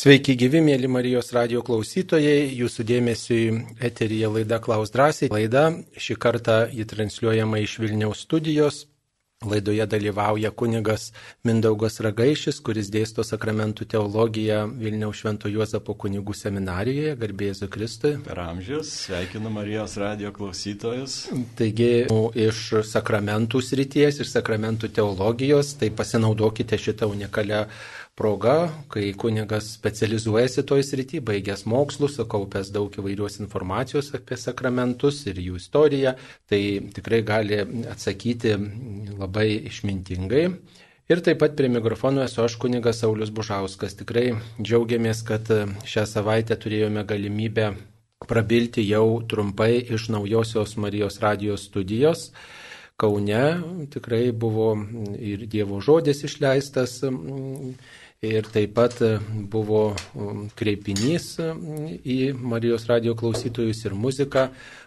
Sveiki gyvi, mėly Marijos radio klausytojai, jūsų dėmesiui eterija laida Klaus drąsiai. Laida šį kartą jį transliuojama iš Vilniaus studijos. Laidoje dalyvauja kunigas Mindaugas Ragaišis, kuris dėsto sakramentų teologiją Vilniaus Švento Juozapo kunigų seminarijoje, garbėsiu Kristui. Per amžius sveikinu Marijos radio klausytojus. Taigi, iš sakramentų srities, iš sakramentų teologijos, tai pasinaudokite šitą unikalią proga, kai kunigas specializuojasi toj srity, baigęs mokslus, sukaupęs daug įvairios informacijos apie sakramentus ir jų istoriją, tai tikrai gali atsakyti labai išmintingai. Ir taip pat prie mikrofono esu aš kunigas Saulis Bužauskas. Tikrai džiaugiamės, kad šią savaitę turėjome galimybę prabilti jau trumpai iš naujosios Marijos radijos studijos. Kaune tikrai buvo ir Dievo žodis išleistas Ir taip pat e, buvo kreipinys e, į Marijos radio klausytojus ir muzika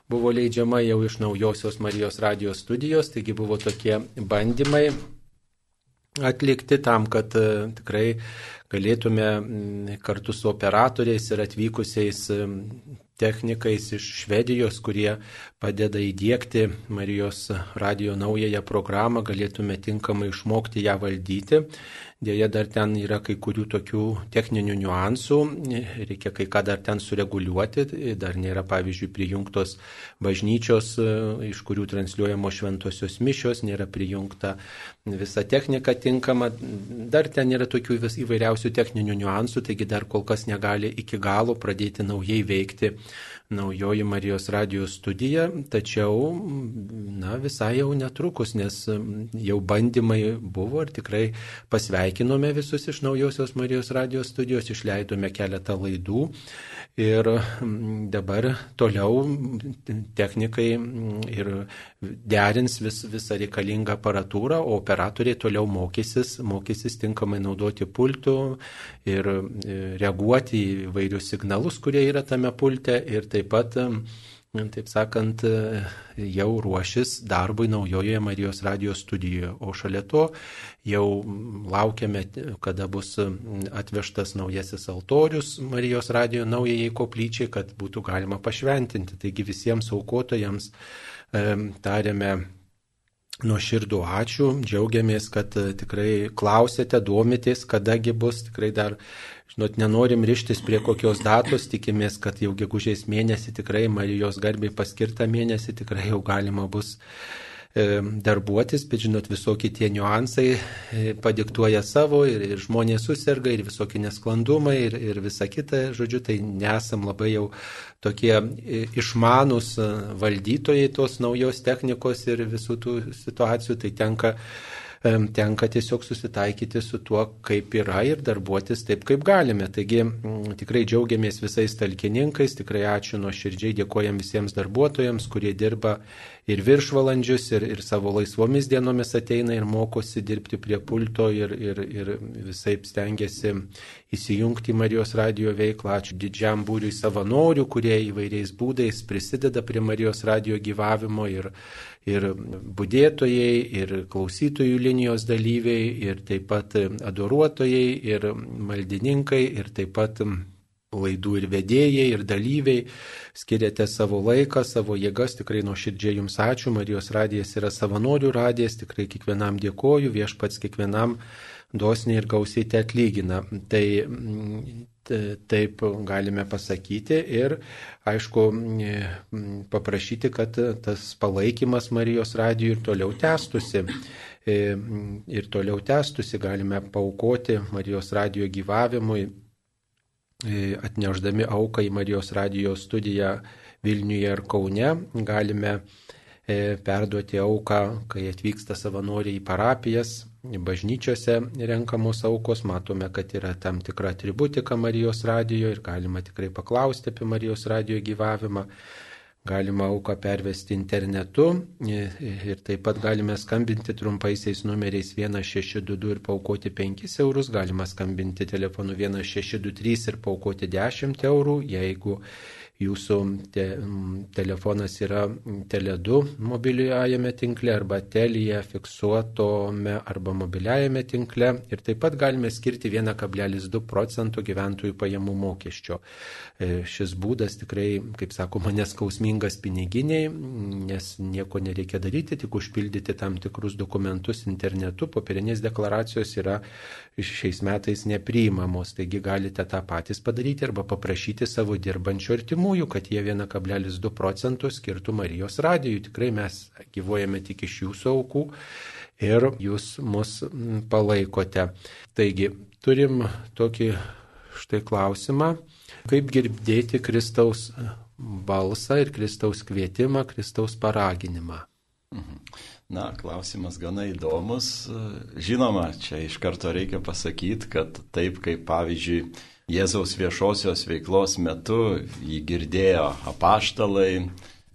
buvo leidžiama jau iš naujosios Marijos radio studijos, taigi buvo tokie bandymai atlikti tam, kad e, tikrai galėtume kartu su operatoriais ir atvykusiais technikais iš Švedijos, kurie padeda įdėkti Marijos radio naująją programą, galėtume tinkamai išmokti ją valdyti Dėja, dar ten yra kai kurių tokių techninių niuansų, reikia kai ką dar ten sureguliuoti, dar nėra, pavyzdžiui, prijungtos bažnyčios, iš kurių transliuojamos šventosios mišios, nėra prijungta visa technika tinkama, dar ten yra tokių vis įvairiausių techninių niuansų, taigi dar kol kas negali iki galo pradėti naujai veikti naujoji Marijos radijos studija, tačiau, na, visai jau netrukus, nes jau bandymai buvo ir tikrai pasveikinome visus iš naujosios Marijos radijos studijos, išleidome keletą laidų ir dabar toliau technikai ir derins vis, visą reikalingą aparatūrą, o operatoriai toliau mokysis, mokysis tinkamai naudoti pultų ir e, reaguoti į vairius signalus, kurie yra tame pulte ir taip pat taip sakant, jau ruošis darbui naujojoje Marijos radijos studijoje. O šalia to jau laukiame, kada bus atvežtas naujasis altorius Marijos radijo naujajai koplyčiai, kad būtų galima pašventinti. Taigi visiems aukotojams tariame nuoširdų ačiū, džiaugiamės, kad e, tikrai klausėte, duomitės, kadagi bus, tikrai dar, žinot, nenorim ryštis prie kokios datos, tikimės, kad jau gegužės mėnesį tikrai Marijos garbiai paskirtą mėnesį tikrai jau galima bus E, darbuotis, bet žinot, visokie tie niuansai e, padiktuoja savo ir, ir žmonės susirga ir visokie nesklandumai ir, ir visa kita, žodžiu, tai nesam labai jau tokie e, išmanus valdytojai tos naujos technikos ir visų tų situacijų, tai tenka tenka tiesiog susitaikyti su tuo, kaip yra ir darbuotis taip, kaip galime. Taigi tikrai džiaugiamės visais talkininkais, tikrai ačiū nuo širdžiai, dėkojam visiems darbuotojams, kurie dirba ir viršvalandžius, ir, ir savo laisvomis dienomis ateina ir mokosi dirbti prie pulto ir, ir, ir visai stengiasi įsijungti į Marijos radio veiklą. Ačiū didžiam būriui savanorių, kurie įvairiais būdais prisideda prie Marijos radio gyvavimo ir, ir būdėtojai, ir klausytojų linijos dalyviai, ir taip pat adoruotojai, ir maldininkai, ir taip pat laidų ir vedėjai, ir dalyviai, skiriate savo laiką, savo jėgas, tikrai nuoširdžiai jums ačiū, Marijos radijas yra savanorių radijas, tikrai kiekvienam dėkoju, viešpats kiekvienam dosniai ir gausiai te atlygina. Tai taip galime pasakyti ir, aišku, paprašyti, kad tas palaikymas Marijos radijų ir toliau tęstusi. E, ir toliau tęstusi galime paukoti Marijos radijo gyvavimui E, atneždami auką į Marijos radijos studiją Vilniuje ir Kaune, galime e, perduoti auką, kai atvyksta savanoriai į parapijas, bažnyčiose renkamos aukos, matome, kad yra tam tikra atributika Marijos radijo ir galima tikrai paklausti apie Marijos radijo gyvavimą. Galima auką pervesti internetu ir taip pat galime skambinti trumpaisiais numeriais 1622 ir paukoti 5 eurus, galima skambinti telefonu 1623 ir paukoti 10 eurų, jeigu jūsų te, telefonas yra Tele2 mobiliajame tinkle arba Telija fiksuotome arba mobiliajame tinkle ir taip pat galime skirti 1,2 procentų gyventojų pajamų mokesčio. E, šis būdas tikrai, kaip sakoma, neskausmingas piniginiai, nes nieko nereikia daryti, tik užpildyti tam tikrus dokumentus internetu, popierinės deklaracijos yra šiais metais nepriimamos, taigi galite tą patys padaryti arba paprašyti savo dirbančių artimųjų, kad jie 1,2 procentų skirtų Marijos radijui. Tikrai mes gyvojame tik iš jūsų aukų ir jūs mus palaikote. Taigi, turim tokį štai klausimą, kaip girdėti Kristaus balsą ir Kristaus kvietimą, Kristaus paraginimą. Mhm. Na, klausimas gana įdomus. Žinoma, čia iš karto reikia pasakyti, kad taip kaip pavyzdžiui Jėzaus viešosios veiklos metu jį girdėjo apaštalai,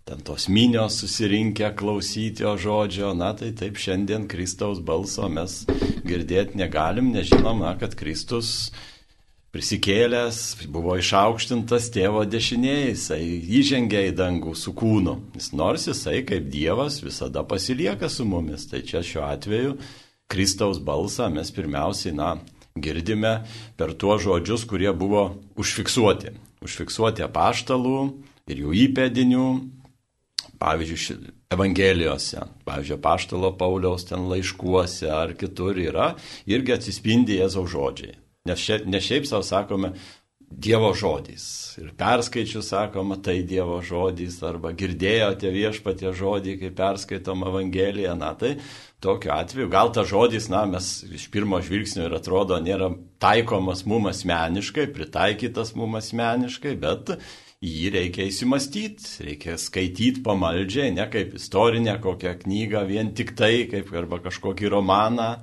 ten tos minios susirinkę klausyti jo žodžio, na tai taip šiandien Kristaus balso mes girdėti negalim, nežinom, na, kad Kristus prisikėlęs, buvo išaukštintas tėvo dešinėje, jisai įžengė į dangų su kūnu. Jis nors jisai kaip Dievas visada pasilieka su mumis. Tai čia šiuo atveju Kristaus balsą mes pirmiausiai, na, girdime per tuos žodžius, kurie buvo užfiksuoti. Užfiksuoti apaštalų ir jų įpėdinių, pavyzdžiui, Evangelijose, pavyzdžiui, Paštalo Pauliaus ten laiškuose ar kitur yra, irgi atsispindi Jėzaus žodžiai. Nes, šia, ne šiaip savo sakome Dievo žodys. Ir perskaičiu sakoma, tai Dievo žodys, arba girdėjote viešpatie žodį, kai perskaitom Evangeliją. Na tai tokiu atveju, gal ta žodis, na, mes iš pirmo žvilgsnio ir atrodo nėra taikomas mum asmeniškai, pritaikytas mum asmeniškai, bet jį reikia įsimastyti, reikia skaityti pamaldžiai, ne kaip istorinę kokią knygą, vien tik tai, kaip arba kažkokį romaną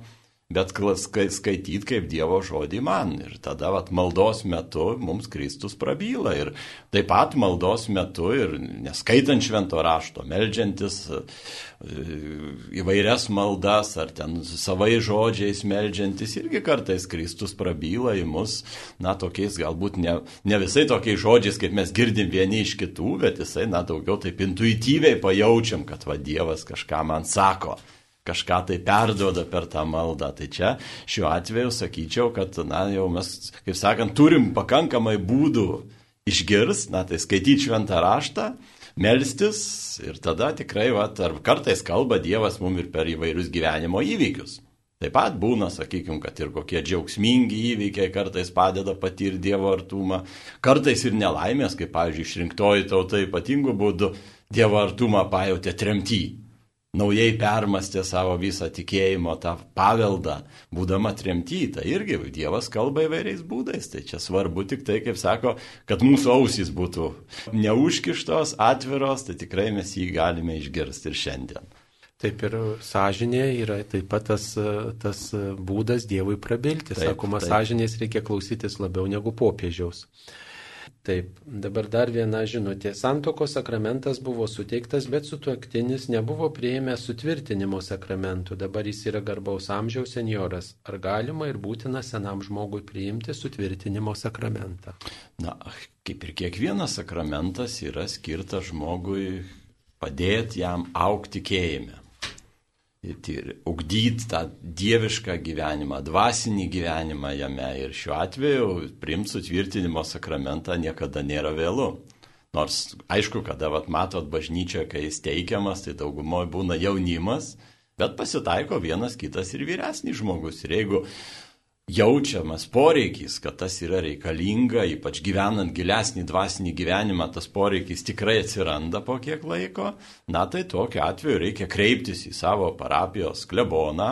bet skaityti kaip Dievo žodį man. Ir tada vat, maldos metu mums Kristus prabyla. Ir taip pat maldos metu ir neskaitant švento rašto, melžiantis e, įvairias maldas ar ten savai žodžiais melžiantis, irgi kartais Kristus prabyla į mus, na, tokiais galbūt ne, ne visai tokiais žodžiais, kaip mes girdim vieni iš kitų, bet jisai, na, daugiau taip intuityviai pajaučiam, kad va Dievas kažką man sako kažką tai perduoda per tą maldą. Tai čia šiuo atveju sakyčiau, kad, na, jau mes, kaip sakant, turim pakankamai būdų išgirs, na, tai skaityti šventą raštą, melstis ir tada tikrai, va, ar kartais kalba Dievas mum ir per įvairius gyvenimo įvykius. Taip pat būna, sakykime, kad ir kokie džiaugsmingi įvykiai kartais padeda patirti Dievo artumą, kartais ir nelaimės, kaip, pavyzdžiui, išrinktoji tauta ypatingų būdų Dievo artumą pajutė tremty naujai permastė savo visą tikėjimo tą paveldą, būdama tremtyta. Irgi Dievas kalba įvairiais būdais. Tai čia svarbu tik tai, kaip sako, kad mūsų ausys būtų neužkištos, atviros, tai tikrai mes jį galime išgirsti ir šiandien. Taip ir sąžinė yra taip pat tas, tas būdas Dievui prabilti. Taip, Sakoma, taip. sąžinės reikia klausytis labiau negu popiežiaus. Taip, dabar dar viena žinutė. Santokos sakramentas buvo suteiktas, bet sutuoktinis nebuvo prieėmęs sutvirtinimo sakramentų. Dabar jis yra garbaus amžiaus senjoras. Ar galima ir būtina senam žmogui priimti sutvirtinimo sakramentą? Na, kaip ir kiekvienas sakramentas yra skirtas žmogui padėti jam aukti tikėjime ir ugdyti tą dievišką gyvenimą, dvasinį gyvenimą jame. Ir šiuo atveju primti sutvirtinimo sakramentą niekada nėra vėlu. Nors aišku, kada vat, matot bažnyčią, kai jis teikiamas, tai daugumoje būna jaunimas, bet pasitaiko vienas kitas ir vyresnis žmogus. Ir jeigu jaučiamas poreikis, kad tas yra reikalinga, ypač gyvenant gilesnį dvasinį gyvenimą, tas poreikis tikrai atsiranda po kiek laiko, na tai tokiu atveju reikia kreiptis į savo parapijos kleboną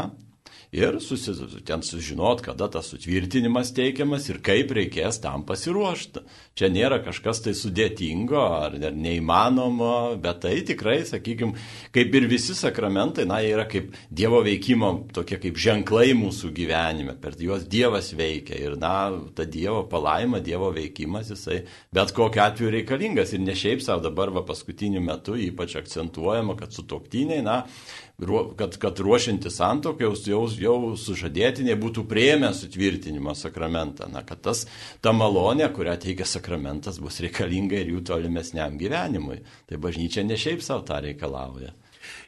ir susis, ten sužinot, kada tas sutvirtinimas teikiamas ir kaip reikės tam pasiruošti. Čia nėra kažkas tai sudėtingo ar neįmanomo, bet tai tikrai, sakykime, kaip ir visi sakramentai, na, yra kaip Dievo veikimo, tokie kaip ženklai mūsų gyvenime, per juos Dievas veikia ir, na, ta Dievo palaima, Dievo veikimas, jisai bet kokiu atveju reikalingas ir ne šiaip savo dabar va paskutiniu metu ypač akcentuojama, kad sutoktiniai, na, kad, kad ruošianti santoką jau, jau, jau sužadėtiniai būtų prieėmę sutvirtinimo sakramentą. Na, kad tas, ta malonė, kurią teikia sakramentas, bus reikalinga ir jų tolimesniam gyvenimui. Tai bažnyčia ne šiaip savo tą reikalauja.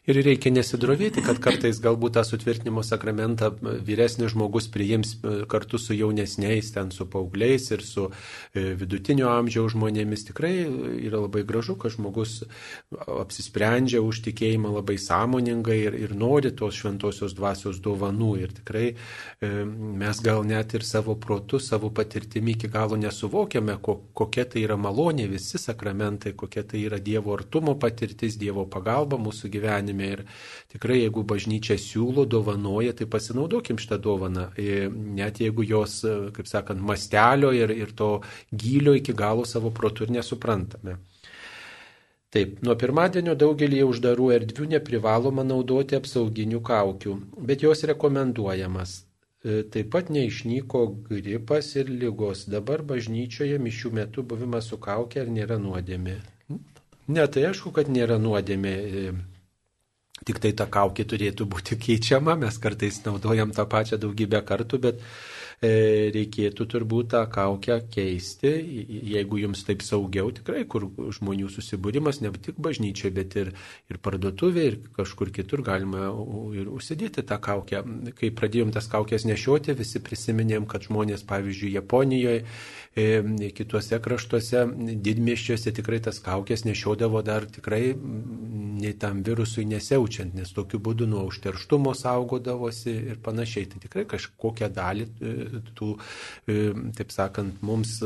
Ir reikia nesidrovėti, kad kartais galbūt tą sutvirtinimo sakramentą vyresnis žmogus priims e, kartu su jaunesniais, ten su paaugliais ir su e, vidutinio amžiaus žmonėmis. Tikrai yra labai gražu, kad žmogus apsisprendžia už tikėjimą labai sąmoningai ir, ir nori tos šventosios dvasios dovanų. Ir tikrai e, mes gal net ir savo protu, savo patirtimi iki galo nesuvokiame, kokia tai yra malonė, visi sakramentai, kokia tai yra Dievo artumo patirtis, Dievo pagalba mūsų gyvenime gyvenime. Ir tikrai, jeigu bažnyčia siūlo, dovanoja, tai pasinaudokim šitą dovaną. Ir net jeigu jos, kaip sakant, mastelio ir, ir to gylio iki galo savo protų ir nesuprantame. Taip, nuo pirmadienio daugelį uždarų erdvių neprivaloma naudoti apsauginių kaukių, bet jos rekomenduojamas. E, taip pat neišnyko gripas ir lygos. Dabar bažnyčioje mišių metu buvimas su kaukė ar nėra nuodėmė? Ne, tai aišku, kad nėra nuodėmė. Tik tai ta kaukė turėtų būti keičiama, mes kartais naudojam tą pačią daugybę kartų, bet e, reikėtų turbūt tą kaukę keisti, jeigu jums taip saugiau, tikrai, kur žmonių susibūrimas, ne tik bažnyčioje, bet ir, ir parduotuvė, ir kažkur kitur galima ir užsidėti tą kaukę. Kai pradėjom tas kaukės nešioti, visi prisiminėm, kad žmonės, pavyzdžiui, Japonijoje E, kituose kraštuose, didmieščiuose tikrai tas kaukės nešiodavo dar tikrai nei tam virusui nesiaučiant, nes tokiu būdu nuo užterštumo saugodavosi ir panašiai. Tai tikrai kažkokią dalį e, tų, e, taip sakant, mums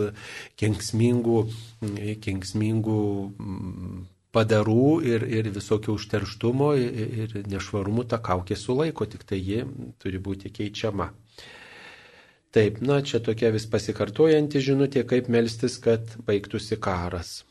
kenksmingų, kenksmingų padarų ir, ir visokio užterštumo ir nešvarumų ta kaukė sulaiko, tik tai ji turi būti keičiama. Taip, na, čia tokia vis pasikartojanti žinutė, kaip melstis, kad baigtųsi karas.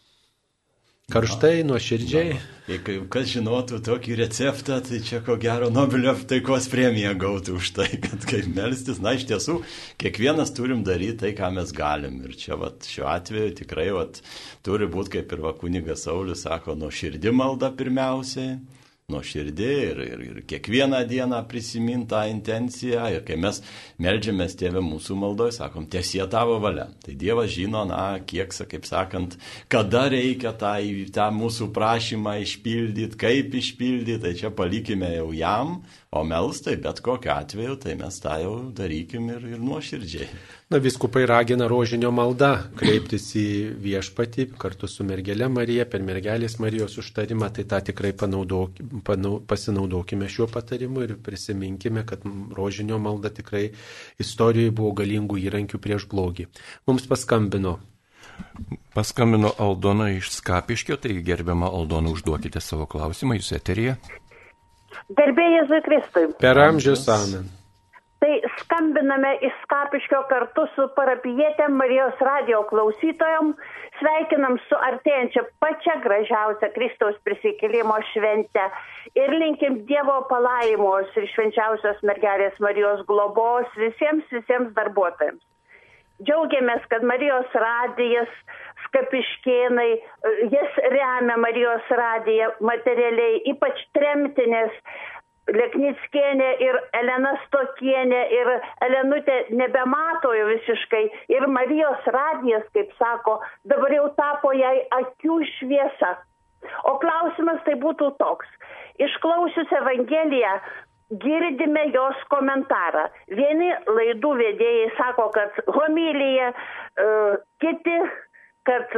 Karštai, nuoširdžiai. Jei kas žinotų tokį receptą, tai čia ko gero Nobelio taikos premiją gautų už tai, kad kaip melstis. Na, iš tiesų, kiekvienas turim daryti tai, ką mes galim. Ir čia vat, šiuo atveju tikrai vat, turi būti, kaip ir va kunigas Saulis sako, nuoširdį malda pirmiausiai nuoširdį ir, ir, ir kiekvieną dieną prisimint tą intenciją. Ir kai mes melžiamės tėvę mūsų maldoje, sakom, tiesie tavo valia. Tai Dievas žino, na, kiek, kaip sakant, kada reikia tą, tą mūsų prašymą išpildyti, kaip išpildyti, tai čia palikime jau jam, O melstai, bet kokiu atveju, tai mes tą jau darykim ir, ir nuoširdžiai. Na, viskupai ragina rožinio malda kreiptis į viešpatį kartu su mergelė Marija per mergelės Marijos užtarimą, tai tą tikrai panaudok, panau, pasinaudokime šiuo patarimu ir prisiminkime, kad rožinio malda tikrai istorijoje buvo galingų įrankių prieš blogį. Mums paskambino Paskambino Aldona iš Skapiškio, tai gerbiama Aldona, užduokite savo klausimą, jūs eterija. Garbė Jėzui Kristui. Per amžius amen. Tai skambiname iš Skapiškio kartu su parapijietėm Marijos radio klausytojom, sveikinam su artėjančia pačia gražiausia Kristaus prisikėlimo švente ir linkim Dievo palaimos ir švenčiausios mergelės Marijos globos visiems, visiems darbuotojams. Džiaugiamės, kad Marijos radijas Skapiškėnai, jas remia Marijos radija materialiai, ypač tremtinės. Leknickienė ir Elena Stokienė ir Elenutė nebemato jau visiškai ir Marijos radijas, kaip sako, dabar jau tapo jai akių šviesa. O klausimas tai būtų toks. Išklausius Evangeliją, girdime jos komentarą. Vieni laidų vedėjai sako, kad homilyje, kiti kad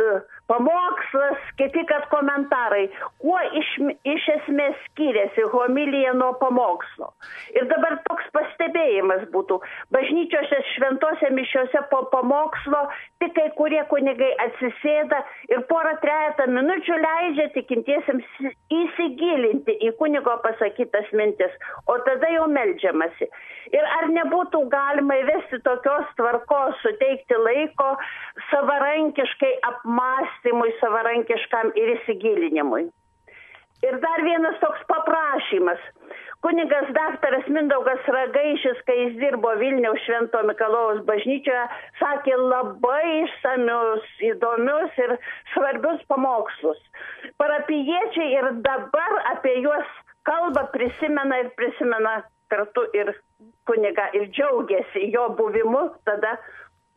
pamokslas, kiti kad komentarai, kuo iš, iš esmės skiriasi homilija nuo pamokslo. Ir dabar toks pastebėjimas būtų, bažnyčiose šventose mišiose po pamokslo tik kai kurie kunigai atsisėda ir porą trejata minučių leidžia tikintiesiems įsigilinti į kunigo pasakytas mintis, o tada jau melžiamasi. Ir ar nebūtų galima įvesti tokios tvarkos, suteikti laiko savarankiškai apmąstyti, mąstymui savarankiškam ir įsigilinimui. Ir dar vienas toks paprašymas. Kunigas daktaras Mindaugas Ragaišis, kai jis dirbo Vilniaus Švento Mikalojaus bažnyčioje, sakė labai išsamius, įdomius ir svarbius pamokslus. Parapiečiai ir dabar apie juos kalba, prisimena ir prisimena kartu ir kuniga ir džiaugiasi jo buvimu tada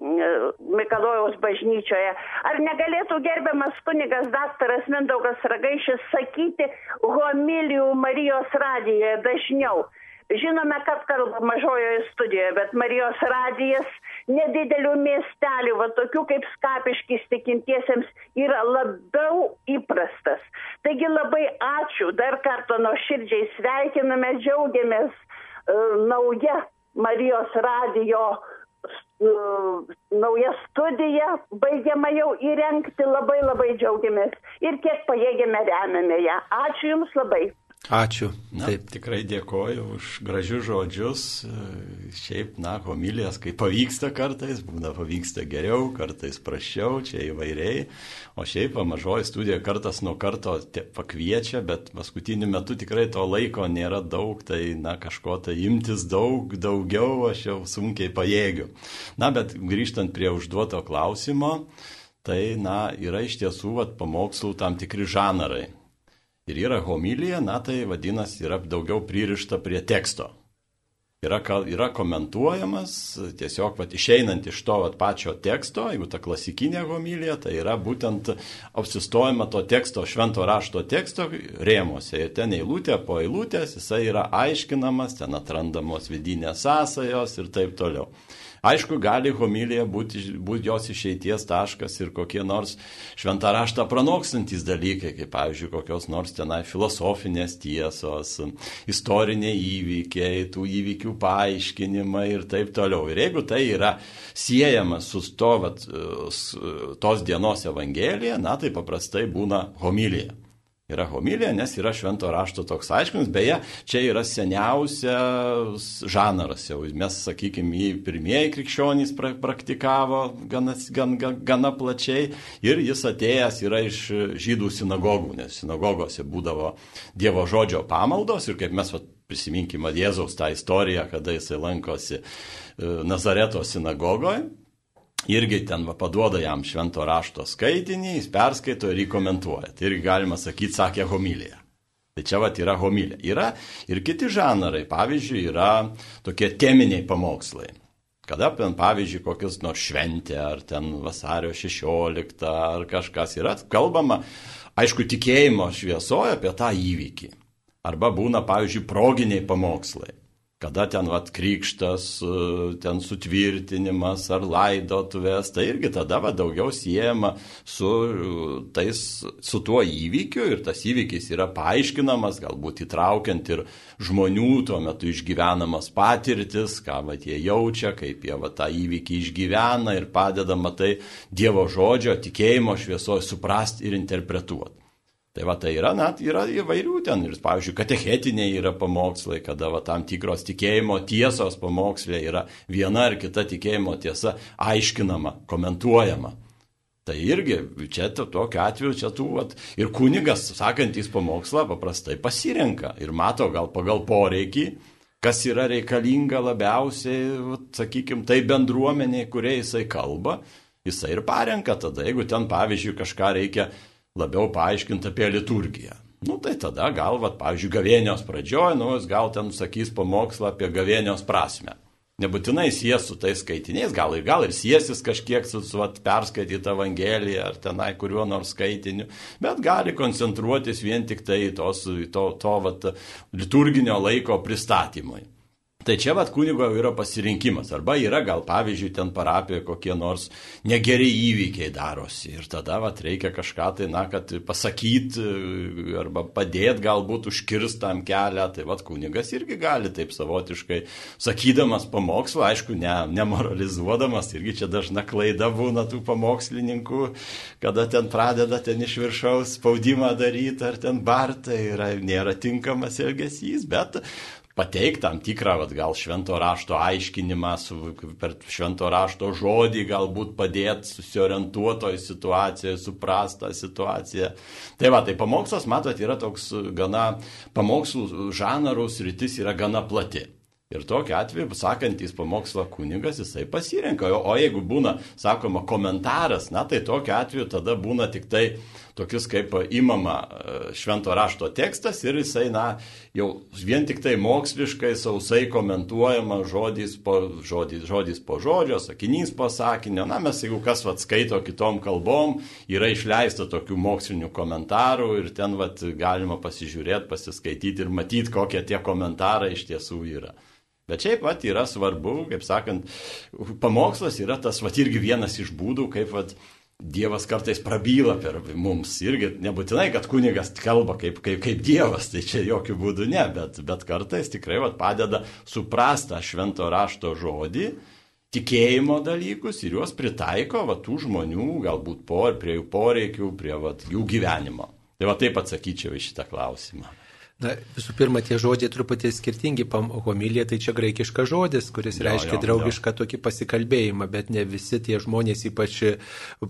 Mikalojaus bažnyčioje. Ar negalėtų gerbiamas kunigas daktaras Mindaugas Ragaišis sakyti homilijų Marijos radijoje dažniau? Žinome, kad kalba mažojoje studijoje, bet Marijos radijas nedidelių miestelių, va tokių kaip skapiškis tikintiesiems, yra labiau įprastas. Taigi labai ačiū, dar kartą nuo širdžiai sveikiname, džiaugiamės uh, nauja Marijos radijo uh, nauja studija, baigiama jau įrengti, labai labai džiaugiamės ir kiek pajėgėme remiame ją. Ačiū Jums labai. Ačiū. Na, Taip, tikrai dėkoju už gražius žodžius. Šiaip, na, homilijas, kai pavyksta kartais, būna pavyksta geriau, kartais prašiau, čia įvairiai. O šiaip, mažoji studija kartas nuo karto pakviečia, bet paskutiniu metu tikrai to laiko nėra daug, tai, na, kažko tai imtis daug, daugiau aš jau sunkiai pajėgiu. Na, bet grįžtant prie užduoto klausimo, tai, na, yra iš tiesų, vat, pamokslų tam tikri žanarai ir yra homilija, na tai vadinasi, yra daugiau pririšta prie teksto. Yra, yra komentuojamas, tiesiog vat, išeinant iš to vat, pačio teksto, jeigu ta klasikinė homilija, tai yra būtent apsistojama to teksto, švento rašto teksto rėmose. Ir ten eilutė po eilutės jisai yra aiškinamas, ten atrandamos vidinės sąsajos ir taip toliau. Aišku, gali homilija būti, būti jos išeities taškas ir kokie nors šventą raštą pranokstantis dalykai, kaip pavyzdžiui, kokios nors tenai filosofinės tiesos, istoriniai įvykiai, tų įvykių paaiškinimai ir taip toliau. Ir jeigu tai yra siejama su to, vat, tos dienos evangelija, na tai paprastai būna homilija yra homilija, nes yra švento rašto toks aiškinimas. Beje, čia yra seniausias žanaras jau. Mes, sakykime, jį pirmieji krikščionys pra praktikavo gana, gan, gan, gana plačiai ir jis atėjęs yra iš žydų sinagogų, nes sinagogose būdavo Dievo žodžio pamaldos ir kaip mes vat, prisiminkime Jėzaus tą istoriją, kada jisai lankosi e, Nazareto sinagogoje irgi ten va, paduoda jam švento rašto skaitinį, jis perskaito ir jį komentuoja. Tai irgi galima sakyti, sakė homilija. Tai čia va yra homilija. Yra ir kiti žanarai, pavyzdžiui, yra tokie teminiai pamokslai. Kada, pavyzdžiui, kokius nors šventė, ar ten vasario 16, ar kažkas yra, kalbama, aišku, tikėjimo šviesoje apie tą įvykį. Arba būna, pavyzdžiui, proginiai pamokslai kada ten vat krikštas, e, ten sutvirtinimas ar laidotuvės, tai irgi tada va daugiau siejama su, e, tais, su tuo įvykiu ir tas įvykis yra paaiškinamas, galbūt įtraukiant ir žmonių tuo metu išgyvenamas patirtis, ką va jie jaučia, kaip jie va tą įvykį išgyvena ir padedama tai Dievo žodžio tikėjimo šviesoje suprasti ir interpretuoti. Tai va tai yra, net yra įvairių ten ir, pavyzdžiui, katechetiniai yra pamokslai, kada va tam tikros tikėjimo tiesos pamokslė yra viena ar kita tikėjimo tiesa aiškinama, komentuojama. Tai irgi čia tokiu atveju čia tų, vat, ir kunigas, sakantys pamokslą, paprastai pasirenka ir mato gal pagal poreikį, kas yra reikalinga labiausiai, vat, sakykime, tai bendruomeniai, kurie jisai kalba, jisai ir parenka tada, jeigu ten, pavyzdžiui, kažką reikia labiau paaiškinti apie liturgiją. Nu tai tada gal, vat, pavyzdžiui, gavėnios pradžioje, nu jis gal ten sakys pamokslą apie gavėnios prasme. Nebūtinai sies su tais skaitiniais, gal ir, gal ir siesis kažkiek su, su vat, perskaityti Evangeliją ar tenai kuriuo nors skaitiniu, bet gali koncentruotis vien tik tai tos, to, to vat, liturginio laiko pristatymui. Tai čia vat kunigo yra pasirinkimas. Arba yra gal pavyzdžiui ten parapijoje kokie nors negeri įvykiai darosi. Ir tada vat reikia kažką tai, na, kad pasakyti arba padėti galbūt užkirstam kelią. Tai vat kunigas irgi gali taip savotiškai, sakydamas pamokslą, aišku, ne, nemoralizuodamas, irgi čia dažna klaida būna tų pamokslininkų, kada ten pradeda ten iš viršaus spaudimą daryti ar ten bartai, yra, nėra tinkamas elgesys, bet pateikti tam tikrą, vat, gal švento rašto aiškinimą, su, per švento rašto žodį galbūt padėti susiorientuotoje situacijoje, suprastą situaciją. Tai va, tai pamokslas, matot, yra toks gana, pamokslų žanrus rytis yra gana plati. Ir tokiu atveju, sakantys pamokslą kunigas, jisai pasirenka. O, o jeigu būna, sakoma, komentaras, na tai tokiu atveju tada būna tik tai tokius kaip imama e, švento rašto tekstas ir jisai, na, jau vien tik tai moksliškai sausai komentuojama žodis po, žodis, žodis po žodžio, sakinys po sakinio. Na, mes jeigu kas vat skaito kitom kalbom, yra išleista tokių mokslinių komentarų ir ten vat galima pasižiūrėti, pasiskaityti ir matyti, kokie tie komentarai iš tiesų yra. Bet šiaip pat yra svarbu, kaip sakant, pamokslas yra tas, va irgi vienas iš būdų, kaip va Dievas kartais prabyla per mums. Irgi nebūtinai, kad kunigas kalba kaip, kaip, kaip Dievas, tai čia jokių būdų ne, bet, bet kartais tikrai va, padeda suprastą švento rašto žodį, tikėjimo dalykus ir juos pritaiko va, tų žmonių, galbūt por, prie jų poreikių, prie va, jų gyvenimo. Tai va taip atsakyčiau į šitą klausimą. Na, visų pirma, tie žodžiai truputį skirtingi. Homilija tai čia graikiškas žodis, kuris jo, reiškia jo, draugišką jo. tokį pasikalbėjimą, bet ne visi tie žmonės, ypač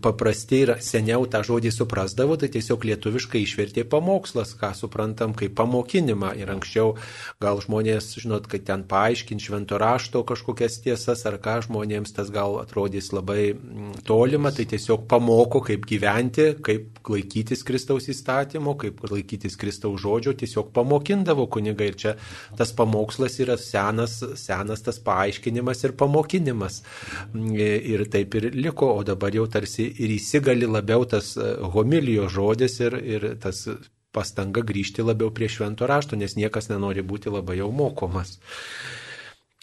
paprasti ir seniau tą žodį suprasdavo, tai tiesiog lietuviškai išvertė pamokslas, ką suprantam kaip pamokinimą. Ir anksčiau gal žmonės, žinot, kad ten paaiškint švento rašto kažkokias tiesas ar ką žmonėms tas gal atrodys labai mm, tolima, tai tiesiog pamoko, kaip gyventi, kaip laikytis Kristaus įstatymo, kaip laikytis Kristaus žodžio, tiesiog pamokindavo kunigai ir čia tas pamokslas yra senas, senas tas paaiškinimas ir pamokinimas. Ir taip ir liko, o dabar jau tarsi ir įsigali labiau tas e, homilijos žodis ir, ir tas pastanga grįžti labiau prie švento rašto, nes niekas nenori būti labai jau mokomas.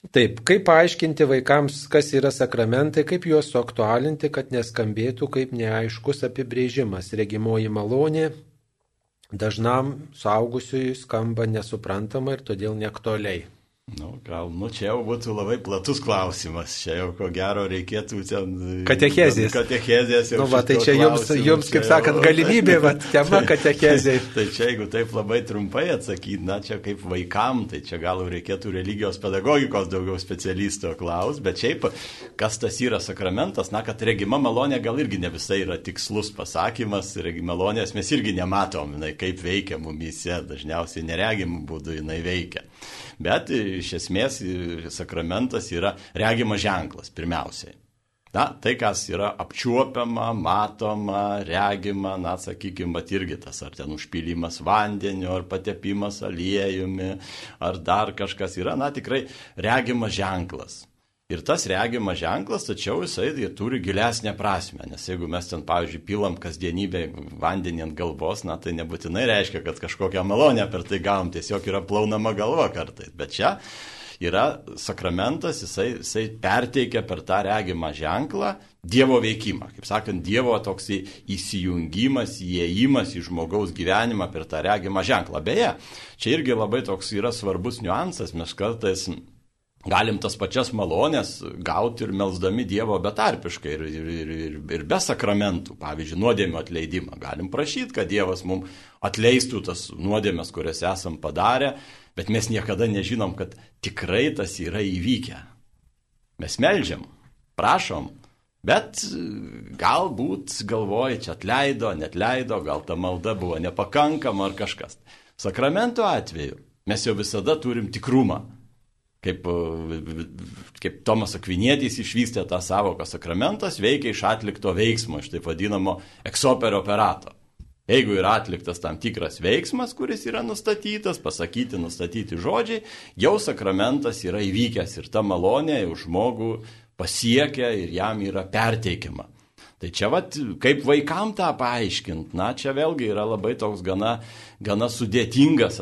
Taip, kaip paaiškinti vaikams, kas yra sakramentai, kaip juos suaktualinti, kad neskambėtų kaip neaiškus apibrėžimas, regimoji malonė, dažnam suaugusiui skamba nesuprantama ir todėl neaktualiai. Nu, gal, nu, čia jau būtų labai platus klausimas, čia jau ko gero reikėtų ten... Katechezės. Katechezės jau. Nu, va, tai čia jums, jums kaip sakant, jau... galimybė, va, tema katechezė. tai, tai čia jeigu taip labai trumpai atsakyti, na, čia kaip vaikam, tai čia gal reikėtų religijos pedagogikos daugiau specialisto klaus, bet šiaip, kas tas yra sakramentas, na, kad regima malonė gal irgi ne visai yra tikslus pasakymas, regima malonės mes irgi nematom, na, kaip veikia mumise, dažniausiai neregimų būdų jinai veikia. Bet iš esmės sakramentas yra regimas ženklas pirmiausiai. Na, tai, kas yra apčiuopiama, matoma, regima, na, sakykime, bet irgi tas, ar ten užpylimas vandeniu, ar patepimas aliejumi, ar dar kažkas yra, na, tikrai regimas ženklas. Ir tas regimas ženklas, tačiau jisai turi gilesnę prasme, nes jeigu mes ten, pavyzdžiui, pilam kasdienybę vandenį ant galvos, na tai nebūtinai reiškia, kad kažkokią malonę per tai gavom, tiesiog yra plaunama galva kartais. Bet čia yra sakramentas, jisai, jisai perteikia per tą regimą ženklą Dievo veikimą. Kaip sakant, Dievo toks įsijungimas, įėjimas į žmogaus gyvenimą per tą regimą ženklą. Beje, čia irgi labai toks yra svarbus niuansas, mes kartais galim tas pačias malonės gauti ir melzdami Dievo betarpiškai ir, ir, ir, ir, ir be sakramentų, pavyzdžiui, nuodėmio atleidimą. Galim prašyti, kad Dievas mums atleistų tas nuodėmės, kurias esam padarę, bet mes niekada nežinom, kad tikrai tas yra įvykę. Mes melžiam, prašom, bet galbūt galvoji, čia atleido, net leido, gal ta malda buvo nepakankama ar kažkas. Sakramentų atveju mes jau visada turim tikrumą kaip, e, kaip Tomas Akvinėtis išvystė tą savoką sakramentas, veikia iš atlikto veiksmo, iš taip vadinamo eksoperio operato. Jeigu yra atliktas tam tikras veiksmas, kuris yra nustatytas, pasakyti, nustatyti žodžiai, jau sakramentas yra įvykęs ir ta malonė jau žmogų pasiekia ir jam yra perteikiama. Tai čia vat, kaip vaikam tą paaiškinti, na, čia vėlgi yra labai toks gana, gana sudėtingas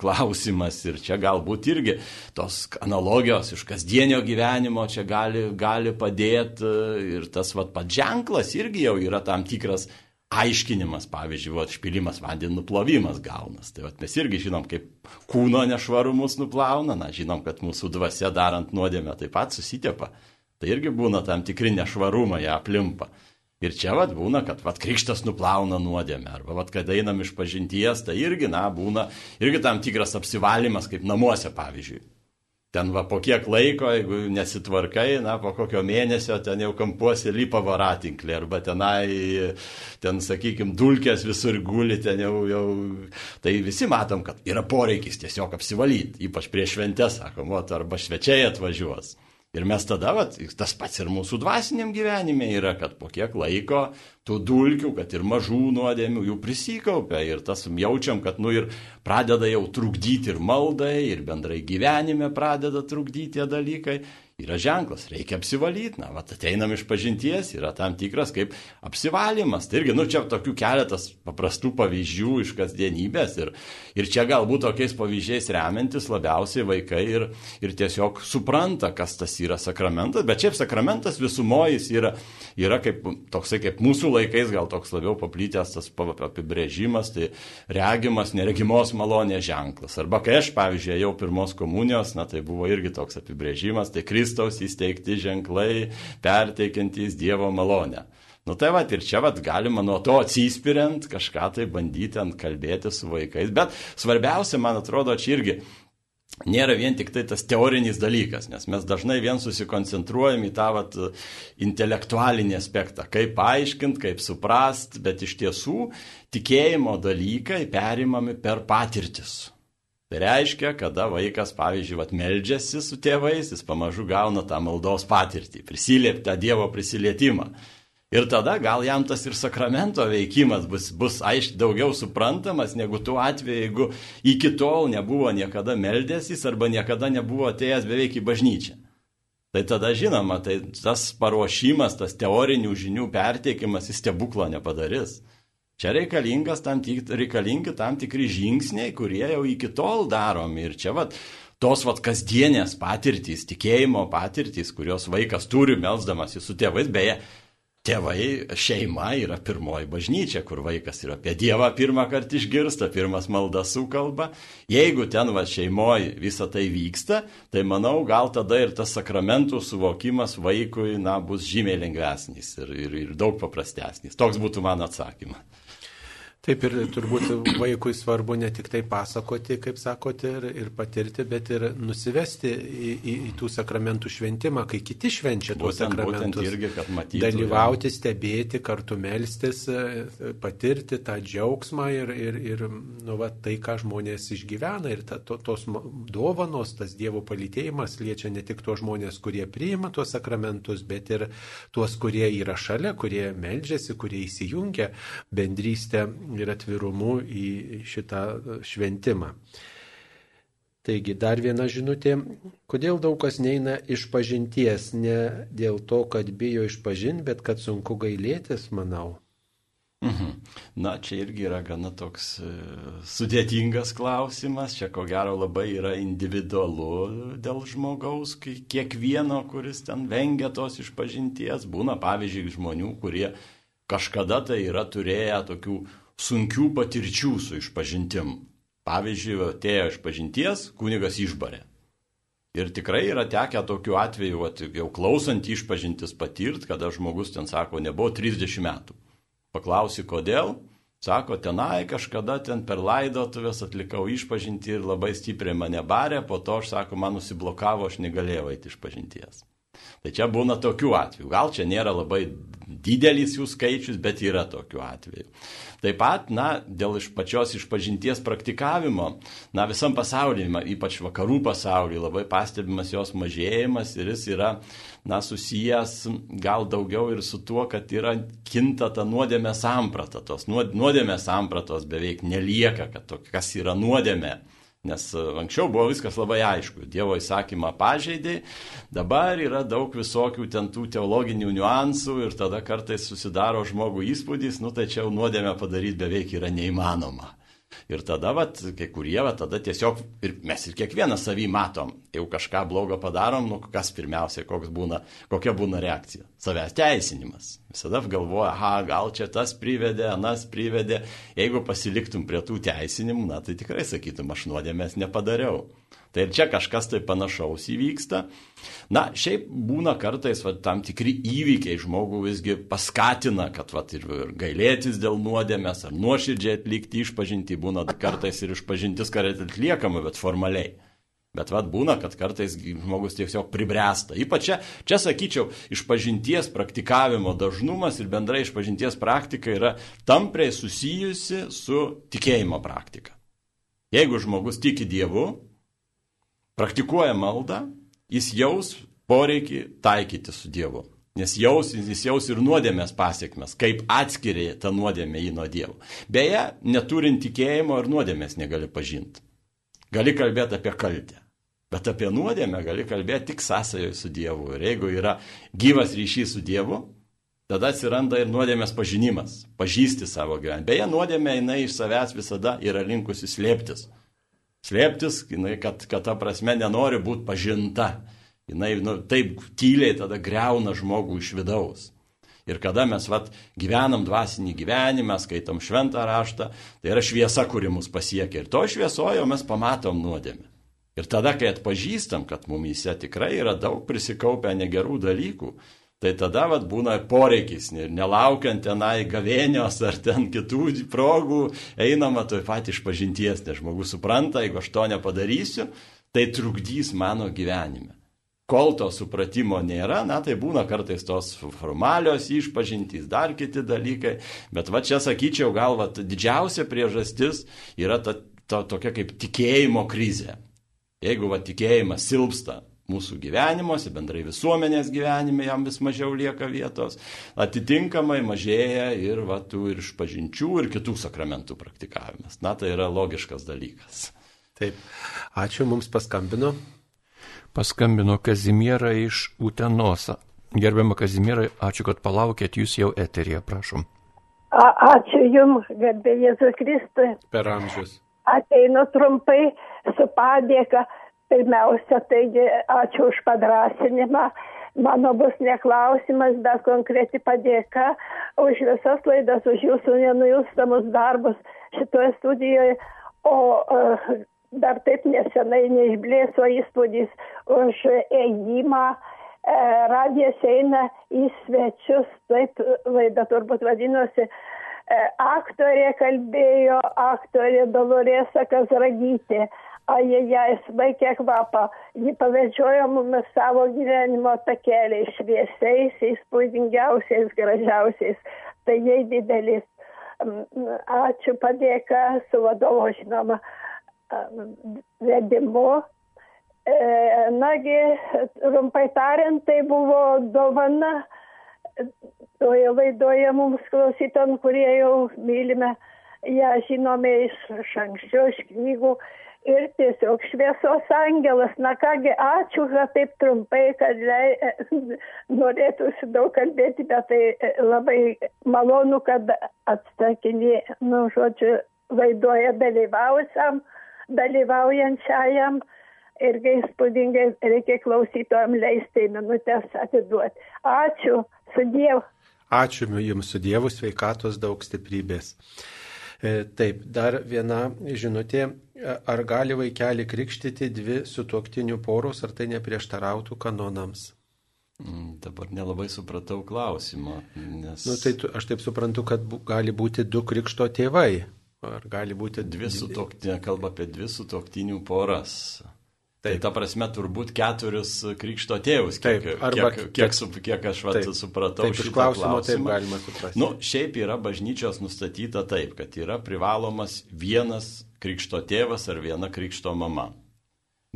klausimas ir čia galbūt irgi tos analogijos iš kasdienio gyvenimo čia gali, gali padėti ir tas vat pats ženklas irgi jau yra tam tikras aiškinimas, pavyzdžiui, vat, špilimas vandenų nuplovimas gaunas. Tai vat, mes irgi žinom, kaip kūno nešvarumus nuplauna, na, žinom, kad mūsų dvasia darant nuodėmę taip pat susitiepa. Tai irgi būna tam tikri nešvarumai aplimpa. Ir čia vad būna, kad vad krikštas nuplauna nuodėmę, arba vad kad einam iš pažinties, tai irgi, na, būna irgi tam tikras apsivalymas, kaip namuose, pavyzdžiui. Ten va po kiek laiko, jeigu nesitvarkai, na, po kokio mėnesio ten jau kampuosi lypa varatinklė, arba tenai, ten, sakykime, dulkės visur guli, ten jau, jau, tai visi matom, kad yra poreikis tiesiog apsivalyti, ypač prieš šventės, sakom, arba švečiai atvažiuos. Ir mes tada, vat, tas pats ir mūsų dvasiniam gyvenime yra, kad po kiek laiko tų dulkių, kad ir mažų nuodėmių jų prisikaupia ir tas jaučiam, kad nu ir pradeda jau trukdyti ir maldai, ir bendrai gyvenime pradeda trukdyti tie dalykai yra ženklas, reikia apsivalyti. Na, vat ateinam iš pažinties, yra tam tikras kaip apsivalymas. Tai irgi, nu, čia tokių keletas paprastų pavyzdžių iš kasdienybės. Ir, ir čia galbūt tokiais pavyzdžiais remiantis labiausiai vaikai ir, ir tiesiog supranta, kas tas yra sakramentas. Bet šiaip sakramentas visumojas yra, yra kaip, toksai kaip mūsų laikais, gal toks labiau paplytęs tas apibrėžimas, tai regimas, neregimos malonės ženklas. Arba kai aš, pavyzdžiui, jau pirmos komunijos, na tai buvo irgi toks apibrėžimas, tai Kristus Kristaus įsteigti ženklai, perteikiantys Dievo malonę. Nu tai va, ir čia va galima nuo to atsispiriant kažką tai bandyti ant kalbėti su vaikais. Bet svarbiausia, man atrodo, čia irgi nėra vien tik tai tas teorinis dalykas, nes mes dažnai vien susikoncentruojam į tą vat, intelektualinį aspektą, kaip paaiškinti, kaip suprast, bet iš tiesų tikėjimo dalykai perimami per patirtis. Tai reiškia, kada vaikas, pavyzdžiui, vat, meldžiasi su tėvais, jis pamažu gauna tą maldos patirtį, prisilieptą Dievo prisilietimą. Ir tada gal jam tas ir sakramento veikimas bus, bus aiškiai daugiau suprantamas negu tuo atveju, jeigu iki tol nebuvo niekada meldęsis arba niekada nebuvo atėjęs beveik į bažnyčią. Tai tada žinoma, tai tas paruošimas, tas teorinių žinių perteikimas į stebuklą nepadarys. Čia reikalingas tam, tik, reikalingi tam tikri žingsniai, kurie jau iki tol daromi. Ir čia vat, tos vat kasdienės patirtys, tikėjimo patirtys, kurios vaikas turi melsdamas su tėvais, beje, tėvai, šeima yra pirmoji bažnyčia, kur vaikas yra apie Dievą pirmą kartą išgirsta, pirmas maldas sukalba. Jeigu ten va šeimoje visa tai vyksta, tai manau, gal tada ir tas sakramentų suvokimas vaikui, na, bus žymiai lengvesnis ir, ir, ir daug paprastesnis. Toks būtų mano atsakymas. Taip ir turbūt vaikui svarbu ne tik tai pasakoti, kaip sakote, ir, ir patirti, bet ir nusivesti į, į, į tų sakramentų šventimą, kai kiti švenčia tuos sakramentus. Irgi, matytų, dalyvauti, stebėti, kartu melstis, patirti tą džiaugsmą ir, ir, ir nu, va, tai, ką žmonės išgyvena. Ir ta, to, tos dovanos, tas Dievo palytėjimas liečia ne tik tuos žmonės, kurie priima tuos sakramentus, bet ir tuos, kurie yra šalia, kurie melžiasi, kurie įsijungia bendrystę ir atvirumu į šitą šventimą. Taigi dar viena žinutė, kodėl daug kas neina iš pažinties, ne dėl to, kad bijo išpažinti, bet kad sunku gailėtis, manau. Mhm. Na, čia irgi yra gana toks e, sudėtingas klausimas, čia ko gero labai yra individualu dėl žmogaus, kiekvieno, kuris ten vengia tos išpažinties. Būna, pavyzdžiui, žmonių, kurie kažkada tai yra turėję tokių sunkių patirčių su išpažintim. Pavyzdžiui, atėjo iš pažinties, kunigas išbarė. Ir tikrai yra tekę tokiu atveju, at, jau klausant išpažintis patirt, kada žmogus ten sako, nebuvo 30 metų. Paklausi, kodėl? Sako, tenai kažkada ten per laidotuvės atlikau išpažinti ir labai stipriai mane barė, po to aš sako, man nusiblokavo, aš negalėjau eiti išpažinties. Tai čia būna tokių atvejų. Gal čia nėra labai didelis jų skaičius, bet yra tokių atvejų. Taip pat, na, dėl iš pačios išpažinties praktikavimo, na, visam pasaulyje, ypač vakarų pasaulyje, labai pastebimas jos mažėjimas ir jis yra, na, susijęs gal daugiau ir su tuo, kad yra kinta ta nuodėmė samprata, tos nuodėmė sampratos beveik nelieka, kad to, kas yra nuodėmė Nes e, anksčiau buvo viskas labai aišku. Dievo įsakymą pažeidė, dabar yra daug visokių ten tų teologinių niuansų ir tada kartais susidaro žmogų įspūdis, nu tai čia jau nuodėmę padaryti beveik yra neįmanoma. Ir tada, vat, kai kurie, vat, tada tiesiog, ir mes ir kiekvieną savį matom, jau kažką blogo padarom, nu kas pirmiausia, būna, kokia būna reakcija. Savęs teisinimas. Visada galvoja, aha, gal čia tas privedė, anas privedė. Jeigu pasiliktum prie tų teisinimų, na tai tikrai sakytum, aš nuodėmės nepadariau. Tai ir čia kažkas tai panašaus įvyksta. Na, šiaip būna kartais va, tam tikri įvykiai žmogų visgi paskatina, kad va, ir, ir gailėtis dėl nuodėmės ar nuoširdžiai atlikti išpažinti. Būna kartais ir išpažintis kartais atliekama, bet formaliai. Bet vad būna, kad kartais žmogus tiesiog pribręsta. Ypač čia, čia sakyčiau, išpažinties praktikavimo dažnumas ir bendrai išpažinties praktika yra tampriai susijusi su tikėjimo praktika. Jeigu žmogus tiki Dievu, praktikuoja maldą, jis jaus poreikį taikyti su Dievu. Nes jaus, jis jaus ir nuodėmės pasiekmes, kaip atskiria tą nuodėmę į nuo Dievo. Beje, neturint tikėjimo ir nuodėmės negali pažinti. Gali kalbėti apie kaltę. Bet apie nuodėmę gali kalbėti tik sąsajoje su Dievu. Ir jeigu yra gyvas ryšys su Dievu, tada atsiranda ir nuodėmės pažinimas, pažįsti savo gyvenimą. Beje, nuodėmė jinai iš savęs visada yra linkusi slėptis slėptis, jinai, kad, kad ta prasme nenori būti pažinta. Jinai nu, taip tyliai tada greuna žmogų iš vidaus. Ir kada mes vat, gyvenam dvasinį gyvenimą, skaitom šventą raštą, tai yra šviesa, kuri mus pasiekia. Ir to šviesojo mes pamatom nuodėmę. Ir tada, kai atpažįstam, kad mumyse tikrai yra daug prisikaupę negerų dalykų, Tai tada vat, būna poreikis, nelaukiant tenai gavėnios ar ten kitų progų, einama toj pat iš pažinties, nes žmogus supranta, jeigu aš to nepadarysiu, tai trukdys mano gyvenime. Kol to supratimo nėra, na tai būna kartais tos formalios išpažintys, dar kiti dalykai, bet va čia sakyčiau, gal va didžiausia priežastis yra ta, ta tokia kaip tikėjimo krizė. Jeigu va tikėjimas silpsta, mūsų gyvenimuose, bendrai visuomenės gyvenime jam vis mažiau lieka vietos, atitinkamai mažėja ir va, tų ir išpažinčių, ir kitų sakramentų praktikavimas. Na, tai yra logiškas dalykas. Taip, ačiū, mums paskambino. Paskambino Kazimiera iš Utenos. Gerbiama Kazimiera, ačiū, kad palaukėt, jūs jau eterija, prašom. A, ačiū Jums, garbė Jėzus Kristui. Per amžius. Ateinu trumpai su padėka Pirmiausia, taigi ačiū už padrasinimą. Mano bus neklausimas, bet konkreti padėka už visas laidas, už jūsų nenuilstamus darbus šitoje studijoje. O uh, dar taip nesenai neišblėso įspūdis už ėjimą. E, radijas eina į svečius, taip laida turbūt vadinosi. E, aktorė kalbėjo, aktorė Dolorėsa Kazragytė ajajai, svaikė kvapą. Ji pavedžiojo mumis savo gyvenimo takeliais, šviesiais, įspūdingiausiais, gražiausiais. Tai jai didelis. Ačiū padėka su vadovo, žinoma, vedimu. E, nagi, trumpai tariant, tai buvo dovana toje laidoje mums klausytam, kurie jau mylime, ją žinome iš, iš anksčiau, iš knygų ir tiesiog šviesos angelas. Na kągi, ačiū, kad taip trumpai, kad lei, norėtųsi daug kalbėti, bet tai e, labai malonu, kad atsakinė, nu, žodžiu, laidoje dalyvausiam, dalyvaujančiajam. Irgi įspūdingai reikia klausytojams leisti minutės atiduoti. Ačiū, su Dievu. Ačiū Jums su Dievu, sveikatos daug stiprybės. E, taip, dar viena žinutė. Ar gali vaikelį krikštyti dvi sutuoktinių poros, ar tai neprieštarautų kanonams? Mm, dabar nelabai supratau klausimą. Nes... Nu, tai tu, aš taip suprantu, kad bu, gali būti du krikšto tėvai. Ar gali būti dvi sutuoktinė, kalba apie dvi sutuoktinių poras. Tai ta prasme turbūt keturis krikšto tėvus, kiek, taip, arba, kiek, kiek, kiek, kiek aš vat, taip, supratau taip, šitą klausimą. Taip galima suprasti. Nu, šiaip yra bažnyčios nustatyta taip, kad yra privalomas vienas krikšto tėvas ar viena krikšto mama.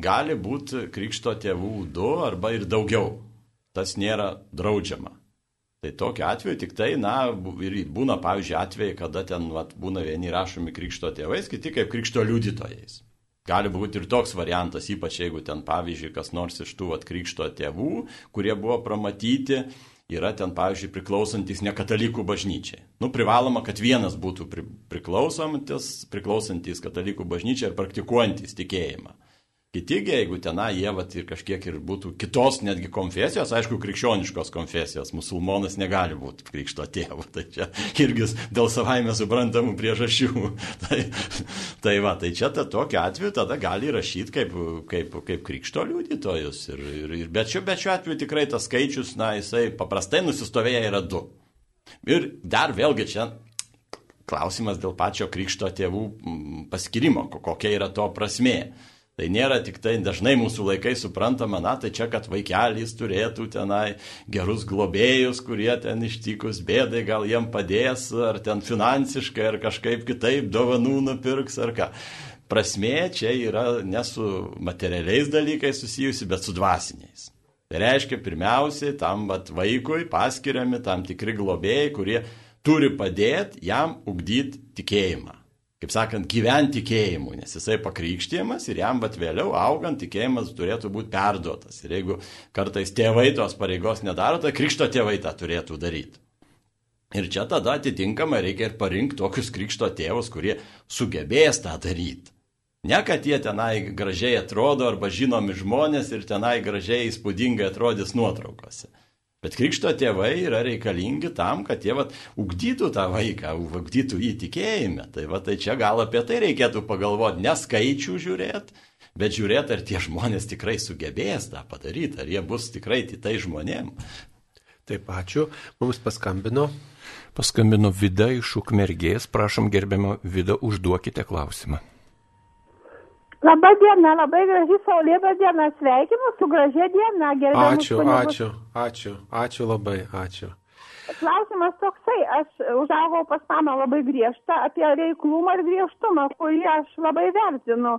Gali būti krikšto tėvų du arba ir daugiau. Tas nėra draudžiama. Tai tokiu atveju tik tai, na, ir būna, pavyzdžiui, atvejai, kada ten vat, būna vieni rašomi krikšto tėvais, kiti kaip krikšto liudytojais. Gali būti ir toks variantas, ypač jeigu ten, pavyzdžiui, kas nors iš tų atkrikšto tėvų, kurie buvo pramatyti, yra ten, pavyzdžiui, priklausantis ne katalikų bažnyčiai. Nu, privaloma, kad vienas būtų pri, priklausantis, priklausantis katalikų bažnyčiai ir praktikuojantis tikėjimą. Kiti, jeigu tenai jie vat, ir kažkiek ir būtų kitos netgi konfesijos, aišku, krikščioniškos konfesijos, musulmonas negali būti krikšto tėvu, tai čia irgi dėl savaime suprantamų priežasčių. tai, tai va, tai čia ta, tokiu atveju tada gali rašyti kaip, kaip, kaip krikšto liudytojus. Ir, ir, ir, bet, šiuo, bet šiuo atveju tikrai tas skaičius, na, jisai paprastai nusistovėję yra du. Ir dar vėlgi čia klausimas dėl pačio krikšto tėvų paskirimo, kokia yra to prasmė. Tai nėra tik tai dažnai mūsų laikai suprantama, na tai čia, kad vaikelis turėtų tenai gerus globėjus, kurie ten ištikus bėdai gal jiem padės, ar ten finansiškai, ar kažkaip kitaip dovanų nupirks, ar ką. Prasmė čia yra ne su materialiais dalykais susijusi, bet su dvasiniais. Tai reiškia, pirmiausiai tam vaikui paskiriami tam tikri globėjai, kurie turi padėti jam ugdyti tikėjimą kaip sakant, gyventi tikėjimu, nes jisai pakrikštėjimas ir jam bet vėliau augant tikėjimas turėtų būti perduotas. Ir jeigu kartais tėvai tos pareigos nedaro, tai krikšto tėvai tą turėtų daryti. Ir čia tada atitinkamai reikia ir parinkti tokius krikšto tėvus, kurie sugebės tą daryti. Ne, kad jie tenai gražiai atrodo arba žinomi žmonės ir tenai gražiai įspūdingai atrodys nuotraukose. Bet krikšto tėvai yra reikalingi tam, kad jie vat, ugdytų tą vaiką, ugdytų jį tikėjime. Tai, va, tai čia gal apie tai reikėtų pagalvoti, ne skaičių žiūrėti, bet žiūrėti, ar tie žmonės tikrai sugebės tą padaryti, ar jie bus tikrai tai žmonėm. Taip, ačiū. Mums paskambino. Paskambino Vida iš Ukmergės. Prašom, gerbiamą Vida, užduokite klausimą. Labą dieną, labai graži saulėta diena, sveikinu su gražia diena, gerbiamas. Ačiū, kunigus. ačiū, ačiū, ačiū labai, ačiū. Klausimas toksai, aš užaugau pas mamą labai griežtą apie reiklumą ir griežtumą, kurį aš labai vertinu,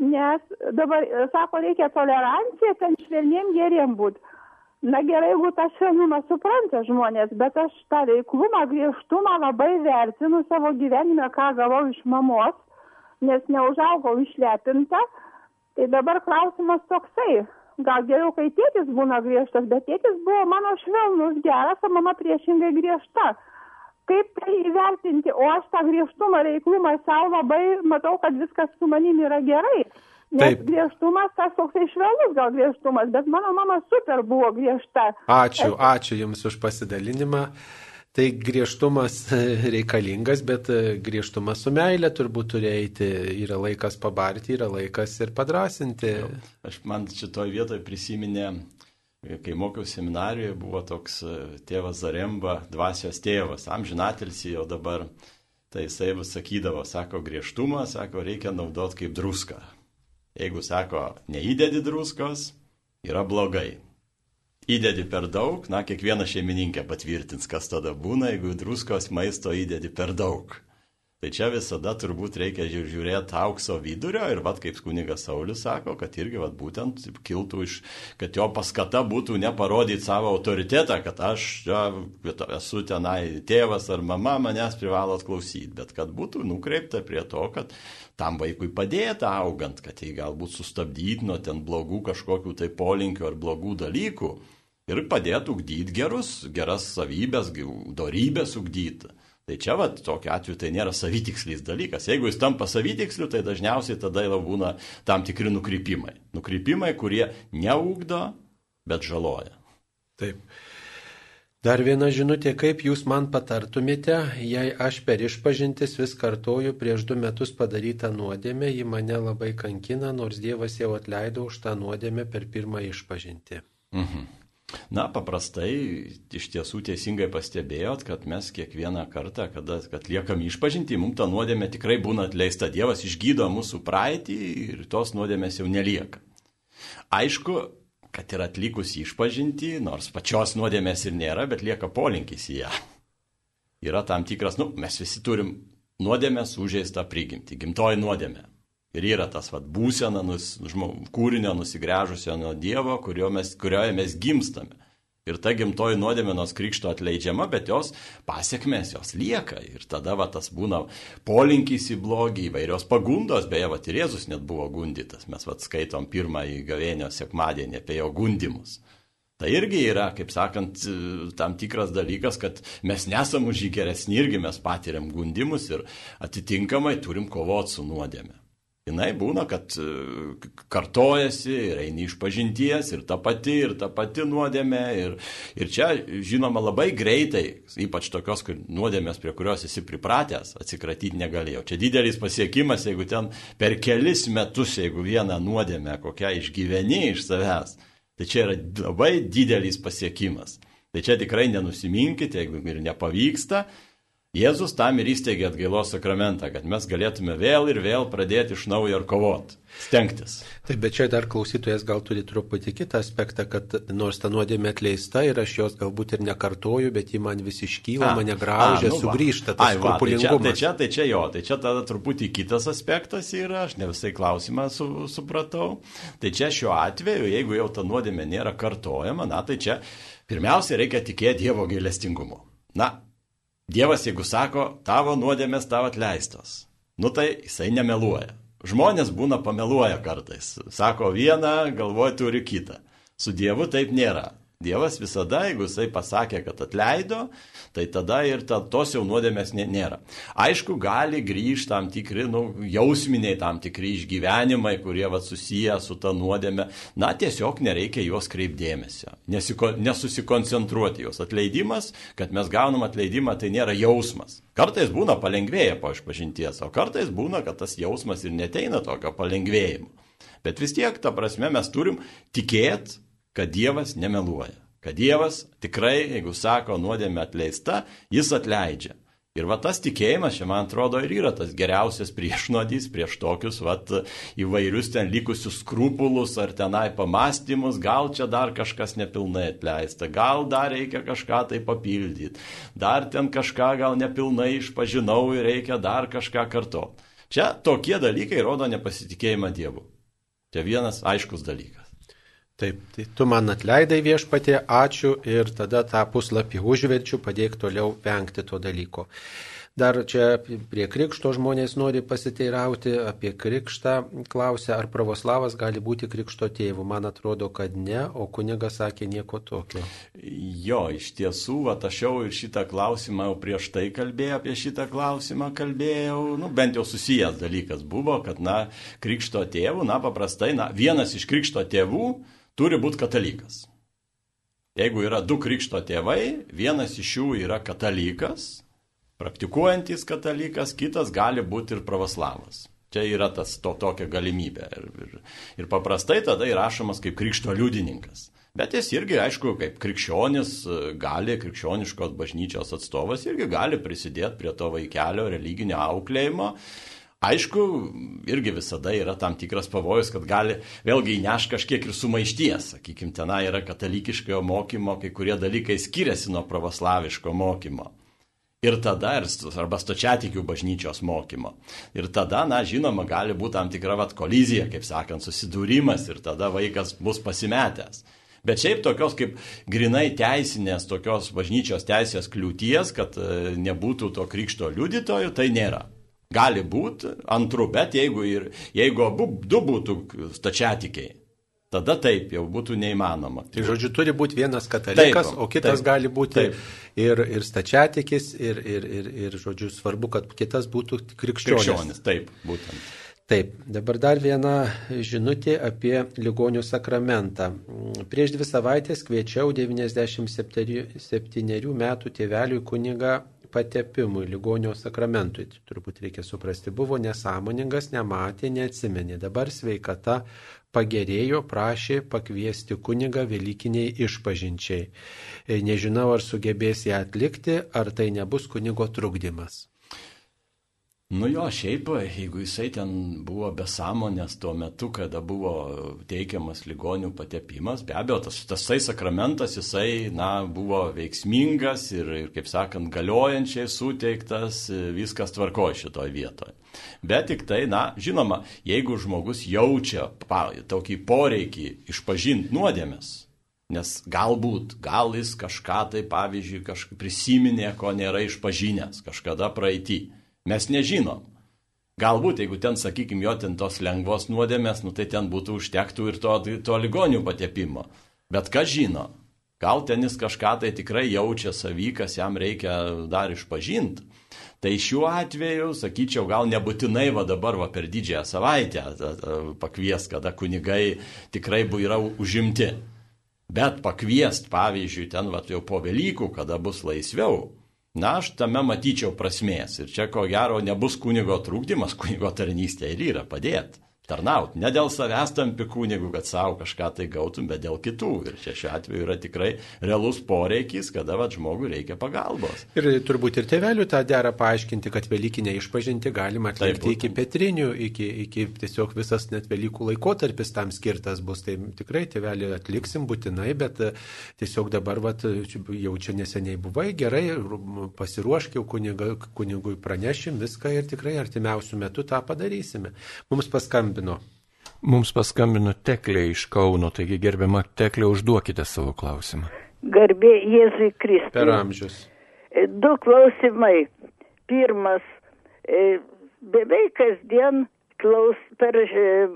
nes dabar, sako, reikia toleranciją, ten švelniem geriem būti. Na gerai, jeigu tą švelnumą supranta žmonės, bet aš tą reiklumą, griežtumą labai vertinu savo gyvenime, ką gavau iš mamos nes neužaugau išlepinta. Tai dabar klausimas toksai. Gal geriau, kai tėtis būna griežtas, bet tėtis buvo mano švelnus, geras, o mama priešingai griežta. Kaip tai įvertinti, o aš tą griežtumą, reiklumą savo labai matau, kad viskas su manimi yra gerai. Nes Taip. griežtumas tas toksai švelnus gal griežtumas, bet mano mama super buvo griežta. Ačiū, ačiū Jums už pasidalinimą. Tai griežtumas reikalingas, bet e, griežtumas su meilė turbūt turi eiti. Yra laikas pabarti, yra laikas ir padrasinti. Aš man šitoje vietoje prisiminė, kai mokiau seminarijoje, buvo toks e, tėvas Zaremba, dvasios tėvas, amžinatilsi jau dabar. Tai jisai vis sakydavo, sako, griežtumą, sako, reikia naudoti kaip druską. Jeigu sako, neįdedi druskos, yra blogai įdedi per daug, na, kiekviena šeimininkė patvirtins, kas tada būna, jeigu druskos maisto įdedi per daug. Tai čia visada turbūt reikia žiūrėti aukso vidurio ir vad kaip kunigas Saulis sako, kad irgi vad būtent kiltų iš, kad jo paskata būtų neparodyti savo autoritetą, kad aš ja, esu tenai tėvas ar mama, manęs privalot klausyti, bet kad būtų nukreipta prie to, kad tam vaikui padėta augant, kad jį galbūt sustabdyti nuo ten blogų kažkokių tai polinkių ar blogų dalykų ir padėtų ugdyti gerus, geras savybės, darybės ugdyti. Tai čia, va, tokiu atveju tai nėra savitikslys dalykas. Jeigu jis tampa savitiksliu, tai dažniausiai tada jau būna tam tikri nukrypimai. Nukrypimai, kurie neugdo, bet žaloja. Taip. Dar viena žinutė, kaip jūs man patartumėte, jei aš per išpažintis vis kartoju prieš du metus padarytą nuodėmę, ji mane labai kankina, nors Dievas jau atleido už tą nuodėmę per pirmą išpažinti. Mhm. Na, paprastai iš tiesų teisingai pastebėjot, kad mes kiekvieną kartą, kada atliekam išpažinti, mums ta nuodėmė tikrai būna atleista. Dievas išgydo mūsų praeitį ir tos nuodėmės jau nelieka. Aišku, kad ir atlikus išpažinti, nors pačios nuodėmės ir nėra, bet lieka polinkis į ją. Yra tam tikras, nu, mes visi turim nuodėmės užėstą prigimti, gimtoji nuodėmė. Ir yra tas vat, būsena nus, žmog, kūrinio nusigręžusio nuo Dievo, mes, kurioje mes gimstame. Ir ta gimtoji nuodėmė nors krikšto atleidžiama, bet jos pasiekmes jos lieka. Ir tada va, tas būna polinkis į blogį, įvairios pagundos, beje, va, ir Jėzus net buvo gundytas. Mes va, skaitom pirmąjį gavėnio sekmadienį apie jo gundimus. Tai irgi yra, kaip sakant, tam tikras dalykas, kad mes nesam už jį geresni, irgi mes patiriam gundimus ir atitinkamai turim kovoti su nuodėme jinai būna, kad e, kartojasi ir eini iš pažinties ir ta pati, ir ta pati nuodėmė. Ir, ir čia, žinoma, labai greitai, ypač tokios nuodėmės, prie kurios esi pripratęs, atsikratyti negalėjau. Čia didelis pasiekimas, jeigu ten per kelis metus, jeigu vieną nuodėmę kokią išgyveni iš savęs, tai čia yra labai didelis pasiekimas. Tai čia tikrai nenusiminkite, jeigu ir nepavyksta, Jėzus tam ir įsteigė atgailos sakramentą, kad mes galėtume vėl ir vėl pradėti iš naujo ir kovoti, stengtis. Taip, bet čia dar klausytojas gal turi truputį kitą aspektą, kad nors ta nuodėmė atleista ir aš jos galbūt ir nekartoju, bet ji man vis iškyla, a, mane graužia, a, nu, sugrįžta tas skrupulingumas. Tai, tai, čia, tai čia jo, tai čia tada truputį kitas aspektas yra, aš ne visai klausimą su, supratau. Tai čia šiuo atveju, jeigu jau ta nuodėmė nėra kartojama, na tai čia pirmiausia reikia tikėti Dievo gailestingumu. Na, Dievas, jeigu sako, tavo nuodėmės tavo atleistos, nu tai jisai nemeluoja. Žmonės būna pameluoja kartais. Sako vieną, galvoja turi kitą. Su Dievu taip nėra. Dievas visada, jeigu jisai pasakė, kad atleido, tai tada ir ta, tos jau nuodėmės nėra. Aišku, gali grįžti tam tikri, nu, jausminiai tam tikri išgyvenimai, kurie va, susiję su ta nuodėme. Na, tiesiog nereikia juos kreipdėmesio, nesiko, nesusikoncentruoti juos. Atleidimas, kad mes gaunam atleidimą, tai nėra jausmas. Kartais būna palengvėję po išpažinties, o kartais būna, kad tas jausmas ir neteina tokio palengvėjimo. Bet vis tiek, ta prasme, mes turim tikėti, kad Dievas nemeluoja. Kad Dievas tikrai, jeigu sako nuodėmė atleista, jis atleidžia. Ir va tas tikėjimas, čia man atrodo, ir yra tas geriausias priešnodys prieš tokius vat, įvairius ten likusius skrupulus ar tenai pamastymus, gal čia dar kažkas nepilnai atleista, gal dar reikia kažką tai papildyti, dar ten kažką gal nepilnai išpažinau ir reikia dar kažką kartoti. Čia tokie dalykai rodo nepasitikėjimą Dievu. Čia vienas aiškus dalykas. Taip, tai tu man atleidai viešpatė, ačiū ir tada tą puslapį užverčiu, padėk toliau vengti to dalyko. Dar čia prie krikšto žmonės nori pasiteirauti apie krikštą, klausia, ar pravoslavas gali būti krikšto tėvu. Man atrodo, kad ne, o kunigas sakė nieko tokio. Jo, iš tiesų, va, aš jau ir šitą klausimą jau prieš tai kalbėjau, apie šitą klausimą kalbėjau, nu, bent jau susijęs dalykas buvo, kad, na, krikšto tėvų, na, paprastai, na, vienas iš krikšto tėvų, turi būti katalikas. Jeigu yra du krikšto tėvai, vienas iš jų yra katalikas, praktikuojantis katalikas, kitas gali būti ir pravoslavas. Čia yra tas to tokia galimybė. Ir, ir, ir paprastai tada įrašomas kaip krikšto liudininkas. Bet jis irgi, aišku, kaip krikščionis gali, krikščioniškos bažnyčios atstovas irgi gali prisidėti prie to vaikelio religinio auklėjimo Aišku, irgi visada yra tam tikras pavojus, kad gali vėlgi įneš kažkiek ir sumaišties. Sakykime, tenai yra katalikiškojo mokymo, kai kurie dalykai skiriasi nuo pravoslaviško mokymo. Ir tada, arba stočiatikių bažnyčios mokymo. Ir tada, na, žinoma, gali būti tam tikra vat kolizija, kaip sakant, susidūrimas ir tada vaikas bus pasimetęs. Bet šiaip tokios kaip grinai teisinės, tokios bažnyčios teisės kliūties, kad e, nebūtų to krikšto liudytojų, tai nėra. Gali būti antru, bet jeigu, ir, jeigu abu du būtų stačiatikiai, tada taip jau būtų neįmanoma. Tai žodžiu, turi būti vienas katalikas, taip, o kitas taip, gali būti taip. ir, ir stačiatikis, ir, ir, ir, ir, žodžiu, svarbu, kad kitas būtų krikščionis. Krikščionis, taip, būtent. Taip, dabar dar viena žinutė apie ligonių sakramentą. Prieš dvi savaitės kviečiau 97 metų tėveliui kuniga patepimui, ligonio sakramentui. Turbūt reikia suprasti, buvo nesąmoningas, nematė, neatsimenė. Dabar sveikata pagerėjo, prašė pakviesti kunigą Velykiniai išpažinčiai. Nežinau, ar sugebės ją atlikti, ar tai nebus kunigo trukdymas. Nu jo, šiaip, jeigu jisai ten buvo be sąmonės tuo metu, kada buvo teikiamas ligonių patepimas, be abejo, tas, tasai sakramentas jisai, na, buvo veiksmingas ir, ir, kaip sakant, galiojančiai suteiktas, viskas tvarko šitoje vietoje. Bet tik tai, na, žinoma, jeigu žmogus jaučia pa, tokį poreikį išpažinti nuodėmės, Nes galbūt, gal jis kažką tai, pavyzdžiui, kažkaip prisiminė, ko nėra išpažinęs kažkada praeitį. Mes nežinom. Galbūt, jeigu ten, sakykime, jo ten tos lengvos nuodėmės, nu tai ten būtų užtektų ir to, to ligonių patepimo. Bet ką žino? Gal ten jis kažką tai tikrai jaučia savy, kas jam reikia dar išpažinti. Tai šiuo atveju, sakyčiau, gal nebūtinai va dabar va per didžiąją savaitę pakvies, kada kunigai tikrai yra užimti. Bet pakviest, pavyzdžiui, ten va jau po Velykų, kada bus laisviau, na, aš tame matyčiau prasmės. Ir čia ko gero nebus kunigo trūkdymas, kunigo tarnystė ir yra padėti tarnauti. Ne dėl savęs tampi kūnigu, kad savo kažką tai gautum, bet dėl kitų. Ir čia šiuo atveju yra tikrai realus poreikis, kada va, žmogui reikia pagalbos. Ir turbūt ir tėvelių tą dera paaiškinti, kad Velykinė išpažinti galima atlikti Taip, iki petrinių, iki, iki tiesiog visas net Velykų laikotarpis tam skirtas bus. Tai tikrai tėvelį atliksim būtinai, bet e, tiesiog dabar va, jau čia neseniai buvai, gerai, pasiruoškiau kuniga, kunigui pranešim viską ir tikrai artimiausių metų tą padarysime. Mums paskambino paskambino? Mums paskambino Teklė iš Kauno, taigi gerbiama Teklė, užduokite savo klausimą. Garbė Jėzui Kristui. Per amžius. E, du klausimai. Pirmas, e, beveik kasdien klaus, per e,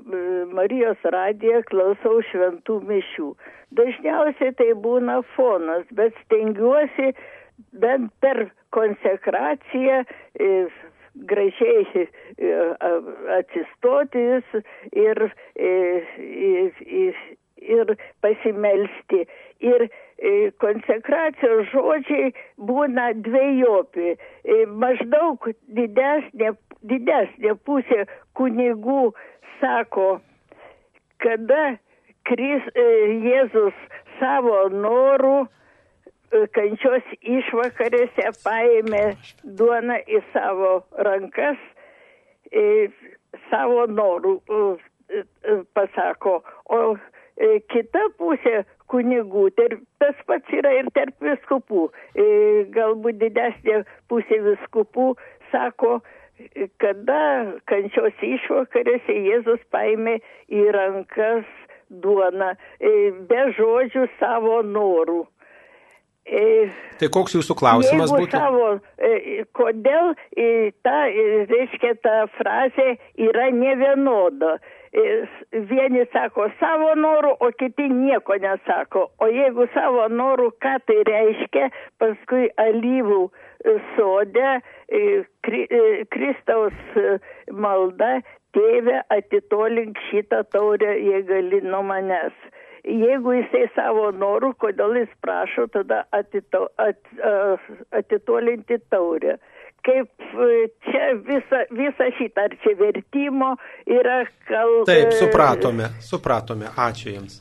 Marijos radiją klausau šventų mišių. Dažniausiai tai būna fonas, bet stengiuosi bent per konsekraciją gražiai e, atsistoti ir, ir, e, ir, ir pasimelsti. Ir e, konsekracijos žodžiai būna dviejopi. Maždaug didesnė, didesnė pusė kunigų sako, kada Kris, Jėzus savo norų kančios išvakarėse paėmė duoną į savo rankas, savo norų pasako, o kita pusė kunigų, tas pats yra ir tarp viskupų, galbūt didesnė pusė viskupų sako, kada kančios išvakarėse Jėzus paėmė į rankas duoną, be žodžių savo norų. E, tai koks jūsų klausimas būtų? Savo, e, kodėl e, ta, reiškia, ta frazė yra nevienoda. Vieni sako savo norų, o kiti nieko nesako. O jeigu savo norų, ką tai reiškia, paskui alyvų sode Kristaus malda, tėve atitolink šitą taurę, jei gali nuo manęs jeigu jisai savo norų, kodėl jis prašo tada atito, at, atitolinti taurę. Kaip e, čia visa, visa šitą, ar čia vertimo yra kalba. Taip, supratome, supratome. Ačiū Jums.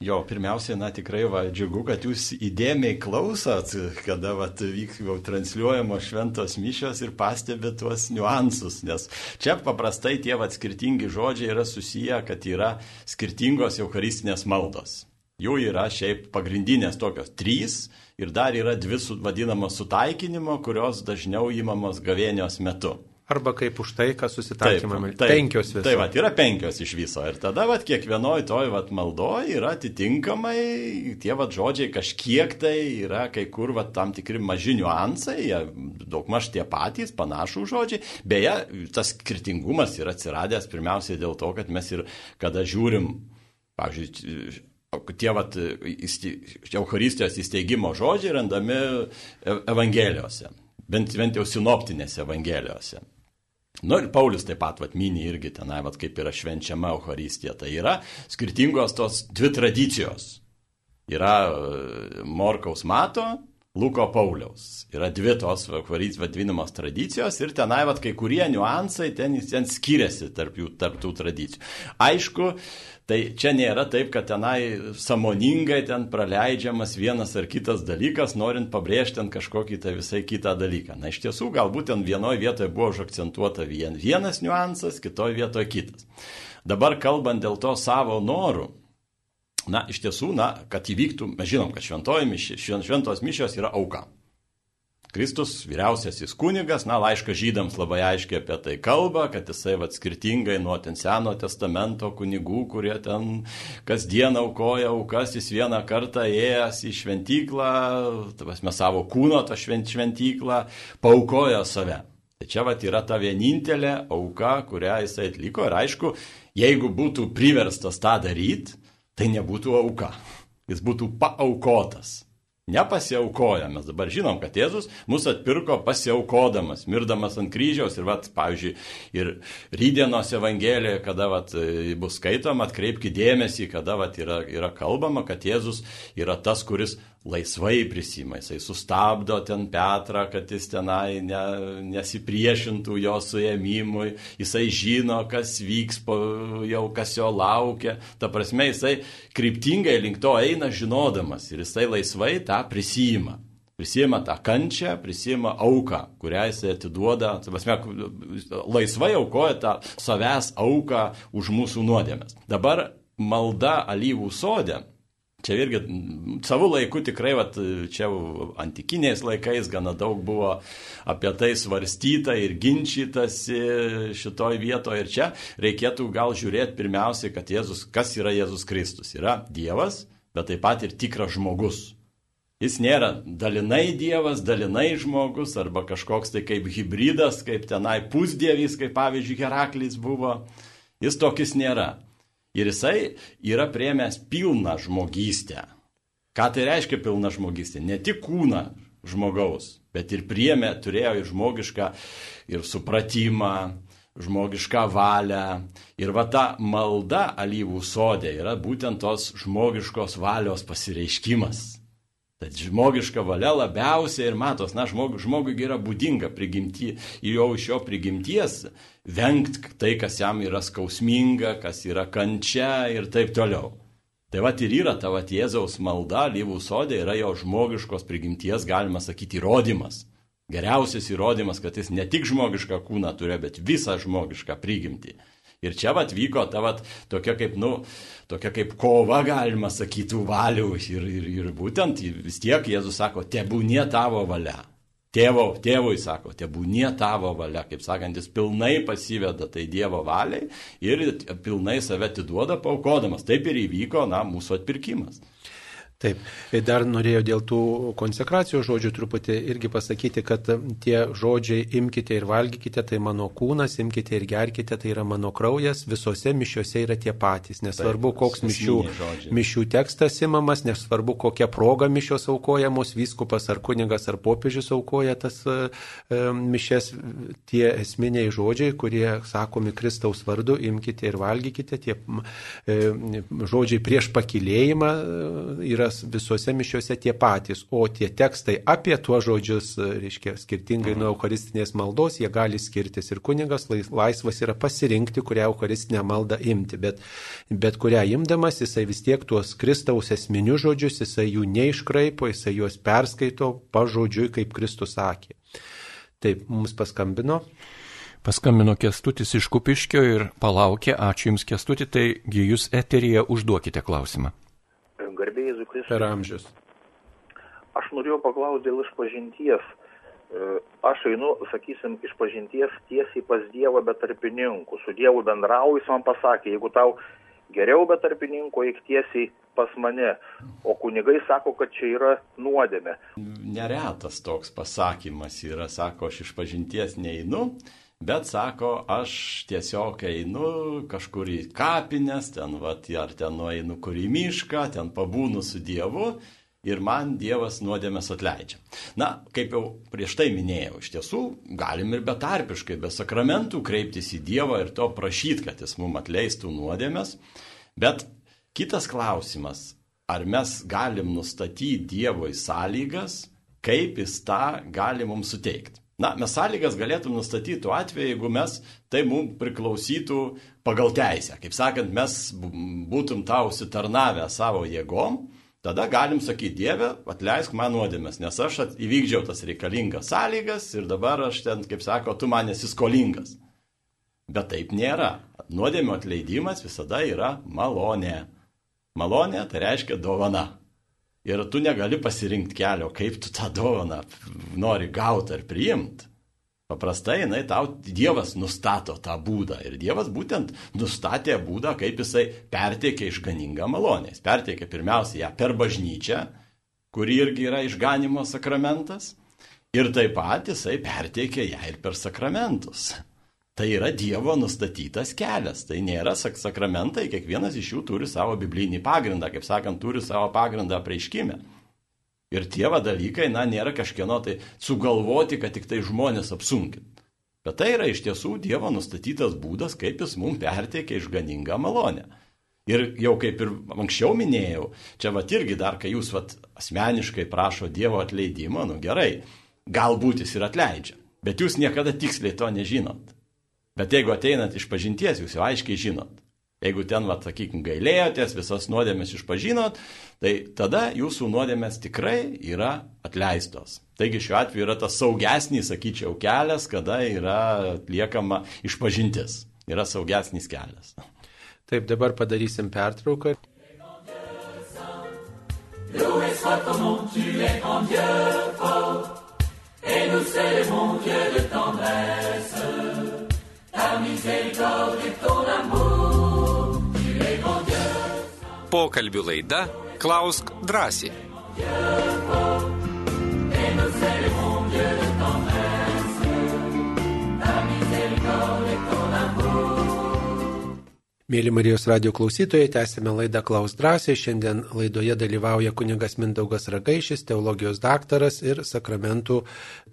Jo, pirmiausia, na tikrai va, džiugu, kad jūs įdėmiai klausot, kada va, vyk jau transliuojamos šventos mišios ir pastebėt tuos niuansus, nes čia paprastai tie va, skirtingi žodžiai yra susiję, kad yra skirtingos eucharistinės maldos. Jų yra šiaip pagrindinės tokios trys ir dar yra dvi vadinamos sutaikinimo, kurios dažniau įmamos gavėnios metu. Arba kaip už tai, kas susitaikymą. Penkios viso. Tai va, yra penkios iš viso. Ir tada va, kiekvienoj toj va, maldoj yra atitinkamai tie va žodžiai kažkiek tai yra kai kur va, tam tikri maži niuansai, jie daugmaž tie patys, panašų žodžiai. Beje, tas skirtingumas yra atsiradęs pirmiausiai dėl to, kad mes ir kada žiūrim, pavyzdžiui, tie vat, Eucharistijos įsteigimo žodžiai randami Evangelijose, bent, bent jau sinoptinėse Evangelijose. Nu ir Paulius taip pat vat, mini irgi tenai, vat, kaip yra švenčiama Euharistija. Tai yra skirtingos tos dvi tradicijos. Yra e, Morkaus mato, Luko Pauliaus. Yra dvi tos vadinamos tradicijos ir tenai vat, kai kurie niuansai ten, ten skiriasi tarp, jų, tarp tų tradicijų. Aišku, Tai čia nėra taip, kad tenai samoningai ten praleidžiamas vienas ar kitas dalykas, norint pabrėžti ten kažkokį tai visai kitą dalyką. Na iš tiesų, galbūt ten vienoje vietoje buvo užakcentuota vien, vienas niuansas, kitoje vietoje kitas. Dabar kalbant dėl to savo norų, na iš tiesų, na, kad įvyktų, mes žinom, kad šventos mišios yra auka. Kristus vyriausiasis kunigas, na, laiškas žydams labai aiškiai apie tai kalba, kad jisai vat skirtingai nuo ten seno testamento kunigų, kurie ten kasdien aukoja aukas, jis vieną kartą ėjęs į šventyklą, mes savo kūno tą švent, šventyklą, paukojo save. Tai čia vat yra ta vienintelė auka, kurią jisai atliko ir aišku, jeigu būtų priverstas tą daryti, tai nebūtų auka. Jis būtų paaukotas nepasiaukoja. Mes dabar žinom, kad Jėzus mus atpirko pasiaukodamas, mirdamas ant kryžiaus ir, vat, pavyzdžiui, ir rydienos evangelijoje, kada vat, bus skaitoma, atkreipkite dėmesį, kada vat, yra, yra kalbama, kad Jėzus yra tas, kuris laisvai prisima, jisai sustabdo ten Petrą, kad jis tenai ne, nesipriešintų jo suėmimui, jisai žino, kas vyks, po, jau kas jo laukia, ta prasme jisai kryptingai link to eina žinodamas ir jisai laisvai tą prisima. Prisima tą kančią, prisima auką, kurią jisai atiduoda, prasme, laisvai aukoja tą savęs auką už mūsų nuodėmės. Dabar malda alyvų sodė Čia irgi savo laiku tikrai, vat, čia antikiniais laikais gana daug buvo apie tai svarstyta ir ginčytasi šitoj vietoje. Ir čia reikėtų gal žiūrėti pirmiausiai, kad Jėzus, kas yra Jėzus Kristus. Yra Dievas, bet taip pat ir tikras žmogus. Jis nėra dalinai Dievas, dalinai žmogus arba kažkoks tai kaip hybridas, kaip tenai pusdievis, kaip pavyzdžiui Heraklis buvo. Jis tokis nėra. Ir jisai yra priemęs pilną žmogystę. Ką tai reiškia pilna žmogystė? Ne tik kūną žmogaus, bet ir priemė, turėjo ir žmogišką, ir supratimą, žmogišką valią. Ir va ta malda alyvų sodė yra būtent tos žmogiškos valios pasireiškimas. Tad žmogiška valia labiausiai ir matos, na, žmog, žmogui yra būdinga prigimti, jau iš jo prigimties vengti tai, kas jam yra skausminga, kas yra kančia ir taip toliau. Tai va ir yra ta va Jėzaus malda, lyvų sodė yra jo žmogiškos prigimties, galima sakyti, įrodymas. Geriausias įrodymas, kad jis ne tik žmogišką kūną turi, bet visą žmogišką prigimtį. Ir čia vat vyko ta vat tokia kaip, nu, tokia kaip kova, galima sakyti, valių. Ir, ir, ir būtent vis tiek Jėzus sako, tebūnie tavo valia. Tėvo, tėvui sako, tebūnie tavo valia, kaip sakant, jis pilnai pasiveda tai Dievo valiai ir pilnai save atiduoda paukodamas. Taip ir įvyko, na, mūsų atpirkimas. Taip, dar norėjau dėl tų konsekracijos žodžių truputį irgi pasakyti, kad tie žodžiai imkite ir valgykite, tai mano kūnas, imkite ir gerkite, tai yra mano kraujas, visose mišiuose yra tie patys. Nesvarbu, Taip, koks mišių, mišių tekstas imamas, nesvarbu, kokia proga mišios aukojamos, vyskupas ar kunigas ar popiežius aukoja tas e, e mišes, tie esminiai žodžiai, kurie sakomi Kristaus vardu, imkite ir valgykite, tie e, žodžiai prieš pakilėjimą e, yra visuose mišiuose tie patys, o tie tekstai apie tuos žodžius, reiškia, skirtingai nuo eucharistinės maldos, jie gali skirtis. Ir kunigas laisvas yra pasirinkti, kurią eucharistinę maldą imti, bet, bet kurią imdamas jisai vis tiek tuos Kristaus esminius žodžius, jisai jų neiškraipo, jisai juos perskaito pažodžiui, kaip Kristus sakė. Taip, mums paskambino. Paskambino Kestutis iš Kupiškio ir palaukė, ačiū Jums Kestuti, taigi Jūs eterija užduokite klausimą garbė Jėzui Kristui. Per amžius. Aš norėjau paklausti dėl išpažinties. E, aš einu, sakysim, išpažinties tiesiai pas Dievą be tarpininkų. Su Dievu bendrauju, jis man pasakė, jeigu tau geriau be tarpininko, eik tiesiai pas mane. O kunigai sako, kad čia yra nuodėme. Neretas toks pasakymas yra, sako, aš iš pažinties neinu, Bet sako, aš tiesiog einu kažkur į kapines, ten, vat, ar ten nueinu kur į mišką, ten pabūnu su Dievu ir man Dievas nuodėmės atleidžia. Na, kaip jau prieš tai minėjau, iš tiesų galim ir betarpiškai, be sakramentų kreiptis į Dievą ir to prašyti, kad jis mums atleistų nuodėmės. Bet kitas klausimas, ar mes galim nustatyti Dievui sąlygas, kaip jis tą gali mums suteikti. Na, mes sąlygas galėtum nustatyti tuo atveju, jeigu mes tai mums priklausytų pagal teisę. Kaip sakant, mes būtum tau užsitarnavę savo jėgom, tada galim sakyti, Dieve, atleisk man nuodėmės, nes aš įvykdžiau tas reikalingas sąlygas ir dabar aš ten, kaip sako, tu man esi skolingas. Bet taip nėra. Nuodėmio atleidimas visada yra malonė. Malonė tai reiškia dovana. Ir tu negali pasirinkti kelio, kaip tu tą dovaną nori gauti ar priimti. Paprastai, jinai tau Dievas nustato tą būdą. Ir Dievas būtent nustatė būdą, kaip jisai perteikia išganingą malonę. Jis perteikia pirmiausia ją per bažnyčią, kuri irgi yra išganimo sakramentas. Ir taip pat jisai perteikia ją ir per sakramentus. Tai yra Dievo nustatytas kelias, tai nėra sak sakramentai, kiekvienas iš jų turi savo biblinį pagrindą, kaip sakant, turi savo pagrindą prieiškime. Ir tie va dalykai, na, nėra kažkieno tai sugalvoti, kad tik tai žmonės apsunkint. Bet tai yra iš tiesų Dievo nustatytas būdas, kaip jis mums perteikia išganingą malonę. Ir jau kaip ir anksčiau minėjau, čia va irgi dar, kai jūs va asmeniškai prašo Dievo atleidimo, nu gerai, galbūt jis ir atleidžia, bet jūs niekada tiksliai to nežinot. Bet jeigu ateinat iš pažinties, jūs jau aiškiai žinot. Jeigu ten, va, sakykime, gailėjotės, visas nuodėmės išpažinot, tai tada jūsų nuodėmės tikrai yra atleistos. Taigi šiuo atveju yra tas saugesnis, sakyčiau, kelias, kada yra atliekama išpažintis. Yra saugesnis kelias. Taip, dabar padarysim pertrauką. Loué soit ton nom, tu es grand Dieu fort, et nous célébrons Dieu de tendresse. Pokalbių laida Klausk drąsiai. Mėly Marijos radio klausytojai, tęsime laidą Klaus drąsiai. Šiandien laidoje dalyvauja kunigas Mindaugas Ragaišis, teologijos daktaras ir sakramentų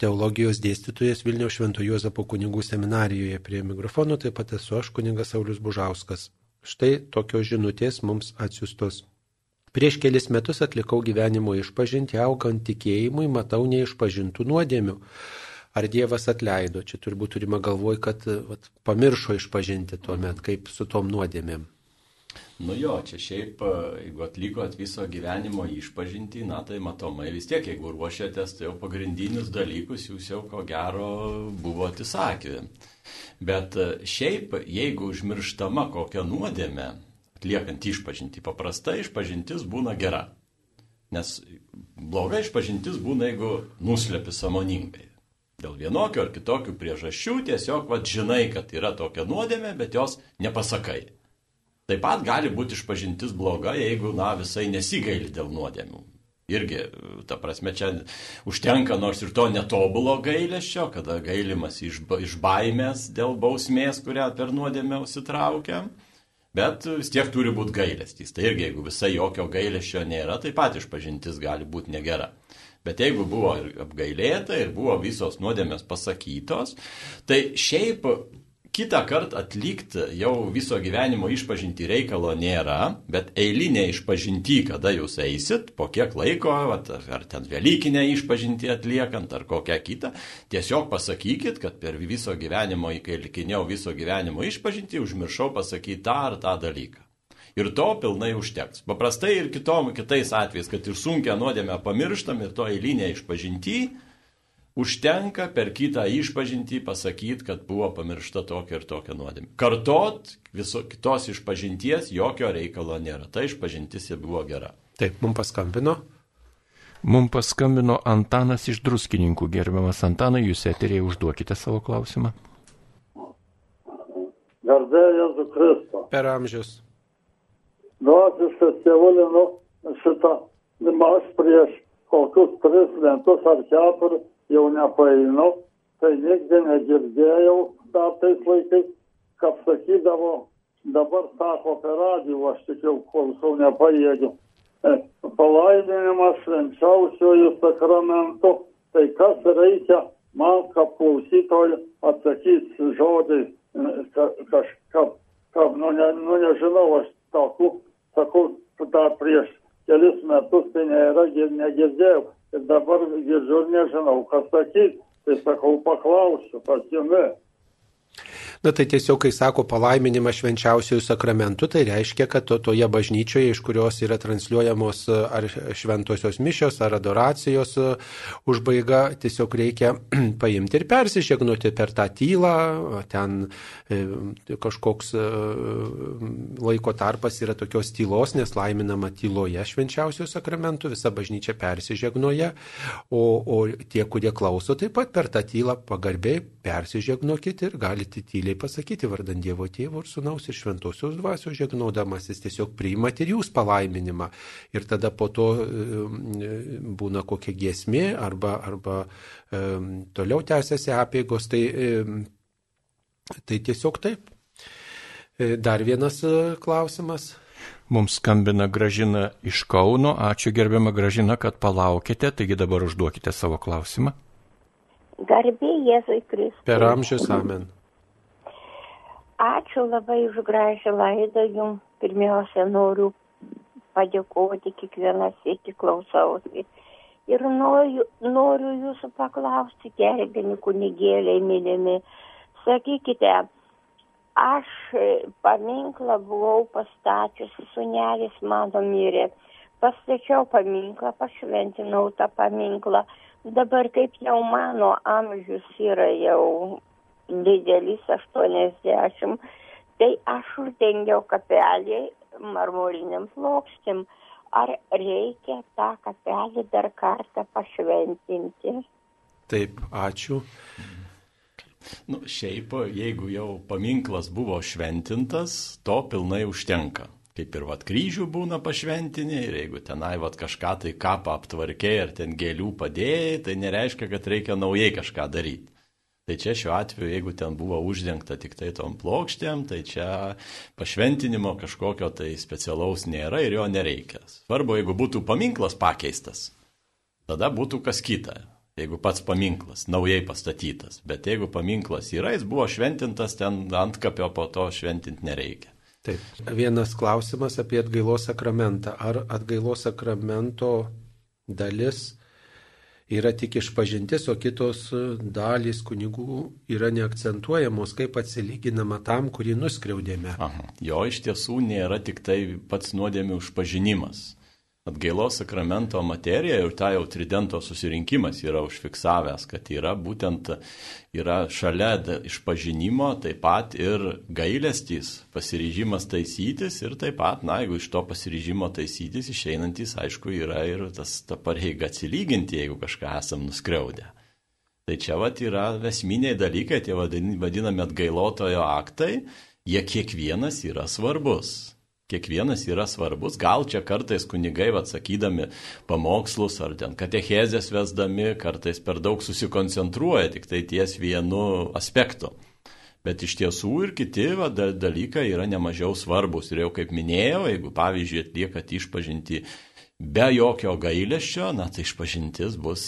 teologijos dėstytojas Vilniaus Švento Juozapo kunigų seminarijoje. Prie mikrofono taip pat esu aš kunigas Saulis Bužauskas. Štai tokios žinutės mums atsiustos. Prieš kelis metus atlikau gyvenimo išpažinti, augant tikėjimui, matau neišpažintų nuodėmių ar Dievas atleido. Čia turbūt turime galvoj, kad vat, pamiršo išpažinti tuo met, kaip su tom nuodėmėm. Nu jo, čia šiaip, jeigu atlikot viso gyvenimo išpažinti, na tai matomai vis tiek, jeigu ruošiatės, tai jau pagrindinius dalykus jūs jau ko gero buvo atsisakę. Bet šiaip, jeigu užmirštama kokią nuodėmę, atliekant išpažinti, paprastai išpažintis būna gera. Nes bloga išpažintis būna, jeigu nuslepi samoningai dėl vienokių ar kitokių priežasčių tiesiog vad žinai, kad yra tokia nuodėmė, bet jos nepasakai. Taip pat gali būti išpažintis bloga, jeigu, na, visai nesigaili dėl nuodėmių. Irgi, ta prasme, čia užtenka nors ir to netobulo gailesčio, kada gailimas iš, iš baimės dėl bausmės, kurią per nuodėmę užsitraukiam. Bet vis tiek turi būti gailestys. Tai irgi, jeigu visai jokio gailesčio nėra, taip pat išpažintis gali būti negera. Bet jeigu buvo ir apgailėta, ir buvo visos nuodėmės pasakytos, tai šiaip kitą kartą atlikti jau viso gyvenimo išpažinti reikalo nėra, bet eilinė išpažinti, kada jūs eisit, po kiek laiko, ar ten Velykinę išpažinti atliekant, ar kokią kitą, tiesiog pasakykit, kad per viso gyvenimo, kai likinėjau viso gyvenimo išpažinti, užmiršau pasakyti tą ar tą dalyką. Ir to pilnai užteks. Paprastai ir kitom, kitais atvejais, kad ir sunkia nuodėmę pamirštam ir to eilinė išpažinti, užtenka per kitą išpažinti pasakyti, kad buvo pamiršta tokia ir tokia nuodėmė. Kartot viso kitos išpažinties jokio reikalo nėra. Ta išpažintis jau buvo gera. Taip, mums paskambino. Mums paskambino Antanas iš druskininkų. Gerbiamas Antanai, jūs eterėje užduokite savo klausimą. Garbė Jėzų Kristų. Per amžius dvasiškas tėvulinu šitą, aš prieš kokius tris metus ar keturis jau nepainu, tai nigde negirdėjau dar tais laikais, kad sakydavo, dabar sako per radiją, aš tik jau klausau nepajėgiu. E, palaiminimas švenčiausiojų sakramentų, tai kas reikia man, kaip klausytojui, atsakyti žodžiais, kažkaip, ka, nu, ne, nu nežinau, aš tokių sakau, dar prieš kelis metus tai nėra, negirdėjau. Ir dabar girdžiu ir nežinau, ką sakyti. Tai sakau, paklausiu, pas jumi. Na tai tiesiog, kai sako palaiminimas švenčiausiųjų sakramentų, tai reiškia, kad to, toje bažnyčioje, iš kurios yra transliuojamos ar šventosios mišios, ar adoracijos e, užbaiga, tiesiog reikia paimti ir persižegnuoti per tą tylą, ten e, kažkoks e, laiko tarpas yra tokios tylos, nes laiminama tyloje švenčiausiųjų sakramentų, visa bažnyčia persižegnoja, o, o tie, kurie klauso, taip pat per tą tylą pagarbiai persižegnokit ir galite tyliai pasakyti vardant Dievo tėvo ir sunaus ir šventosios dvasios žegnodamas, jis tiesiog priimat ir jūs palaiminimą. Ir tada po to būna kokia giesmė arba, arba toliau tęsiasi apėgos, tai, tai tiesiog taip. E, dar vienas e, klausimas. Mums skambina Gražina iš Kauno. Ačiū gerbiama Gražina, kad palaukite. Taigi dabar užduokite savo klausimą. Garbė Jėzui Kristui. Per amžius amen. Ačiū labai už gražią laidą jums. Pirmiausia, noriu padėkoti kiekvieną sėkį klausausi. Ir noriu, noriu jūsų paklausti, gerbini kunigėliai mylimi. Sakykite, aš paminklą buvau pastačiusi, sunelis mano mirė. Pastačiau paminklą, pašventinau tą paminklą dabar kaip jau mano amžius yra jau didelis, 80, tai aš uždengiau kapelį marmoriniam plokštėm. Ar reikia tą kapelį dar kartą pašventinti? Taip, ačiū. Nu, šiaip, jeigu jau paminklas buvo šventintas, to pilnai užtenka kaip ir vat kryžių būna pašventinė ir jeigu tenai vat kažką tai kapą aptvarkiai ar ten gėlių padėjai, tai nereiškia, kad reikia naujai kažką daryti. Tai čia šiuo atveju, jeigu ten buvo uždengta tik tai tom plokštėm, tai čia pašventinimo kažkokio tai specialaus nėra ir jo nereikia. Svarbu, jeigu būtų paminklas pakeistas, tada būtų kas kita. Jeigu pats paminklas, naujai pastatytas. Bet jeigu paminklas yra, jis buvo šventintas, ten ant kapio po to šventinti nereikia. Taip. Vienas klausimas apie atgailos sakramentą. Ar atgailos sakramento dalis yra tik išpažintis, o kitos dalys kunigų yra neakcentuojamos, kaip atsilyginama tam, kurį nuskriaudėme? Aha. Jo iš tiesų nėra tik tai pats nuodėmių užpažinimas atgailos sakramento materiją ir tą jau tridento susirinkimas yra užfiksavęs, kad yra būtent yra šalia išpažinimo taip pat ir gailestys, pasiryžimas taisytis ir taip pat, na, jeigu iš to pasiryžimo taisytis išeinantis, aišku, yra ir tas ta pareiga atsilyginti, jeigu kažką esam nuskriaudę. Tai čia vat yra esminiai dalykai, tie vadinami atgailotojo aktai, jie kiekvienas yra svarbus kiekvienas yra svarbus. Gal čia kartais kunigai atsakydami pamokslus ar ten katechezės vesdami, kartais per daug susikoncentruoja tik tai ties vienu aspektu. Bet iš tiesų ir kiti va, dalykai yra nemažiau svarbus. Ir jau kaip minėjau, jeigu pavyzdžiui atliekat išpažinti be jokio gailesčio, na tai išpažintis bus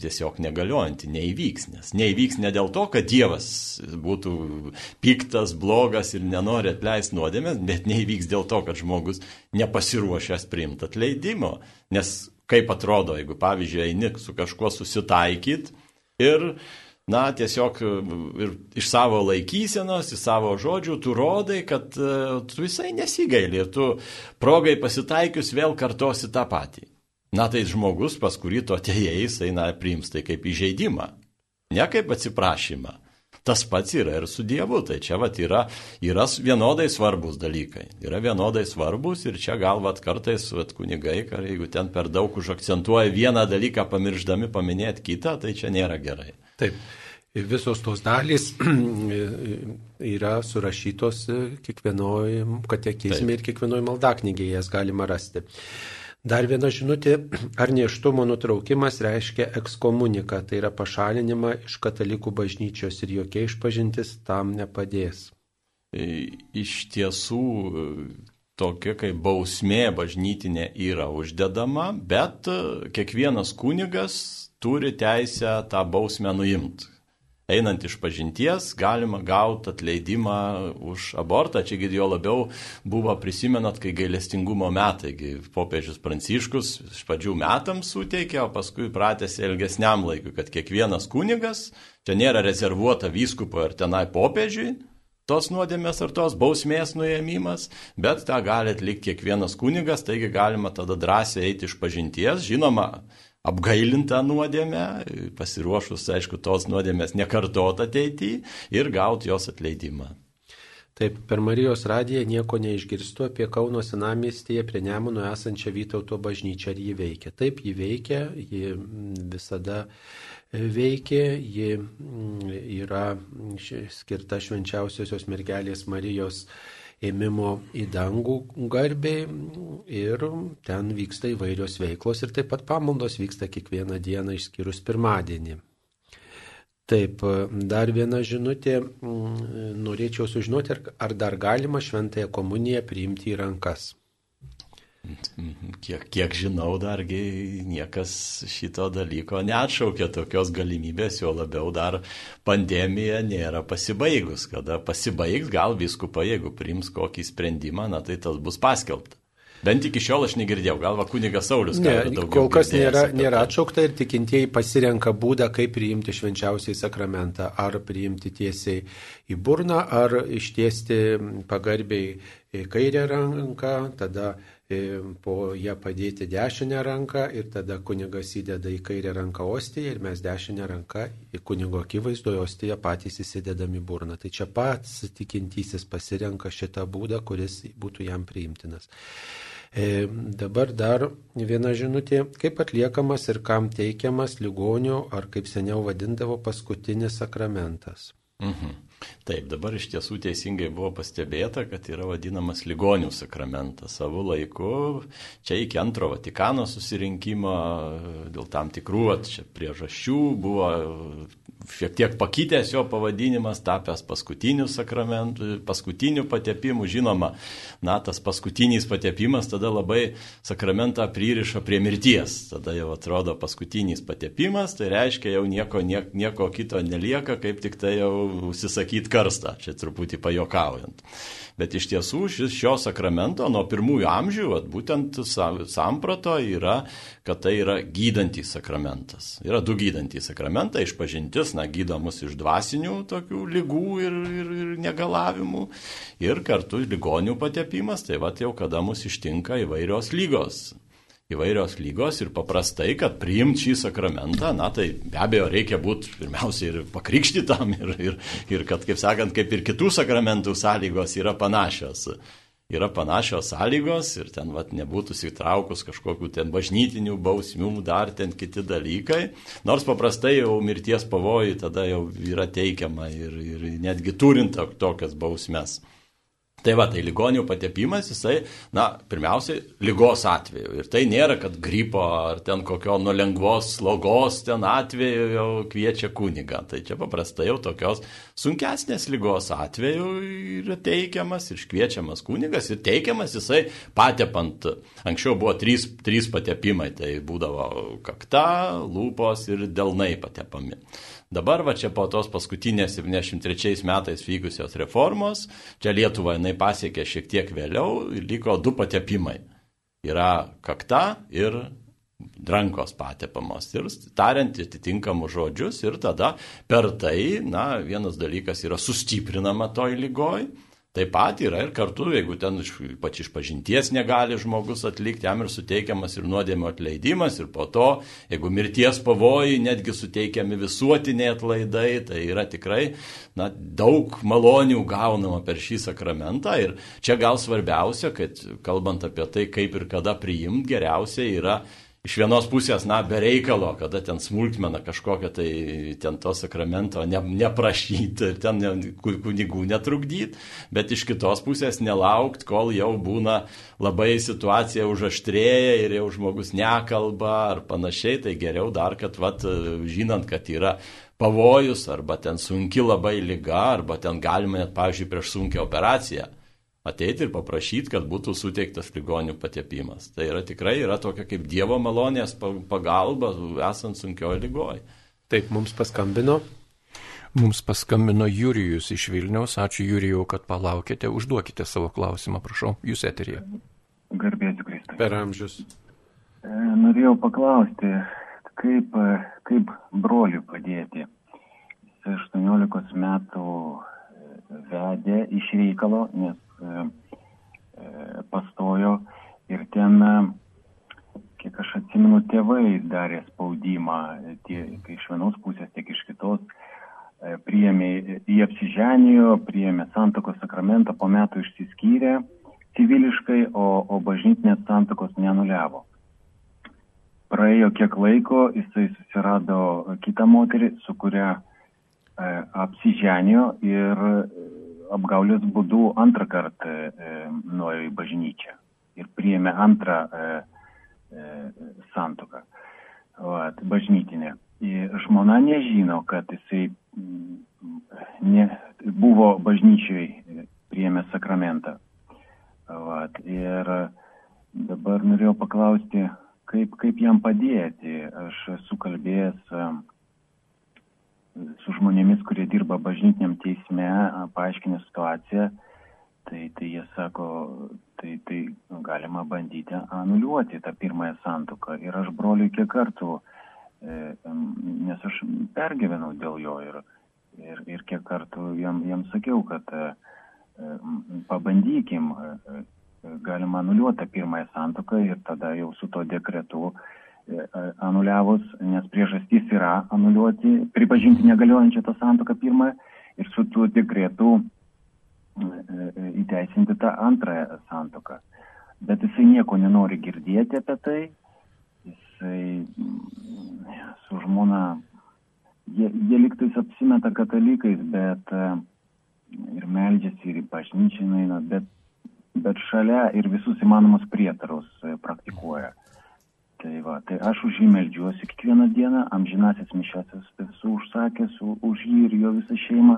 tiesiog negaliojanti, neįvyks. Nes neįvyks ne dėl to, kad Dievas būtų piktas, blogas ir nenori atleisti nuodėmės, bet neįvyks dėl to, kad žmogus nepasiruošęs priimti atleidimo. Nes kaip atrodo, jeigu pavyzdžiui eini su kažkuo susitaikyt ir na, tiesiog e, ir iš savo laikysenos, iš savo žodžių, tu rodai, kad uh, tu visai nesigaili ir tu progai pasitaikius vėl kartosi tą patį. Na, tai žmogus, pas kurį tu atėjai, jisai, na, priims tai kaip įžeidimą, ne kaip atsiprašymą. Tas pats yra ir su Dievu, tai čia vat yra, yra vienodai svarbus dalykai. Yra vienodai svarbus ir čia gal vat kartais vat kunigai, jeigu ten per daug užakcentuoja vieną dalyką, pamirždami paminėti kitą, tai čia nėra gerai. Taip. Visos tos dalys yra surašytos kiekvienoje katekizme ir kiekvienoje maldaknygėje, jas galima rasti. Dar viena žinutė, ar neštumo nutraukimas reiškia ekskomuniką, tai yra pašalinimą iš katalikų bažnyčios ir jokie išpažintis tam nepadės. E, iš tiesų, tokia kaip bausmė bažnytinė yra uždedama, bet kiekvienas kunigas turi teisę tą bausmę nuimti. Einant iš pažinties galima gauti atleidimą už abortą, čia jo labiau buvo prisimenat, kai gailestingumo metai, popiežius Pranciškus iš pradžių metams suteikė, o paskui pratėsi ilgesniam laikui, kad kiekvienas kunigas, čia nėra rezervuota vyskupo ir tenai popiežiui, tos nuodėmės ar tos bausmės nuėmimas, bet tą gali atlikti kiekvienas kunigas, taigi galima tada drąsiai eiti iš pažinties, žinoma, apgailintą nuodėmę, pasiruošus, aišku, tos nuodėmės nekartot ateityje ir gauti jos atleidimą. Taip, per Marijos radiją nieko neišgirstu apie Kauno senamiestyje prie Nemuno esančią Vytauto bažnyčią, ar jį veikia. Taip, jį veikia, ji visada veikė, ji yra skirta švenčiausiosios mergelės Marijos ėmimo į dangų garbiai ir ten vyksta įvairios veiklos ir taip pat pamaldos vyksta kiekvieną dieną išskyrus pirmadienį. Taip, dar viena žinutė, norėčiau sužinoti, ar dar galima šventąją komuniją priimti į rankas. Kiek, kiek žinau, dargi niekas šito dalyko neatšaukė tokios galimybės, jo labiau dar pandemija nėra pasibaigus. Kada pasibaigs, gal viskupai, jeigu priims kokį sprendimą, na tai tas bus paskelbta. Bent iki šiol aš negirdėjau, gal kunigas Saulis. Ne, kol kas nėra, nėra atšaukta ir tikintieji pasirenka būdą, kaip priimti švenčiausiai sakramentą. Ar priimti tiesiai į burną, ar ištiesti pagarbiai kairę ranką, tada E, po ją padėti dešinę ranką ir tada kunigas įdeda į kairę ranką ostiją ir mes dešinę ranką į kunigo akivaizdoje ostiją patys įsidedami burną. Tai čia pats tikintysis pasirenka šitą būdą, kuris būtų jam priimtinas. E, dabar dar viena žinutė, kaip atliekamas ir kam teikiamas ligonio ar kaip seniau vadindavo paskutinis sakramentas. Mhm. Taip, dabar iš tiesų teisingai buvo pastebėta, kad yra vadinamas ligonių sakramentas. Savo laiku, čia iki antro Vatikano susirinkimo, dėl tam tikrų priežasčių buvo šiek tiek pakitęs jo pavadinimas, tapęs paskutiniu sakramentu, paskutiniu patepimu. Žinoma, na, tas paskutinis patepimas tada labai sakramentą pririša prie mirties. Tada jau atrodo paskutinis patepimas, tai reiškia jau nieko, nieko, nieko kito nelieka, kaip tik tai jau užsisakyti karstą, čia truputį pajokaujant. Bet iš tiesų šis šio sakramento nuo pirmųjų amžių, at, būtent samprato yra, kad tai yra gydantis sakramentas. Yra du gydantys sakramentai, išpažintis, na, gydo mus iš dvasinių tokių lygų ir, ir, ir negalavimų. Ir kartu ligonių patepimas, tai va jau kada mus ištinka įvairios lygos įvairios lygos ir paprastai, kad priimti šį sakramentą, na tai be abejo reikia būti pirmiausia ir pakrikštytam ir, ir, ir kad, kaip sakant, kaip ir kitų sakramentų sąlygos yra panašios. Yra panašios sąlygos ir ten vat, nebūtų įtraukus kažkokių ten bažnytinių bausmių, dar ten kiti dalykai. Nors paprastai jau mirties pavojai tada jau yra teikiama ir, ir netgi turint tokias bausmes. Tai va, tai ligonių patepimas, jisai, na, pirmiausiai, lygos atveju. Ir tai nėra, kad gripo ar ten kokio nulengvos slogos ten atveju jau kviečia kunigą. Tai čia paprastai jau tokios sunkesnės lygos atveju yra teikiamas ir kviečiamas kunigas ir teikiamas jisai patepant. Anksčiau buvo trys, trys patepimai, tai būdavo kakta, lūpos ir delnai patepami. Dabar va čia po tos paskutinės 73 metais vykusios reformos, čia Lietuva jinai pasiekė šiek tiek vėliau liko du patepimai. Yra kakta ir rankos patepamos ir tariant atitinkamus žodžius ir tada per tai, na, vienas dalykas yra sustiprinama toj lygoj, Taip pat yra ir kartu, jeigu ten pač iš pažinties negali žmogus atlikti, jam ir suteikiamas ir nuodėmio atleidimas, ir po to, jeigu mirties pavojai netgi suteikiami visuotiniai atlaidai, tai yra tikrai na, daug malonių gaunama per šį sakramentą. Ir čia gal svarbiausia, kad kalbant apie tai, kaip ir kada priimti, geriausia yra iš vienos pusės, na, be reikalo, kada ten smulkmena kažkokią tai ten to sakramento ne, neprašyti ir ten ne, kunigų netrukdyti, bet iš kitos pusės nelaukt, kol jau būna labai situacija užaštrėja ir jau žmogus nekalba ar panašiai, tai geriau dar, kad, vat, žinant, kad yra pavojus arba ten sunki labai lyga arba ten galima net, pavyzdžiui, prieš sunkę operaciją ateiti ir paprašyti, kad būtų suteiktas ligonių patepimas. Tai yra tikrai yra tokia kaip Dievo malonės pagalba, esant sunkioje lygoje. Taip, mums paskambino. Mums paskambino Jurijus iš Vilniaus. Ačiū Jurijau, kad palaukėte. Užduokite savo klausimą, prašau. Jūs eterija. Garbėsiu Kristai. Per amžius. E, norėjau paklausti, kaip, kaip broliui padėti. Jis 18 metų vedė iš reikalo, nes e, pastojo ir ten, kiek aš atsimenu, tėvai darė spaudimą, tiek iš vienos pusės, tiek iš kitos, priėmė į apsiženijo, priėmė santokos sakramentą, po metų išsiskyrė civiliškai, o, o bažnytinės santokos nenuliavo. Praėjo kiek laiko, jisai susirado kitą moterį, su kuria e, apsiženijo ir apgaulės būdu antrą kartą e, nuėjo į bažnyčią ir priėmė antrą e, e, santoką, vat, bažnytinę. Ir žmona nežino, kad jisai ne, buvo bažnyčiai priėmė sakramentą. Vat, ir dabar norėjau paklausti, kaip, kaip jam padėti. Aš esu kalbėjęs su žmonėmis, kurie dirba bažnytiniam teisme, paaiškinę situaciją, tai, tai jie sako, tai, tai galima bandyti anuliuoti tą pirmąją santuką. Ir aš broliui kiek kartų, e, nes aš pergyvenau dėl jo ir, ir, ir kiek kartų jam, jam sakiau, kad e, pabandykim, e, galima anuliuoti tą pirmąją santuką ir tada jau su to dekretu anuliavus, nes priežastys yra anuliuoti, pripažinti negaliojančią tą santoką pirmąją ir su tuo dekretu įteisinti tą antrąją santoką. Bet jisai nieko nenori girdėti apie tai, jisai su žmona, jie, jie liktais apsimeta katalikais, bet ir meldžiasi, ir į bažnyčią eina, bet, bet šalia ir visus įmanomus prietarus praktikuoja. Tai, va, tai aš už jį melžiuosi kiekvieną dieną, amžinasis mišęs esu užsakęs už jį ir jo visą šeimą.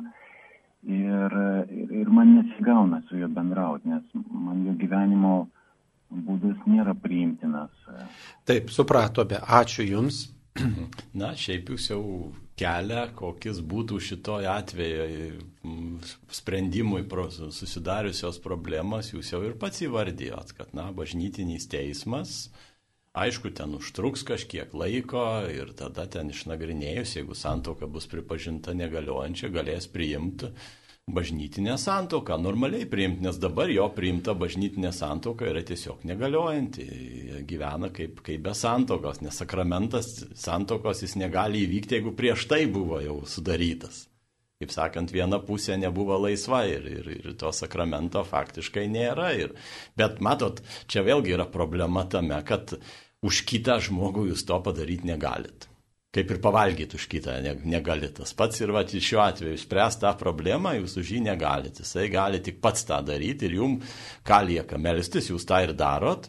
Ir, ir, ir man nesigauna su juo bendrauti, nes man jo gyvenimo būdas nėra priimtinas. Taip, supratome. Ačiū Jums. Na, šiaip jūs jau kelią, kokis būtų šitoje atveju sprendimui susidariusios problemas, jūs jau ir pats įvardijot, kad, na, bažnytinis teismas Aišku, ten užtruks kažkiek laiko ir tada ten išnagrinėjus, jeigu santoka bus pripažinta negaliojančia, galės priimti bažnytinę santoką, normaliai priimti, nes dabar jo priimta bažnytinė santoka yra tiesiog negaliojanti, gyvena kaip, kaip be santokos, nes sakramentas santokos jis negali įvykti, jeigu prieš tai buvo jau sudarytas. Kaip sakant, viena pusė nebuvo laisva ir, ir, ir to sakramento faktiškai nėra. Ir, bet matot, čia vėlgi yra problema tame, kad už kitą žmogų jūs to padaryti negalit. Kaip ir pavalgyti už kitą negalit. Tas pats ir va, šiuo atveju spręs tą problemą, jūs už jį negalit. Jisai gali tik pats tą daryti ir jum ką lieka melstis, jūs tą ir darot.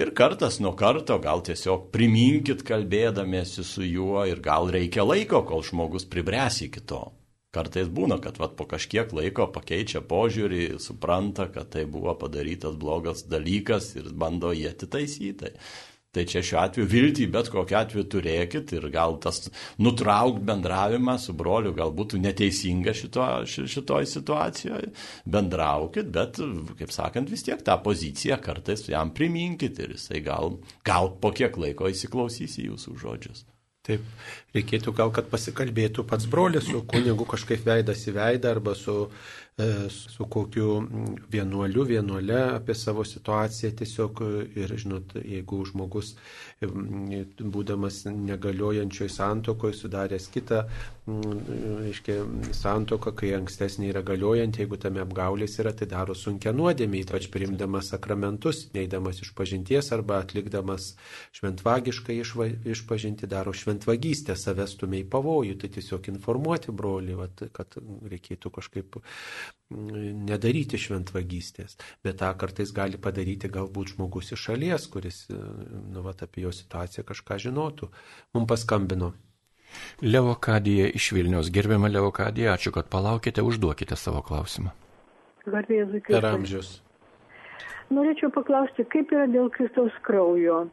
Ir kartas nuo karto gal tiesiog priminkit kalbėdamiesi su juo ir gal reikia laiko, kol žmogus pribręs iki to. Kartais būna, kad vat, po kažkiek laiko pakeičia požiūrį, supranta, kad tai buvo padarytas blogas dalykas ir bando jį atitaisyti. Tai čia šiuo atveju viltį bet kokiu atveju turėkit ir gal tas nutraukt bendravimą su broliu gal būtų neteisinga šito, šitoj situacijoje. Bendraukit, bet, kaip sakant, vis tiek tą poziciją kartais jam priminkit ir jisai gal, gal po kiek laiko įsiklausys į jūsų žodžius. Taip, reikėtų gal, kad pasikalbėtų pats brolis su kunigu kažkaip veidas į veidą arba su E, su kokiu vienuoliu, vienuole apie savo situaciją tiesiog ir, žinot, jeigu žmogus, būdamas negaliojančioj santokoje, sudaręs kitą, reiškia, santoką, kai ankstesnė yra galiojanti, jeigu tame apgaulės yra, tai daro sunkia nuodėmė, ypač priimdamas sakramentus, neįdamas iš pažinties arba atlikdamas šventvagiškai išpažinti, daro šventvagystę, savęs stumia į pavojų, tai tiesiog informuoti brolį, vat, kad reikėtų kažkaip nedaryti šventvagystės, bet tą kartais gali padaryti galbūt žmogus iš šalies, kuris nu, vat, apie jo situaciją kažką žinotų. Mums paskambino. Leokadija iš Vilnius. Gerbiama Leokadija, ačiū, kad palaukite, užduokite savo klausimą. Garbėzui, Per amžius. Norėčiau paklausti, kaip yra dėl Kristaus kraujo.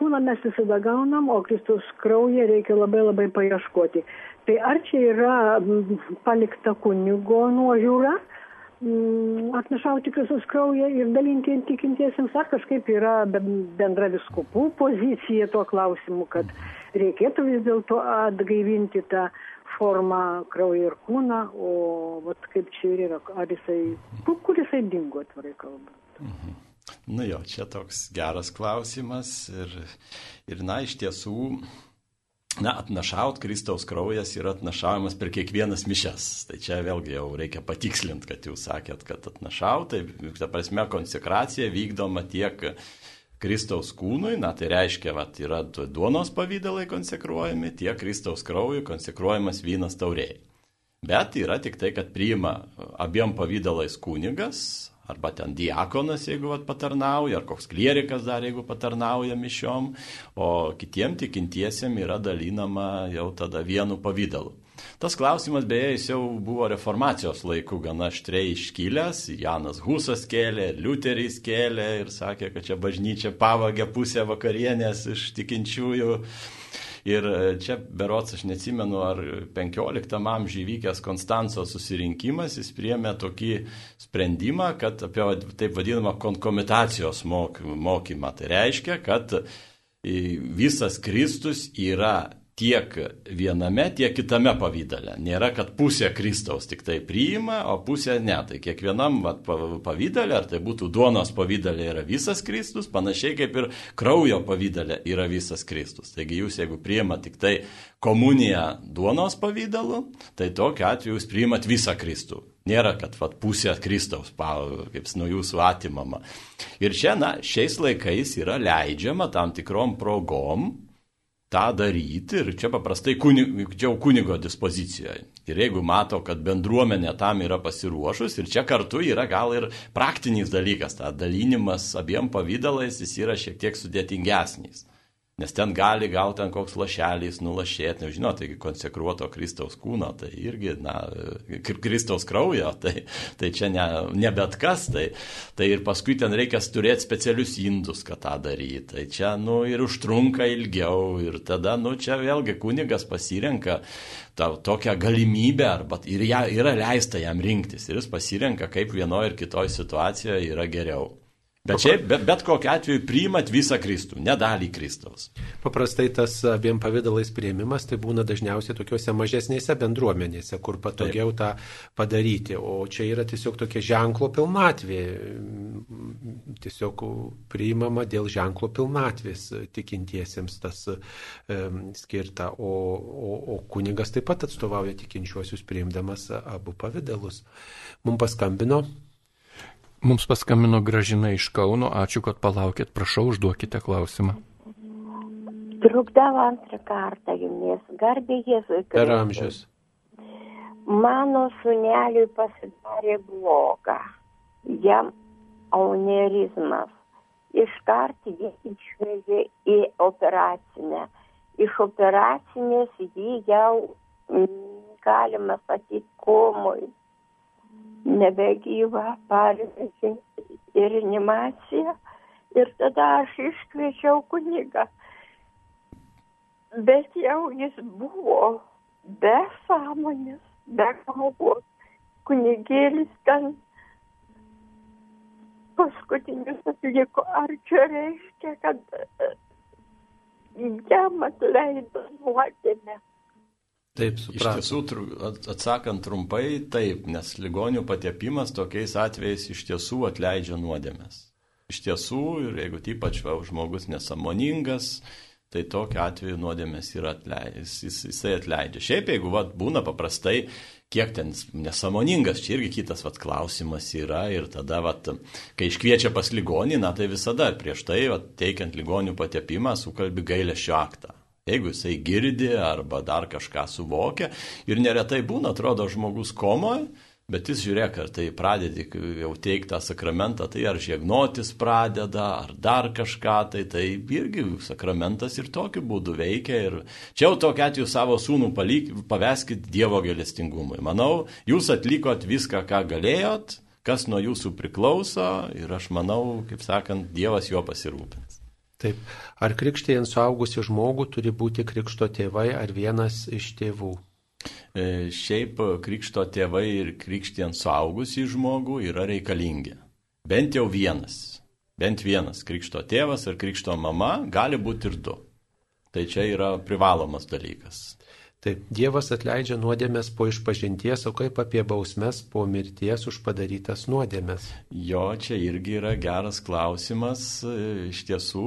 Kūną mes visada gaunam, o Kristaus kraują reikia labai labai paieškoti. Tai ar čia yra palikta kunigo nuožiūra, atnešauti Kristaus kraują ir dalinti tikintiesiems, ar kažkaip yra bendra viskupų pozicija tuo klausimu, kad reikėtų vis dėlto atgaivinti tą forma kraują ir kūną, o vat, kaip čia ir yra, ar jisai, kur, kur jisai dingo, atvarai kalbant. Mhm. Nu jo, čia toks geras klausimas ir, ir na, iš tiesų, na, atnašaut Kristaus kraujas yra atnašavimas per kiekvienas mišes. Tai čia vėlgi jau reikia patikslinti, kad jūs sakėt, kad atnašaut, tai, ta prasme, konsekracija vykdoma tiek Kristaus kūnui, na tai reiškia, kad yra duonos pavydalai konsekruojami, tiek Kristaus kraujui konsekruojamas vynas tauriai. Bet yra tik tai, kad priima abiem pavydalais kunigas, arba ten diakonas, jeigu vat, patarnauja, ar koks klierikas dar, jeigu patarnauja mišiom, o kitiem tikintiesiem yra dalinama jau tada vienu pavydalu. Tas klausimas beje, jis jau buvo reformacijos laikų gana aštriai iškilęs, Janas Husas kėlė, Liuteris kėlė ir sakė, kad čia bažnyčia pavagė pusę vakarienės iš tikinčiųjų. Ir čia berots, aš neatsimenu, ar 15 amžiuje įvykęs Konstanco susirinkimas, jis priemė tokį sprendimą, kad apie taip vadinamą konkomitacijos mokymą. Tai reiškia, kad visas Kristus yra tiek viename, tiek kitame pavydale. Nėra, kad pusė Kristaus tik tai priima, o pusė ne. Tai kiekvienam vat, pavydale, ar tai būtų duonos pavydale yra visas Kristus, panašiai kaip ir kraujo pavydale yra visas Kristus. Taigi jūs, jeigu priima tik tai komuniją duonos pavydalu, tai tokiu atveju jūs priimat visą Kristų. Nėra, kad vat, pusė Kristaus, kaip nuo jūsų atimama. Ir čia, na, šiais laikais yra leidžiama tam tikrom progom tą daryti ir čia paprastai kunigo, čia jau kunigo dispozicijoje. Ir jeigu mato, kad bendruomenė tam yra pasiruošus ir čia kartu yra gal ir praktinis dalykas, ta dalinimas abiem pavydalais jis yra šiek tiek sudėtingesnis. Nes ten gali gal ten koks lašelis nulašėti, nežinau, taigi konsekruoto Kristaus kūno, tai irgi, na, Kristaus kraujo, tai, tai čia ne, ne bet kas, tai, tai ir paskui ten reikia turėti specialius indus, kad tą daryti. Tai čia, nu, ir užtrunka ilgiau, ir tada, nu, čia vėlgi kunigas pasirenka tą, tokią galimybę, arba ir ją, yra leista jam rinktis, ir jis pasirenka, kaip vienoje ir kitoje situacijoje yra geriau. Bet šiaip, bet, bet kokiu atveju priimat visą Kristų, ne dalį Kristaus. Paprastai tas abiem pavydalais prieimimas tai būna dažniausiai tokiuose mažesnėse bendruomenėse, kur patogiau Taip. tą padaryti. O čia yra tiesiog tokia ženklo pilnatvė. Tiesiog priimama dėl ženklo pilnatvės tikintiesiems tas um, skirta. O, o, o kunigas taip pat atstovauja tikinčiuosius priimdamas abu pavydalus. Mums paskambino Mums paskambino gražina iš Kauno, ačiū, kad palaukėt, prašau, užduokite klausimą. Trukdavo antrą kartą jumis, garbė Jėzui. Per amžius. Mano suneliui pasidarė bloga, jam aunerizmas. Iškart jį išvežė į operacinę. Iš operacinės jį jau, galima sakyti, komui nebegyva, parvežė į reanimaciją ir tada aš iškviečiau kunigą. Bet jau jis buvo be sąmonės, be kalbos. Kunigėlis ten paskutinius atliko. Ar čia reiškia, kad jam atleido nuodėmę? Taip, supratau. Iš tiesų, atsakant trumpai, taip, nes ligonių patepimas tokiais atvejais iš tiesų atleidžia nuodėmės. Iš tiesų, ir jeigu ypač va, žmogus nesamoningas, tai tokiu atveju nuodėmės yra atleidęs, jis, jisai atleidžia. Šiaip, jeigu va, būna paprastai, kiek ten nesamoningas, čia irgi kitas va, klausimas yra ir tada, va, kai iškviečia pas ligonį, na tai visada prieš tai, va, teikiant ligonių patepimą, sukalbi gailėšio aktą. Jeigu jisai girdi arba dar kažką suvokia ir neretai būna, atrodo, žmogus komoje, bet jis žiūrėk, ar tai pradedi jau teikti tą sakramentą, tai ar žiegnotis pradeda, ar dar kažką, tai tai irgi sakramentas ir tokiu būdu veikia. Ir čia jau tokia atveju savo sūnų palik, paveskit Dievo gelestingumui. Manau, jūs atlikot viską, ką galėjot, kas nuo jūsų priklauso ir aš manau, kaip sakant, Dievas juo pasirūpins. Taip. Ar krikštėjant suaugusi žmogų turi būti krikšto tėvai ar vienas iš tėvų? E, šiaip krikšto tėvai ir krikštėjant suaugusi žmogų yra reikalingi. Bent jau vienas. Bent vienas krikšto tėvas ar krikšto mama gali būti ir du. Tai čia yra privalomas dalykas. Taip, Dievas atleidžia nuodėmės po išpažinties, o kaip apie bausmes po mirties už padarytas nuodėmės? Jo, čia irgi yra geras klausimas. Iš tiesų,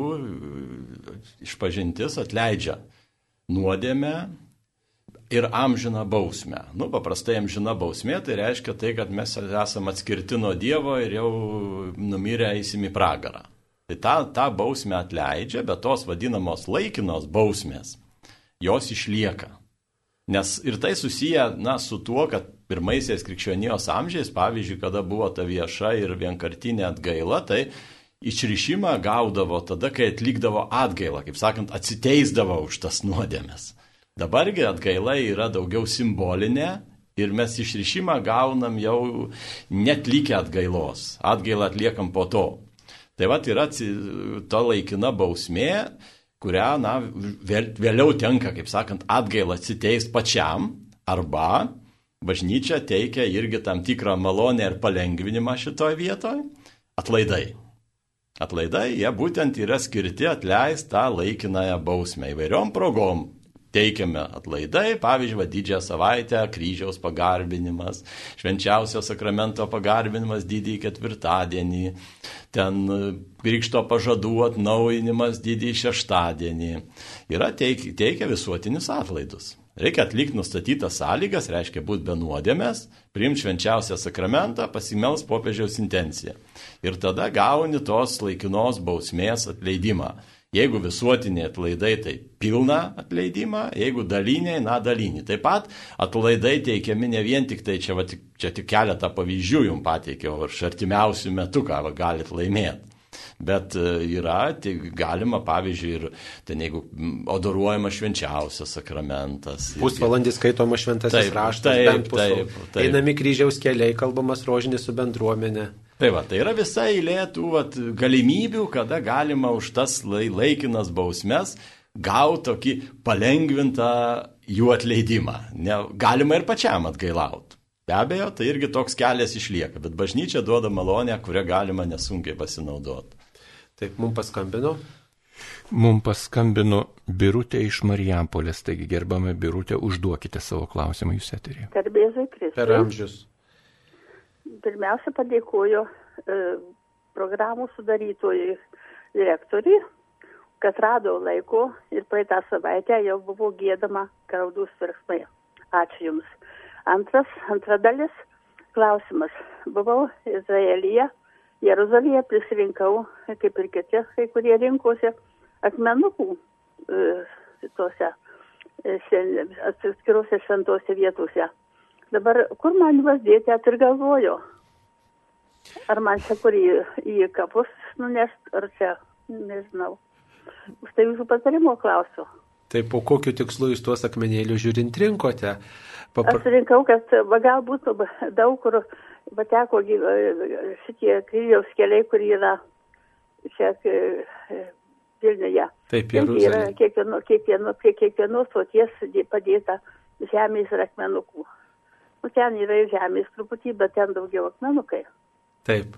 išpažintis atleidžia nuodėmę ir amžiną bausmę. Nu, paprastai amžina bausmė tai reiškia tai, kad mes esame atskirti nuo Dievo ir jau numirę eisim į pragarą. Tai tą, tą bausmę atleidžia, bet tos vadinamos laikinos bausmės, jos išlieka. Nes ir tai susiję, na, su tuo, kad pirmaisiais krikščionijos amžiais, pavyzdžiui, kada buvo ta vieša ir vienkartinė atgaila, tai išrišimą gaudavo tada, kai atlikdavo atgailą, kaip sakant, atsiteisdavo už tas nuodėmes. Dabargi atgaila yra daugiau simbolinė ir mes išrišimą gaunam jau net likę atgailos. Atgailą atliekam po to. Tai va yra ta laikina bausmė, kurią, na, vėliau tenka, kaip sakant, atgailą atsiteist pačiam, arba bažnyčia teikia irgi tam tikrą malonę ir palengvinimą šitoje vietoje - atlaidai. Atlaidai, jie būtent yra skirti atleisti tą laikinąją bausmę įvairiom progom. Teikiame atlaidai, pavyzdžiui, va, didžiąją savaitę, kryžiaus pagarbinimas, švenčiausio sakramento pagarbinimas didįjį ketvirtadienį, ten e, krikšto pažadų atnaujinimas didįjį šeštadienį. Yra teik, teikia visuotinius atlaidus. Reikia atlikti nustatytas sąlygas, reiškia būti be nuodėmės, priimti švenčiausią sakramentą, pasimels popiežiaus intenciją. Ir tada gauni tos laikinos bausmės atleidimą. Jeigu visuotiniai atlaidai, tai pilną atleidimą, jeigu daliniai, na dalinį. Taip pat atlaidai teikiami ne vien tik tai, čia, va, čia tik keletą pavyzdžių jums pateikiau, ir artimiausių metų ką va, galit laimėti. Bet e, yra, tai galima, pavyzdžiui, ir ten jeigu odoruojama švenčiausias sakramentas. Pusvalandį skaitoma šventasis taip, raštas, taip, bent pusvalandį. Taip, taip. Einami kryžiaus keliai, kalbamas rožinis su bendruomenė. Tai va, tai yra visa eilė tų vat, galimybių, kada galima už tas laikinas bausmes gauti tokį palengvintą jų atleidimą. Ne, galima ir pačiam atgailauti. Be abejo, tai irgi toks kelias išlieka, bet bažnyčia duoda malonę, kurią galima nesunkiai pasinaudoti. Taip, mums paskambino. Mums paskambino Birutė iš Marijampolės, taigi gerbame Birutė, užduokite savo klausimą jūs eterį. Garbėzai Kristus. Per amžius pirmiausia padėkoju e, programų sudarytojui direktoriui, kad rado laiko ir praeitą savaitę jau buvo gėdama graudus verksmai. Ačiū Jums. Antras, antra dalis, klausimas. Buvau Izraelyje, Jeruzalėje prisirinkau, kaip ir kiti, kai kurie rinkosi, akmenukų e, tose e, atskirose šventose vietose. Dabar kur man juos dėti, at ir galvoju. Ar man čia kur į, į kapus nunešt, ar čia, nežinau. Už tai jūsų patarimo klausiu. Tai po kokiu tikslu jūs tuos akmenėlius žiūrint rinkote? Papra... Aš rinkau, kad galbūt daug kur pateko šitie kryžiaus keliai, kur yra čia Vilniuje. Taip, Jeruzalė. Yra kiekvieno, kiekvieno, prie kiekvienos stoties padėta žemės ir akmenukų. Nu, ten yra ir žemės truputį, bet ten daugiau akmenukai. Taip.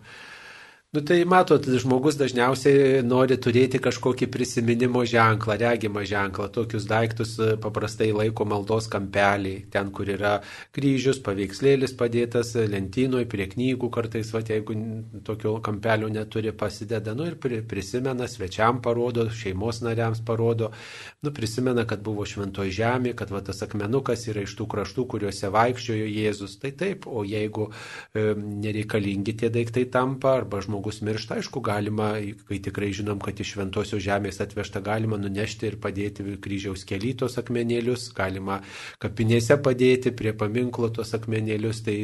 Nu tai matot, žmogus dažniausiai nori turėti kažkokį prisiminimo ženklą, regimą ženklą. Tokius daiktus e, paprastai laiko maldos kampelį, ten, kur yra kryžius, paveikslėlis padėtas e, lentynoje, prie knygų kartais, va, jeigu tokio kampelio neturi, pasideda, nu ir prisimena, svečiam parodo, šeimos nariams parodo, nu prisimena, kad buvo šventoji žemė, kad va, tas akmenukas yra iš tų kraštų, kuriuose vaikščiojo Jėzus. Tai taip, o jeigu e, nereikalingi tie daiktai tampa, arba žmogus žmogus miršta, aišku, galima, kai tikrai žinom, kad iš šventosios žemės atvežta, galima nunešti ir padėti kryžiaus kelytos akmenėlius, galima kapinėse padėti prie paminklo tos akmenėlius, tai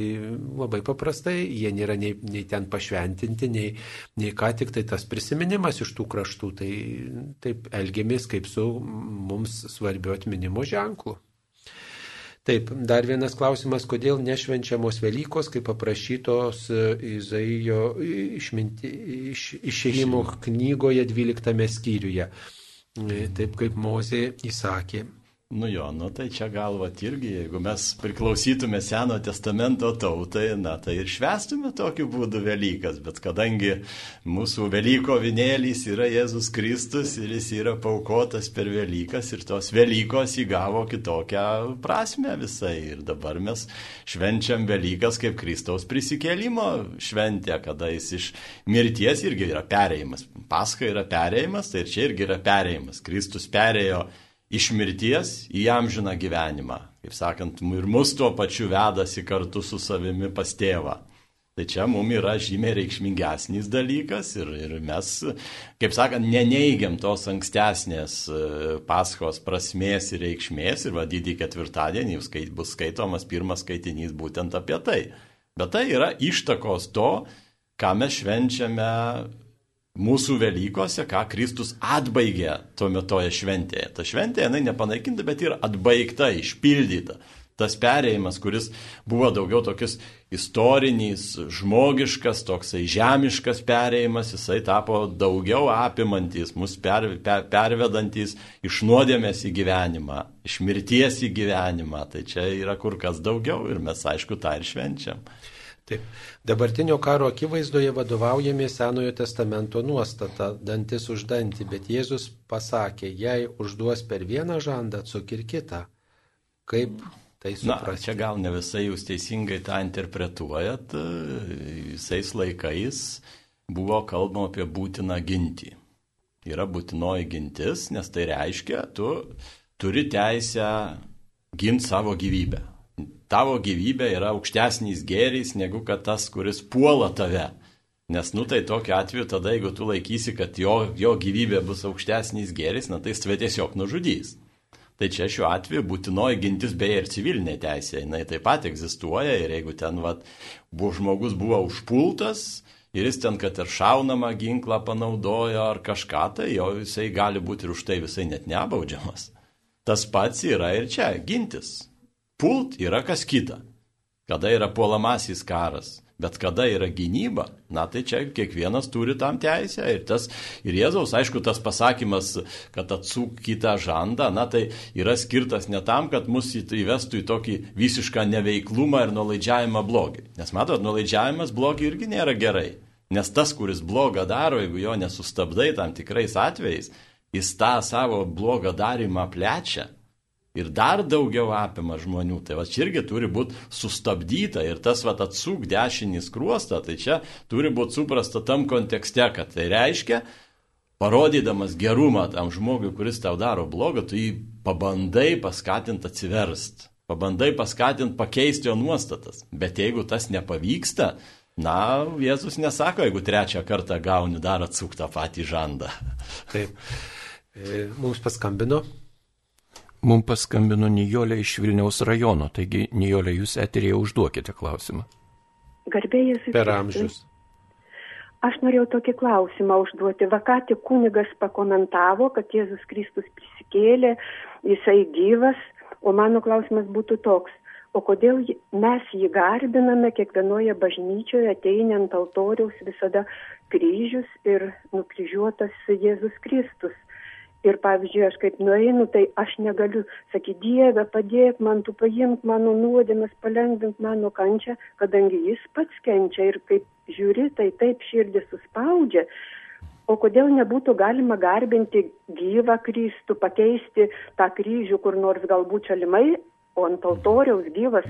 labai paprastai, jie nėra nei, nei ten pašventinti, nei, nei ką tik tai tas prisiminimas iš tų kraštų, tai taip elgiamės kaip su mums svarbiu atminimo ženklu. Taip, dar vienas klausimas, kodėl nešvenčiamos Velykos, kaip paprašytos e, Izaijo išminti, iš, išėjimo knygoje 12 skyriuje. E, taip kaip Mozė įsakė. Nu jo, nu tai čia galvat irgi, jeigu mes priklausytume Seno testamento tautai, na tai ir švestume tokiu būdu Velykas, bet kadangi mūsų Velyko vinėlys yra Jėzus Kristus ir jis yra paukotas per Velykas ir tos Velykos įgavo kitokią prasme visai ir dabar mes švenčiam Velykas kaip Kristaus prisikėlimo šventė, kada jis iš mirties irgi yra perėjimas. Paska yra perėjimas, tai ir čia irgi yra perėjimas. Kristus perėjo iš mirties į amžiną gyvenimą. Kaip sakant, ir mus tuo pačiu vedasi kartu su savimi pas tėvą. Tai čia mums yra žymiai reikšmingesnis dalykas ir, ir mes, kaip sakant, neneigiam tos ankstesnės e, paskos prasmės ir reikšmės ir vadydį ketvirtadienį bus skaitomas pirmas skaitinys būtent apie tai. Bet tai yra ištakos to, ką mes švenčiame mūsų Velykose, ką Kristus atbaigė tuo metoje šventėje. Ta šventė, jinai nepanaikinta, bet yra atbaigta, išpildyta. Tas perėjimas, kuris buvo daugiau tokius istorinis, žmogiškas, toksai žemiškas perėjimas, jisai tapo daugiau apimantis, mus per, per, pervedantis iš nuodėmės į gyvenimą, iš mirties į gyvenimą. Tai čia yra kur kas daugiau ir mes aišku tą ir švenčiam. Taip. Dabartinio karo akivaizdoje vadovaujami Senojo testamento nuostata - dantis už dantį, bet Jėzus pasakė, jei užduos per vieną žandą, atsuk ir kitą. Kaip tai suprasti? Na, čia gal ne visai jūs teisingai tą interpretuojat. Visais laikais buvo kalbama apie būtiną gintį. Yra būtinoji gintis, nes tai reiškia, tu turi teisę ginti savo gyvybę tavo gyvybė yra aukštesnis gėris negu kad tas, kuris puola tave. Nes, nu tai tokiu atveju tada, jeigu tu laikysi, kad jo, jo gyvybė bus aukštesnis gėris, na tai jis tave tiesiog nužudys. Tai čia šiuo atveju būtinoji gintis beje ir civilinė teisė, jinai taip pat egzistuoja ir jeigu ten vat, buvo žmogus buvo užpultas ir jis ten, kad ir šaunamą ginklą panaudojo ar kažką, tai jo jisai gali būti ir už tai visai net nebaudžiamas. Tas pats yra ir čia - gintis. Pult yra kas kita. Kada yra puolamasis karas, bet kada yra gynyba, na tai čia kiekvienas turi tam teisę ir, tas, ir Jėzaus, aišku, tas pasakymas, kad atsuk kitą žandą, na tai yra skirtas ne tam, kad mus įvestų į tokį visišką neveiklumą ir nuolaidžiavimą blogį. Nes matot, nuolaidžiavimas blogį irgi nėra gerai. Nes tas, kuris blogą daro, jeigu jo nesustabdai tam tikrais atvejais, jis tą savo blogą darimą plečia ir dar daugiau apima žmonių. Tai va čia irgi turi būti sustabdyta ir tas va atsuk dešinį skruostą, tai čia turi būti suprasta tam kontekste, kad tai reiškia, parodydamas gerumą tam žmogui, kuris tau daro blogą, tu jį pabandai paskatinti atsiverst, pabandai paskatinti pakeisti jo nuostatas. Bet jeigu tas nepavyksta, na, Jėzus nesako, jeigu trečią kartą gauni dar atsuk tą patį žandą. Taip. E, mums paskambino Mums paskambino Nijolė iš Vilniaus rajono, taigi Nijolė, jūs eterėje užduokite klausimą. Garbėjas. Per amžius. Aš norėjau tokį klausimą užduoti. Vakati kunigas pakomentavo, kad Jėzus Kristus prisikėlė, jisai gyvas, o mano klausimas būtų toks. O kodėl mes jį garbiname kiekvienoje bažnyčioje, ateinant altoriaus visada kryžius ir nukryžiuotas Jėzus Kristus? Ir pavyzdžiui aš kaip nueinu tai aš negaliu sakyt dieve padėk man tu paimk mano nuodėmes palengvink mano kančią kadangi jis pats kenčia ir kaip žiūri tai taip širdį suspaudžia. O kodėl nebūtų galima garbinti gyvą kristų pakeisti tą kryžių kur nors galbūt šalimai o ant altoriaus gyvas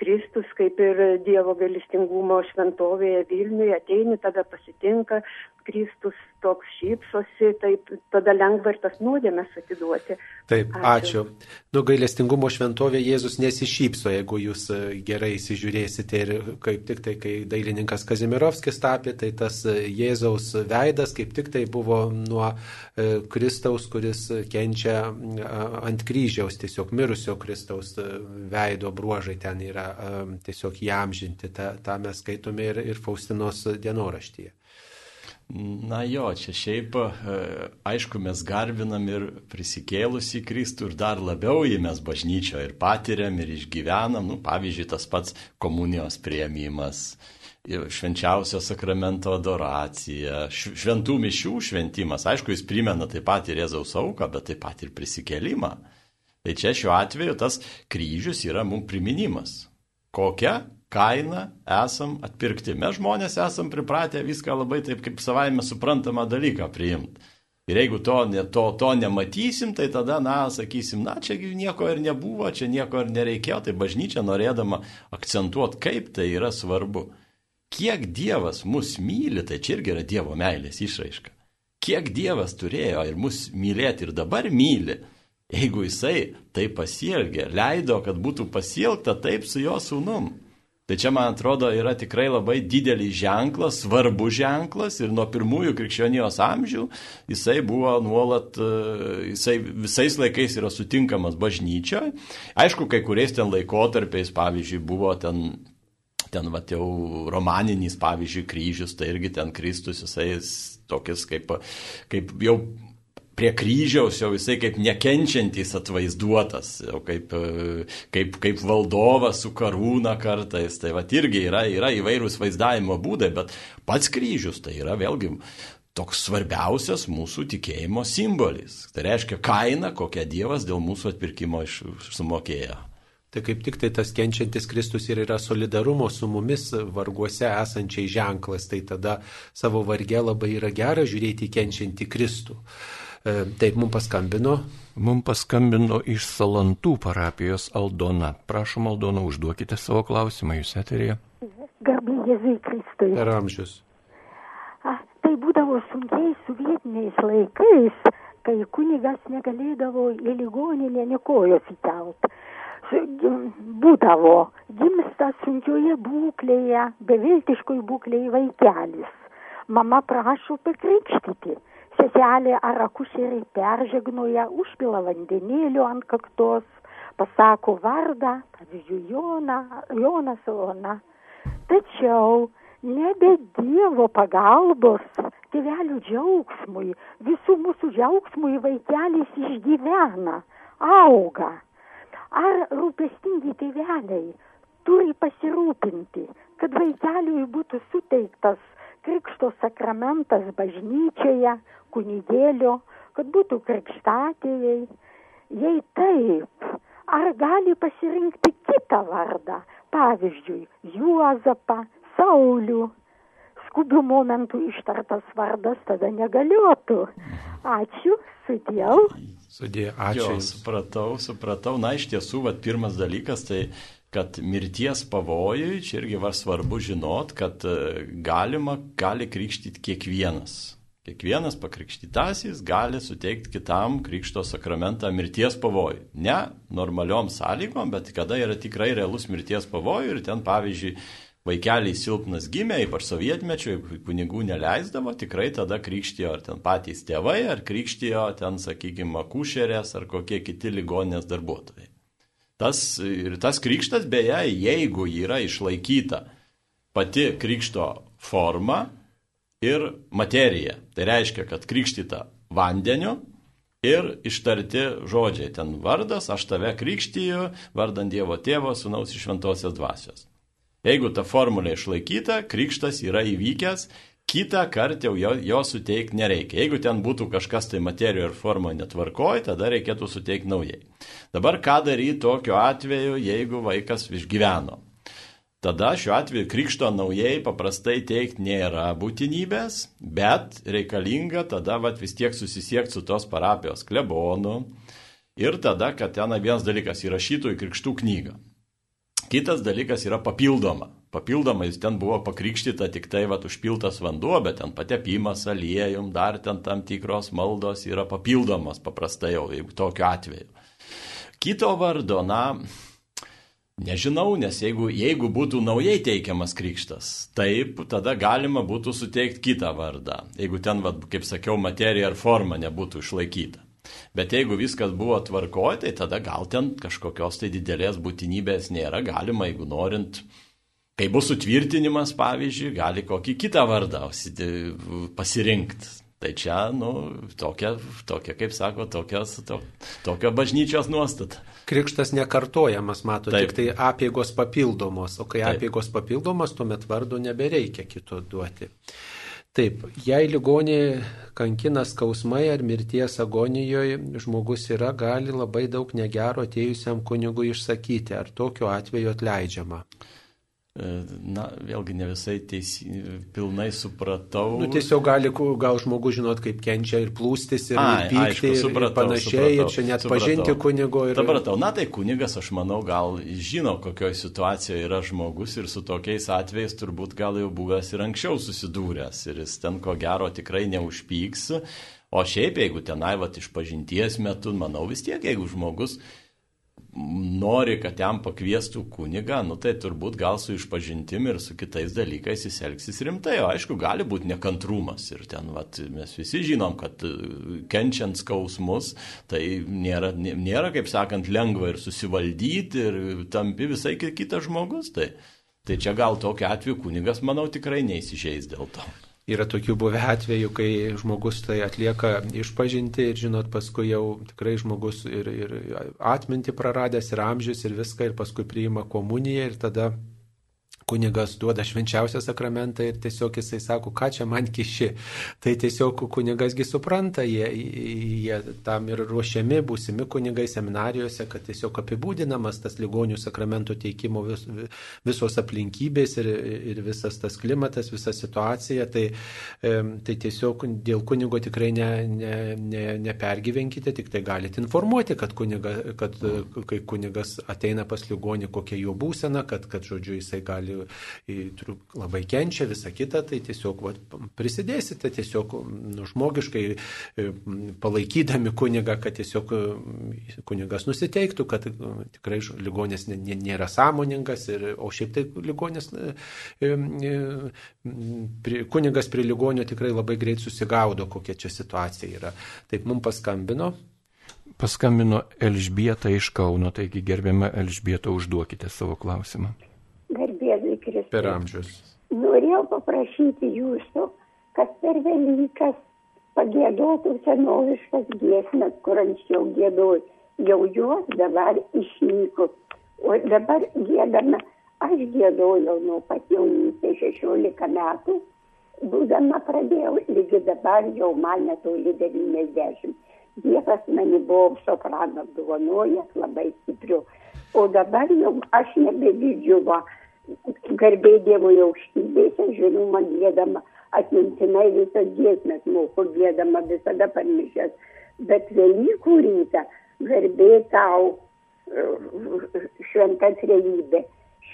kristus kaip ir dievo gailestingumo šventovėje vilniuje ateini tave pasitinka kristus toks šypsosi taip tada lengva ir tas nuodėmes atiduoti taip ačiū, ačiū. nu gailestingumo šventovė jėzus nesišypso jeigu jūs e, gerai įsižiūrėsite ir kaip tik tai kai dailininkas kazimirovskis tapė tai tas e, jėzaus veidas kaip tik tai buvo nuo e, kristaus kuris kenčia ant kryžiaus tiesiog mirusio kristaus veido bruožai ten yra tiesiog įamžinti, tą, tą mes skaitome ir, ir Faustinos dienoraštyje. Na jo, čia šiaip, e, aišku, mes garbinam ir prisikėlusi Kristų ir dar labiau jį mes bažnyčio ir patiriam ir išgyvenam, nu, pavyzdžiui, tas pats komunijos prieimimas, švenčiausio sakramento adoracija, šventų mišių šventimas, aišku, jis primena taip pat ir Jėzaus auką, bet taip pat ir prisikėlimą. Tai čia šiuo atveju tas kryžius yra mums priminimas. Kokia kaina esam atpirkti. Mes žmonės esam pripratę viską labai taip kaip savaime suprantamą dalyką priimti. Ir jeigu to, ne, to, to nematysim, tai tada, na, sakysim, na, čia nieko ir nebuvo, čia nieko ir nereikėjo, tai bažnyčia norėdama akcentuoti, kaip tai yra svarbu. Kiek Dievas mus myli, tai čia irgi yra Dievo meilės išraiška. Kiek Dievas turėjo ir mus mylėti ir dabar myli, jeigu jisai taip pasielgė, leido, kad būtų pasielgta taip su jo sūnum. Tai čia, man atrodo, yra tikrai labai didelis ženklas, svarbus ženklas ir nuo pirmųjų krikščionijos amžių jisai buvo nuolat, e, jisai visais laikais yra sutinkamas bažnyčioje. Aišku, kai kuriais ten laikotarpiais, pavyzdžiui, buvo ten ten va jau romaninis, pavyzdžiui, kryžius, tai irgi ten Kristus, jisai tokias kaip, kaip jau prie kryžiaus jau jisai kaip nekenčiantis atvaizduotas, jau kaip, kaip, kaip valdovas su karūna kartais. Tai va irgi yra, yra įvairūs vaizdavimo būdai, bet pats kryžius tai yra vėlgi toks svarbiausias mūsų tikėjimo simbolis. Tai reiškia kaina, kokią Dievas dėl mūsų atpirkimo sumokėjo. Tai kaip tik tai tas kenčiantis Kristus ir yra solidarumo su mumis varguose esančiai ženklas, tai tada savo varge labai yra gera žiūrėti į kenčiantį Kristų. E, taip, mums paskambino. Mums paskambino iš Salantų parapijos Aldona. Prašom, Aldona, užduokite savo klausimą, jūs eterėje. Garbė Jėzui Kristui. Per amžius. A, tai būdavo sunkiai sovietiniais laikais, kai kunigas negalėdavo į ligoninę nekojos įkelt. Būdavo gimsta sunkioje būklėje, beviltiškoje būklėje vaikelis. Mama prašo pakrikštyti seselė ar akušerė peržegnoja, užpila vandenėlio ant kaktos, pasako vardą, pavyzdžiui, Joną, Jonas Ona. Tačiau nebe Dievo pagalbos, tėvelių džiaugsmui, visų mūsų džiaugsmui vaikelis išgyvena, auga. Ar rūpestingi tėveliai turi pasirūpinti, kad vaikeliui būtų suteiktas krikšto sakramentas bažnyčioje, kunigėlio, kad būtų krikštatėjai. Jei taip, ar gali pasirinkti kitą vardą, pavyzdžiui, Juozapą, Saulių. Skubių momentų ištartas vardas tada negaliotų. Ačiū, sudėjau. Sudėjau, ačiū. Jo, supratau, supratau. Na, iš tiesų, vat, pirmas dalykas, tai kad mirties pavojui, čia irgi var svarbu žinot, kad e, galima, gali krikštyti kiekvienas. Kiekvienas pakrikštytasis gali suteikti kitam krikšto sakramentą mirties pavojui. Ne normaliom sąlygom, bet kada yra tikrai realus mirties pavojui ir ten, pavyzdžiui, vaikeliai silpnas gimė, ypač sovietmečiu, kunigų neleisdavo, tikrai tada krikštijo ar ten patys tėvai, ar krikštijo ten, sakykime, kušerės ar kokie kiti ligoninės darbuotojai. Tas, ir tas krikštas, beje, jeigu yra išlaikyta pati krikšto forma, ir materija. Tai reiškia, kad krikštyta vandeniu ir ištarti žodžiai. Ten vardas, aš tave krikštyju, vardant Dievo tėvo, sunaus iš šventosios dvasios. Jeigu ta formulė išlaikyta, krikštas yra įvykęs, kitą kartą jau jo, jo suteikti nereikia. Jeigu ten būtų kažkas tai materijoje ir formoje netvarkoj, tada reikėtų suteikti naujai. Dabar ką daryti tokiu atveju, jeigu vaikas išgyveno? tada šiuo atveju krikšto naujai paprastai teikti nėra būtinybės, bet reikalinga tada vat, vis tiek susisiekti su tos parapijos klebonu ir tada, kad ten vienas dalykas įrašytų į krikštų knygą. Kitas dalykas yra papildoma. Papildomai jis ten buvo pakrikštyta tik tai, va, užpiltas vanduo, bet ten patepimas aliejum, dar ten tam tikros maldos yra papildomos paprastai jau, jeigu tokiu atveju. Kito vardo, na, Nežinau, nes jeigu, jeigu būtų naujai teikiamas krikštas, taip, tada galima būtų suteikti kitą vardą, jeigu ten, va, kaip sakiau, materija ar forma nebūtų išlaikyta. Bet jeigu viskas buvo tvarkoje, tai tada gal ten kažkokios tai didelės būtinybės nėra, galima, jeigu norint, kai bus sutvirtinimas, pavyzdžiui, gali kokį kitą vardą pasirinkti. Tai čia, nu, tokia, tokia kaip sako, tokios, to, tokia bažnyčios nuostata. Krikštas nekartojamas, mato, Taip. tik tai apėgos papildomos, o kai Taip. apėgos papildomos, tuomet vardo nebereikia kito duoti. Taip, jei ligonė kankina skausmai ar mirties agonijoje, žmogus yra, gali labai daug negero atėjusiam kunigui išsakyti, ar tokiu atveju atleidžiama. E, na, vėlgi ne visai teisi, pilnai supratau. Nu, tiesiog gali gal žmogus žinot, kaip kenčia ir plūstis, ir, Ai, ir pykti, aišku, ir, supratau, ir panašiai, supratau, ir čia net supratau. pažinti kunigo. Ir... Supratau, na tai kunigas, aš manau, gal žino, kokioje situacijoje yra žmogus ir su tokiais atvejais turbūt gal jau buvęs ir anksčiau susidūręs ir jis ten ko gero tikrai neužpyks. O šiaip, jeigu tenai, va, iš pažinties metu, manau vis tiek, jeigu žmogus nori, kad jam pakviestų kunigą, nu tai turbūt gal su išpažintim ir su kitais dalykais jis elgsis rimtai. O aišku, gali būti nekantrumas. Ir ten vat, mes visi žinom, kad e, kenčiant skausmus, tai nėra, nėra, kaip sakant, lengva ir susivaldyti ir tampi visai kitas žmogus. Tai, tai čia gal tokiu atveju kunigas, manau, tikrai neįsižeis dėl to. Yra tokių buvę atvejų, kai žmogus tai atlieka išpažinti ir, žinot, paskui jau tikrai žmogus ir, ir atminti praradęs, ir amžius, ir viską, ir paskui priima komuniją ir tada kunigas duoda švenčiausią sakramentą ir tiesiog jisai sako, ką čia man kiši. Tai tiesiog kunigasgi supranta, jie, jie tam ir ruošiami, būsimi kunigai seminarijose, kad tiesiog apibūdinamas tas ligonių sakramentų teikimo vis, visos aplinkybės ir, ir visas tas klimatas, visa situacija. Tai, tai tiesiog dėl kunigo tikrai ne, ne, ne, nepergyvenkite, tik tai galite informuoti, kad, kuniga, kad kai kunigas ateina pas ligonį, kokia jo būsena, kad, kad žodžiu, jisai gali labai kenčia, visa kita, tai tiesiog va, prisidėsite tiesiog nu, žmogiškai palaikydami kunigą, kad tiesiog kunigas nusiteiktų, kad tikrai ligonės nėra sąmoningas, ir, o šiaip tai ligonės, kunigas prie ligonio tikrai labai greit susigaudo, kokia čia situacija yra. Taip mums paskambino. Paskambino Elžbieta iš Kauno, taigi gerbiama Elžbieta, užduokite savo klausimą. Per amžius. Norėjau paprašyti jūsų, kad per Velykas pagėdotų senoviškas giesmės, kur anksčiau gėdojau. Jau jos dabar išnyko. O dabar gėdame, aš gėdojau nuo pat jaunystės 16 metų. Būdama pradėjau, lygi dabar jau man netoli 90. Dievas mane buvo sopraną apdovanojęs labai stipriu. O dabar jau aš nebegidžiu, garbė Dievui aukštybėse, žinoma, gėdama, atmintinai visas giesmės moku gėdama visada parmišęs. Bet Velykų rytą garbė tau šventa trejybė.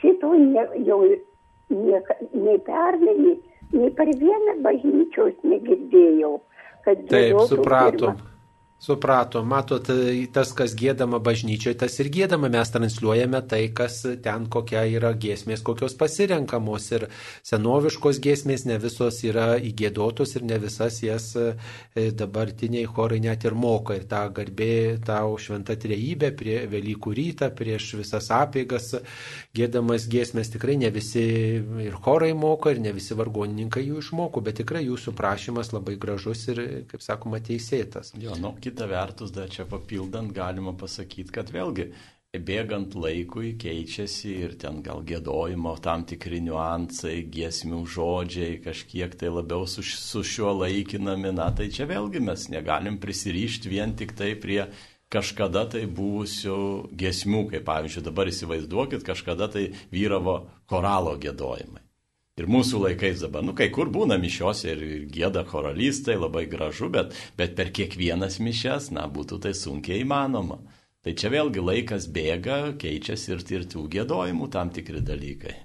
Šito ne, jau nie, nei pernai, nei per vieną bažnyčios negirdėjau. Taip, supratom. Pirmą. Suprato, matot, tas, kas gėdama bažnyčioje, tas ir gėdama mes transliuojame tai, kas ten kokia yra giesmės, kokios pasirenkamos ir senoviškos giesmės ne visos yra įgėdotos ir ne visas jas dabartiniai chorai net ir moka. Ir tą garbė, tau šventą trejybę prie Velykų rytą, prieš visas apėgas gėdamas giesmės tikrai ne visi ir chorai moka ir ne visi vargonininkai jų išmoko, bet tikrai jūsų prašymas labai gražus ir, kaip sakoma, teisėtas. Jo, nu, kita vertus, dar čia papildant, galima pasakyti, kad vėlgi bėgant laikui keičiasi ir ten gal gėdojimo tam tikri niuansai, giesmių žodžiai kažkiek tai labiau su, su šiuo laikinami, na tai čia vėlgi mes negalim prisirišti vien tik tai prie kažkada tai buvusių giesmių, kaip pavyzdžiui dabar įsivaizduokit, kažkada tai vyravo koralo gėdojimai. Ir mūsų laikais dabar, nu kai kur būna mišios ir gėda choralistai, labai gražu, bet, bet per kiekvienas mišes, na, būtų tai sunkiai įmanoma. Tai čia vėlgi laikas bėga, keičiasi ir, ir tų gėdojimų tam tikri dalykai.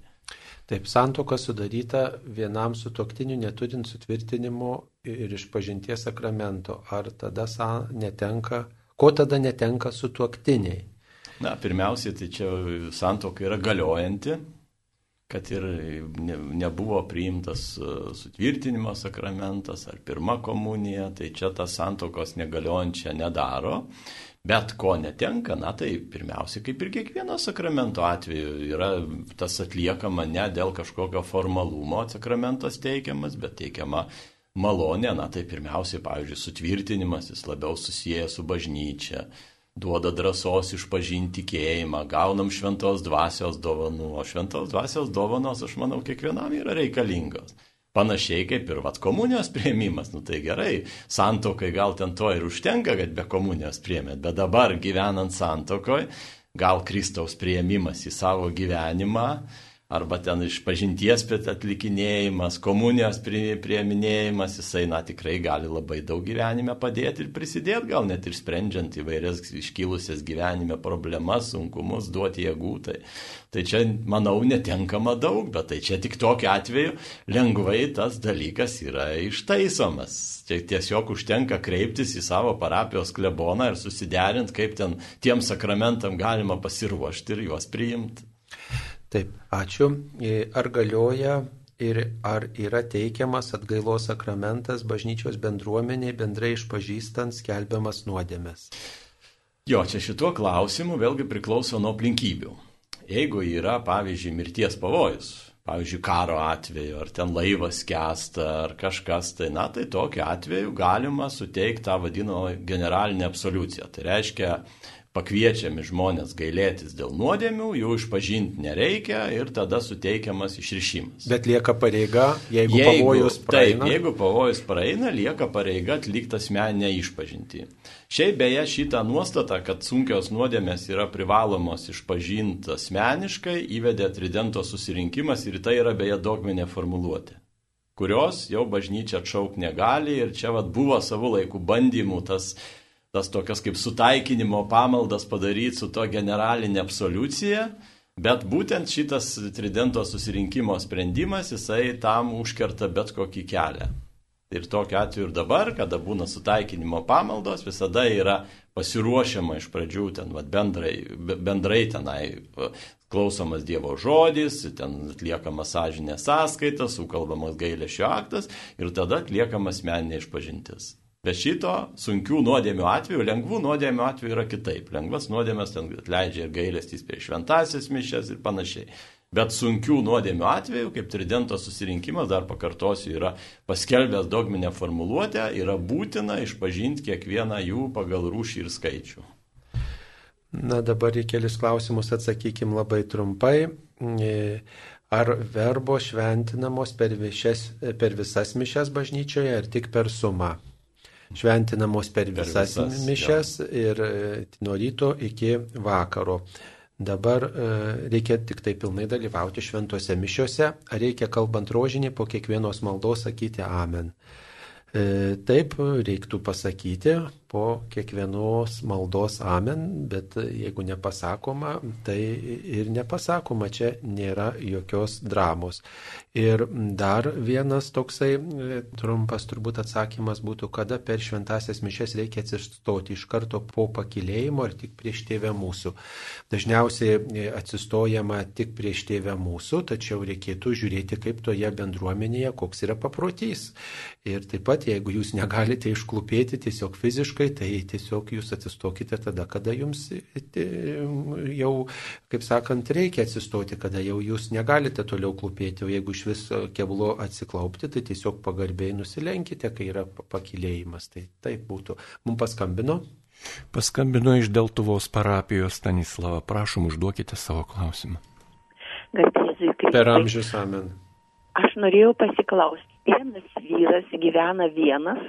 Taip, santoka sudaryta vienam su toktiniu neturint sutvirtinimo ir išpažinties sakramento. Ar tada netenka, ko tada netenka su tuoktiniai? Na, pirmiausia, tai čia santoka yra galiojanti, kad ir ne, nebuvo priimtas e, sutvirtinimo sakramentas ar pirma komunija, tai čia tas santokos negaliojančia nedaro. Bet ko netenka, na tai pirmiausia, kaip ir kiekvieno sakramento atveju, yra tas atliekama ne dėl kažkokio formalumo sakramentas teikiamas, bet teikiama malonė, na tai pirmiausia, pavyzdžiui, sutvirtinimas, jis labiau susijęs su bažnyčia, duoda drąsos išpažinti tikėjimą, gaunam šventos dvasios dovanų, o šventos dvasios dovanos, aš manau, kiekvienam yra reikalingos. Panašiai kaip ir vat komunijos prieimimas, nu tai gerai, santokai gal ten to ir užtenka, kad be komunijos prieimėt, bet dabar gyvenant santokoj, gal Kristaus prieimimas į savo gyvenimą, arba ten iš pažinties atlikinėjimas, komunijos prieminėjimas, jisai, na, tikrai gali labai daug gyvenime padėti ir prisidėti, gal net ir sprendžiant įvairias iškilusias gyvenime problemas, sunkumus, duoti jėgų. Tai, tai čia, manau, netenkama daug, bet tai čia tik tokiu atveju lengvai tas dalykas yra ištaisomas. Čia tiesiog užtenka kreiptis į savo parapijos kleboną ir susiderinti, kaip ten tiem sakramentam galima pasiruošti ir juos priimti. Taip, ačiū. E, ar galioja ir ar yra teikiamas atgailos sakramentas bažnyčios bendruomeniai bendrai išpažįstant skelbiamas nuodėmės? Jo, čia šituo klausimu vėlgi priklauso nuo aplinkybių. Jeigu yra, pavyzdžiui, mirties pavojus, pavyzdžiui, karo atveju, ar ten laivas kesta, ar kažkas, tai, na, tai tokiu atveju galima suteikti tą vadinamą generalinę absoliuciją. Tai reiškia, pakviečiami žmonės gailėtis dėl nuodėmių, jų išpažinti nereikia ir tada suteikiamas išrišimas. Bet lieka pareiga, jeigu, jeigu pavojus praeina. Taip, jeigu pavojus praeina, lieka pareiga atlikti asmeninę išpažinti. Šiaip beje šitą nuostatą, kad sunkios nuodėmės yra privalomos išpažinti asmeniškai, įvedė Tridento susirinkimas ir tai yra beje dogminė formuluotė kurios jau bažnyčia atšauk negali ir čia vad buvo savo laikų bandymų tas tas tokias kaip sutaikinimo pamaldas padaryti su to generalinė absoliucija, bet būtent šitas tridento susirinkimo sprendimas, jisai tam užkerta bet kokį kelią. Ir tokiu atveju ir dabar, kada būna sutaikinimo pamaldos, visada yra pasiruošiama iš pradžių ten vat, bendrai, bendrai tenai klausomas Dievo žodis, ten atliekamas sąžinės sąskaitas, sukalbamas gailėšio aktas ir tada atliekamas meninė išpažintis. Be šito sunkių nuodėmių atveju, lengvų nuodėmių atveju yra kitaip. Lengvas nuodėmės ten atleidžia ir gailestys prieš šventasias mišes ir panašiai. Bet sunkių nuodėmių atveju, kaip tridento susirinkimas, dar pakartosiu, yra paskelbęs dogminę formuluotę, yra būtina išpažinti kiekvieną jų pagal rūšį ir skaičių. Na dabar į kelius klausimus atsakykim labai trumpai. Ar verbo šventinamos per, višes, per visas mišes bažnyčioje ar tik per sumą? Šventinamos per visas, per visas mišes jo. ir e, nuo ryto iki vakaro. Dabar e, reikia tik tai pilnai dalyvauti šventose mišiuose, ar reikia kalbant rožinį po kiekvienos maldos sakyti Amen. E, taip reiktų pasakyti po kiekvienos maldos amen, bet jeigu nepasakoma, tai ir nepasakoma, čia nėra jokios dramos. Ir dar vienas toksai e, trumpas turbūt atsakymas būtų, kada per šventasias mišes reikia atsistoti iš karto po pakilėjimo ar tik prieš tėvę mūsų. Dažniausiai e, atsistojama tik prieš tėvę mūsų, tačiau reikėtų žiūrėti, kaip toje bendruomenėje, koks yra paprotys. Ir taip pat jeigu jūs negalite išklupėti tiesiog fiziškai, tai tiesiog jūs atsistokite tada, kada jums jau, kaip sakant, reikia atsistoti, kada jau jūs negalite toliau klupėti, o jeigu iš viso keblo atsiklaupti, tai tiesiog pagarbiai nusilenkite, kai yra pakilėjimas. Tai taip būtų. Mums paskambino. Paskambino iš Deltuvos parapijos Stanislava. Prašom, užduokite savo klausimą. Garbėzui, kaip. Per amžius amen. Aš norėjau pasiklausti. Vienas vyras gyvena vienas,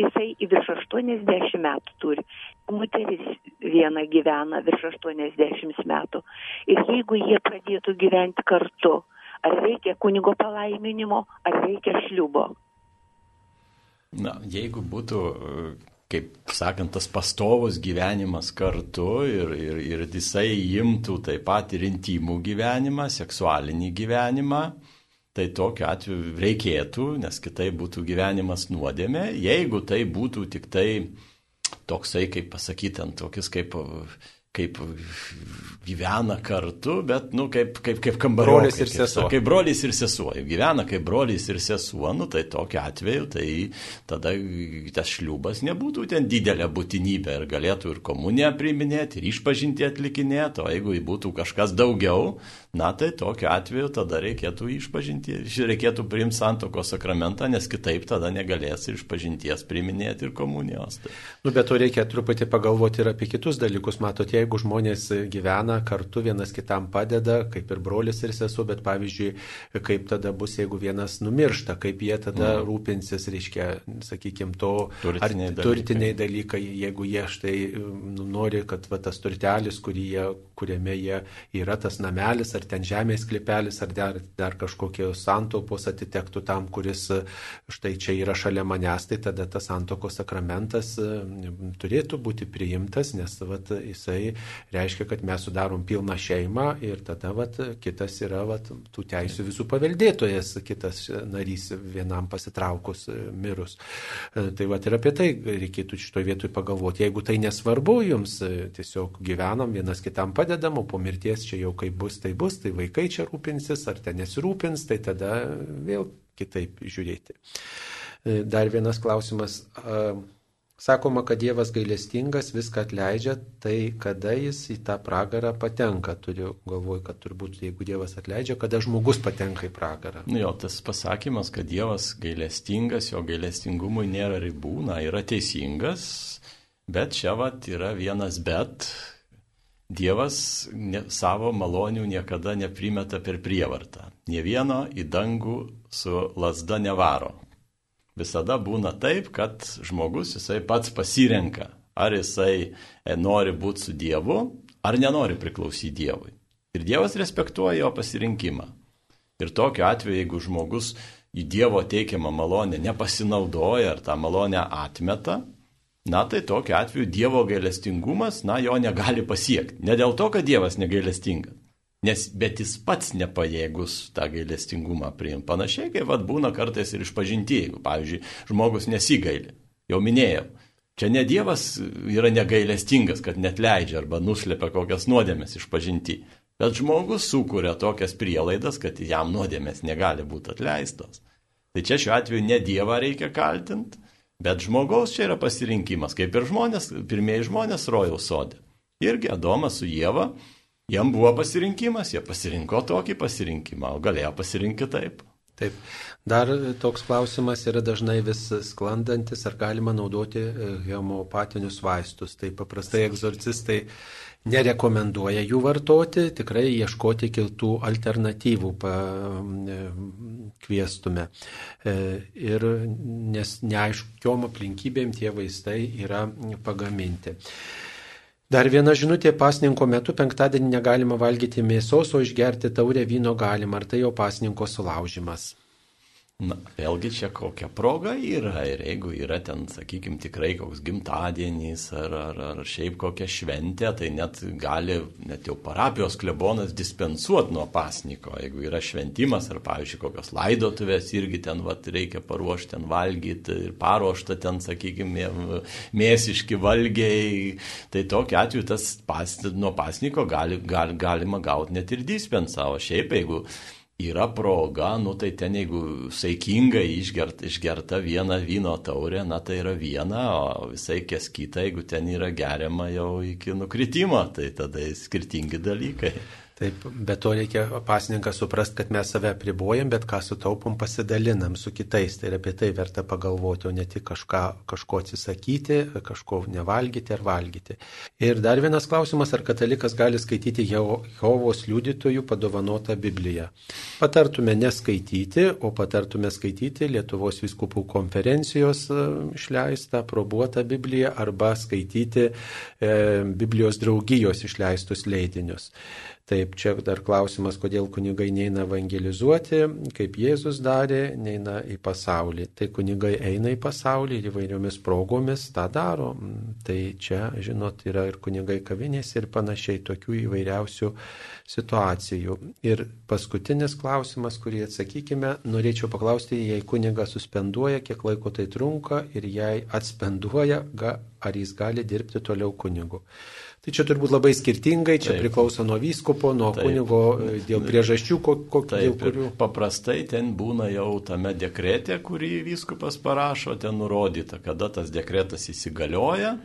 jisai virš 80 metų turi. Moteris viena gyvena virš 80 metų. Ir jeigu jie pradėtų gyventi kartu, ar reikia kunigo palaiminimo, ar reikia šliubo? Na, jeigu būtų kaip sakant, tas pastovus gyvenimas kartu ir, ir, ir jisai imtų taip pat ir intimų gyvenimą, seksualinį gyvenimą, tai tokiu atveju reikėtų, nes kitai būtų gyvenimas nuodėmė. Jeigu tai būtų tik tai toksai, kaip pasakyti, ant tokis kaip kaip gyvena kartu, bet, nu, kaip, kaip, kaip kambarolis. Brolis ir sesuo. Kaip brolis ir sesuo. Gyvena kaip brolis ir sesuo, nu, tai tokiu atveju, tai tada tas šliubas nebūtų ten didelė būtinybė ir galėtų ir komuniją priminėti, ir išpažinti atlikinėti, o jeigu būtų kažkas daugiau, Na tai tokiu atveju tada reikėtų išpažinti, reikėtų priimti santokos sakramentą, nes kitaip tada negalės išpažinties priminėti ir komunijos. Tai. Nu, bet to reikia truputį pagalvoti ir apie kitus dalykus. Matot, jeigu žmonės gyvena kartu, vienas kitam padeda, kaip ir brolis ir sesuo, bet pavyzdžiui, kaip tada bus, jeigu vienas numiršta, kaip jie tada mm. rūpinsis, reiškia, sakykime, to turtiniai dalykai. turtiniai dalykai, jeigu jie štai nori, kad va, tas turtelis, jie, kuriame jie yra tas namelis ar ar ten žemės klipelis, ar dar, dar kažkokios santaupos atitektų tam, kuris štai čia yra šalia manęs, tai tada tas santokos sakramentas turėtų būti priimtas, nes vat, jisai reiškia, kad mes sudarom pilną šeimą ir tada vat, kitas yra vat, tų teisų visų paveldėtojas, kitas narys vienam pasitraukus mirus. Tai vat, ir apie tai reikėtų šitoje vietoje pagalvoti. Jeigu tai nesvarbu jums, tiesiog gyvenam, vienas kitam padedam, o po mirties čia jau kaip bus, tai bus, tai vaikai čia rūpinsis, ar ten nesirūpins, tai tada vėl kitaip žiūrėti. E, dar vienas klausimas. Sakoma, kad Dievas gailestingas, viską atleidžia, tai kada jis į tą pragarą patenka? Turiu galvoj, kad turbūt jeigu Dievas atleidžia, kada žmogus patenka į pragarą. Nu jo, tas pasakymas, kad Dievas gailestingas, jo gailestingumui nėra ribų, na, yra teisingas, bet čia vat yra vienas bet, Dievas ne, savo malonių niekada neprimeta per prievartą. Ne vieno į dangų su lasda nevaro. Visada būna taip, kad žmogus jisai pats pasirenka, ar jisai e, nori būti su Dievu, ar nenori priklausyti Dievui. Ir Dievas respektuoja jo pasirinkimą. Ir tokiu atveju, jeigu žmogus į Dievo teikiamą malonę nepasinaudoja ar tą malonę atmeta, na tai tokiu atveju Dievo gailestingumas, na, jo negali pasiekti. Ne dėl to, kad Dievas negailestingas, nes, bet jis pats nepajėgus tą gailestingumą priimti. Panašiai kaip vad būna kartais ir išpažinti, jeigu, pavyzdžiui, žmogus nesigaili. Jau minėjau, čia ne Dievas yra negailestingas, kad net leidžia arba nuslepia kokias nuodėmės išpažinti. Bet žmogus sukuria tokias prielaidas, kad jam nuodėmės negali būti atleistos. Tai čia šiuo atveju ne Dievą reikia kaltinti, Bet žmogaus čia yra pasirinkimas, kaip ir žmonės, pirmieji žmonės rojaus sodė. Irgi Adomas su Jėva, jam buvo pasirinkimas, jie pasirinko tokį pasirinkimą, o galėjo pasirinkti taip. Taip. Dar toks klausimas yra dažnai vis sklandantis, ar galima naudoti e, homeopatinius vaistus. Tai paprastai egzorcistai nerekomenduoja jų vartoti, tikrai ieškoti kiltų alternatyvų kviestume. E, ir nes neaiškiom aplinkybėm tie vaistai yra pagaminti. Dar viena žinutė pasninko metu penktadienį negalima valgyti mėsos, o išgerti taurę vyno galima. Ar tai jau pasninko sulaužimas? Na, vėlgi čia kokia proga yra ir jeigu yra ten, sakykime, tikrai koks gimtadienis ar, ar, ar šiaip kokia šventė, tai net gali, net jau parapijos klebonas dispensuoti nuo pasniko. Jeigu yra šventimas ar, pavyzdžiui, kokios laidotuvės irgi ten vat, reikia paruošti, ten valgyti ir paruošta ten, sakykime, mėsiški valgiai, tai tokiu atveju tas pas, nuo pasniko gali, gali, galima gauti net ir dispensą. O šiaip, jeigu yra proga, nu tai ten jeigu saikingai išgert, išgerta viena vyno taurė, na tai yra viena, o visai kes kita, jeigu ten yra geriama jau iki nukritimo, tai tada skirtingi dalykai. Taip, bet to reikia pasininką suprasti, kad mes save pribojam, bet ką sutaupom pasidalinam su kitais. Tai apie tai verta pagalvoti, o ne tik kažką, kažko atsisakyti, kažko nevalgyti ar valgyti. Ir dar vienas klausimas, ar katalikas gali skaityti Jehovos liudytojų padovanotą Bibliją. Patartume neskaityti, o patartume skaityti Lietuvos viskupų konferencijos e, išleistą, probuotą Bibliją arba skaityti e, Biblijos draugijos išleistus leidinius. Taip, čia dar klausimas, kodėl kunigai neina evangelizuoti, kaip Jėzus darė, neina į pasaulį. Tai kunigai eina į pasaulį ir įvairiomis progomis tą daro. Tai čia, žinot, yra ir kunigai kavinės ir panašiai tokių įvairiausių situacijų. Ir paskutinis klausimas, kurį atsakykime, norėčiau paklausti, jei kunigas suspenduoja, kiek laiko tai trunka ir jei atspenduoja, ar jis gali dirbti toliau kunigu. Tai čia turbūt labai skirtingai, čia Taip. priklauso nuo vyskupo, nuo Taip. kunigo, e, dėl priežasčių, kokių. Taip, kurių... paprastai ten būna jau tame dekrete, kurį vyskupas parašo, ten nurodyta, kada tas dekretas įsigalioja.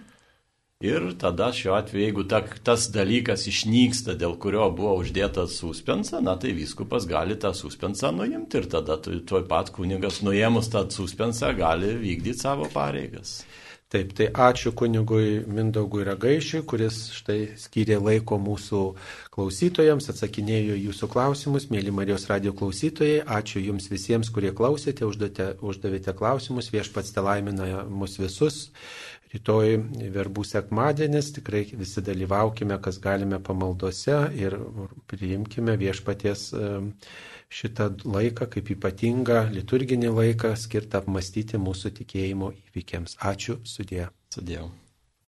Ir tada šiuo atveju, jeigu ta, tas dalykas išnyksta, dėl kurio buvo uždėtas suspensą, na tai viskupas gali tą suspensą nuimti ir tada tuoj pat kunigas nuėmus tą suspensą gali vykdyti savo pareigas. Taip, tai ačiū kunigui Mindaugui Ragaišiui, kuris štai skyrė laiko mūsų klausytojams, atsakinėjo jūsų klausimus, mėly Marijos radio klausytojai. Ačiū jums visiems, kurie klausėte, uždavėte, uždavėte klausimus, viešpats te laimina mus visus. Rytoj verbų sekmadienis, tikrai visi dalyvaukime, kas galime pamaldose ir priimkime viešpaties šitą laiką kaip ypatingą liturginį laiką skirtą apmastyti mūsų tikėjimo įvykiams. Ačiū, sudė. Sudėjau.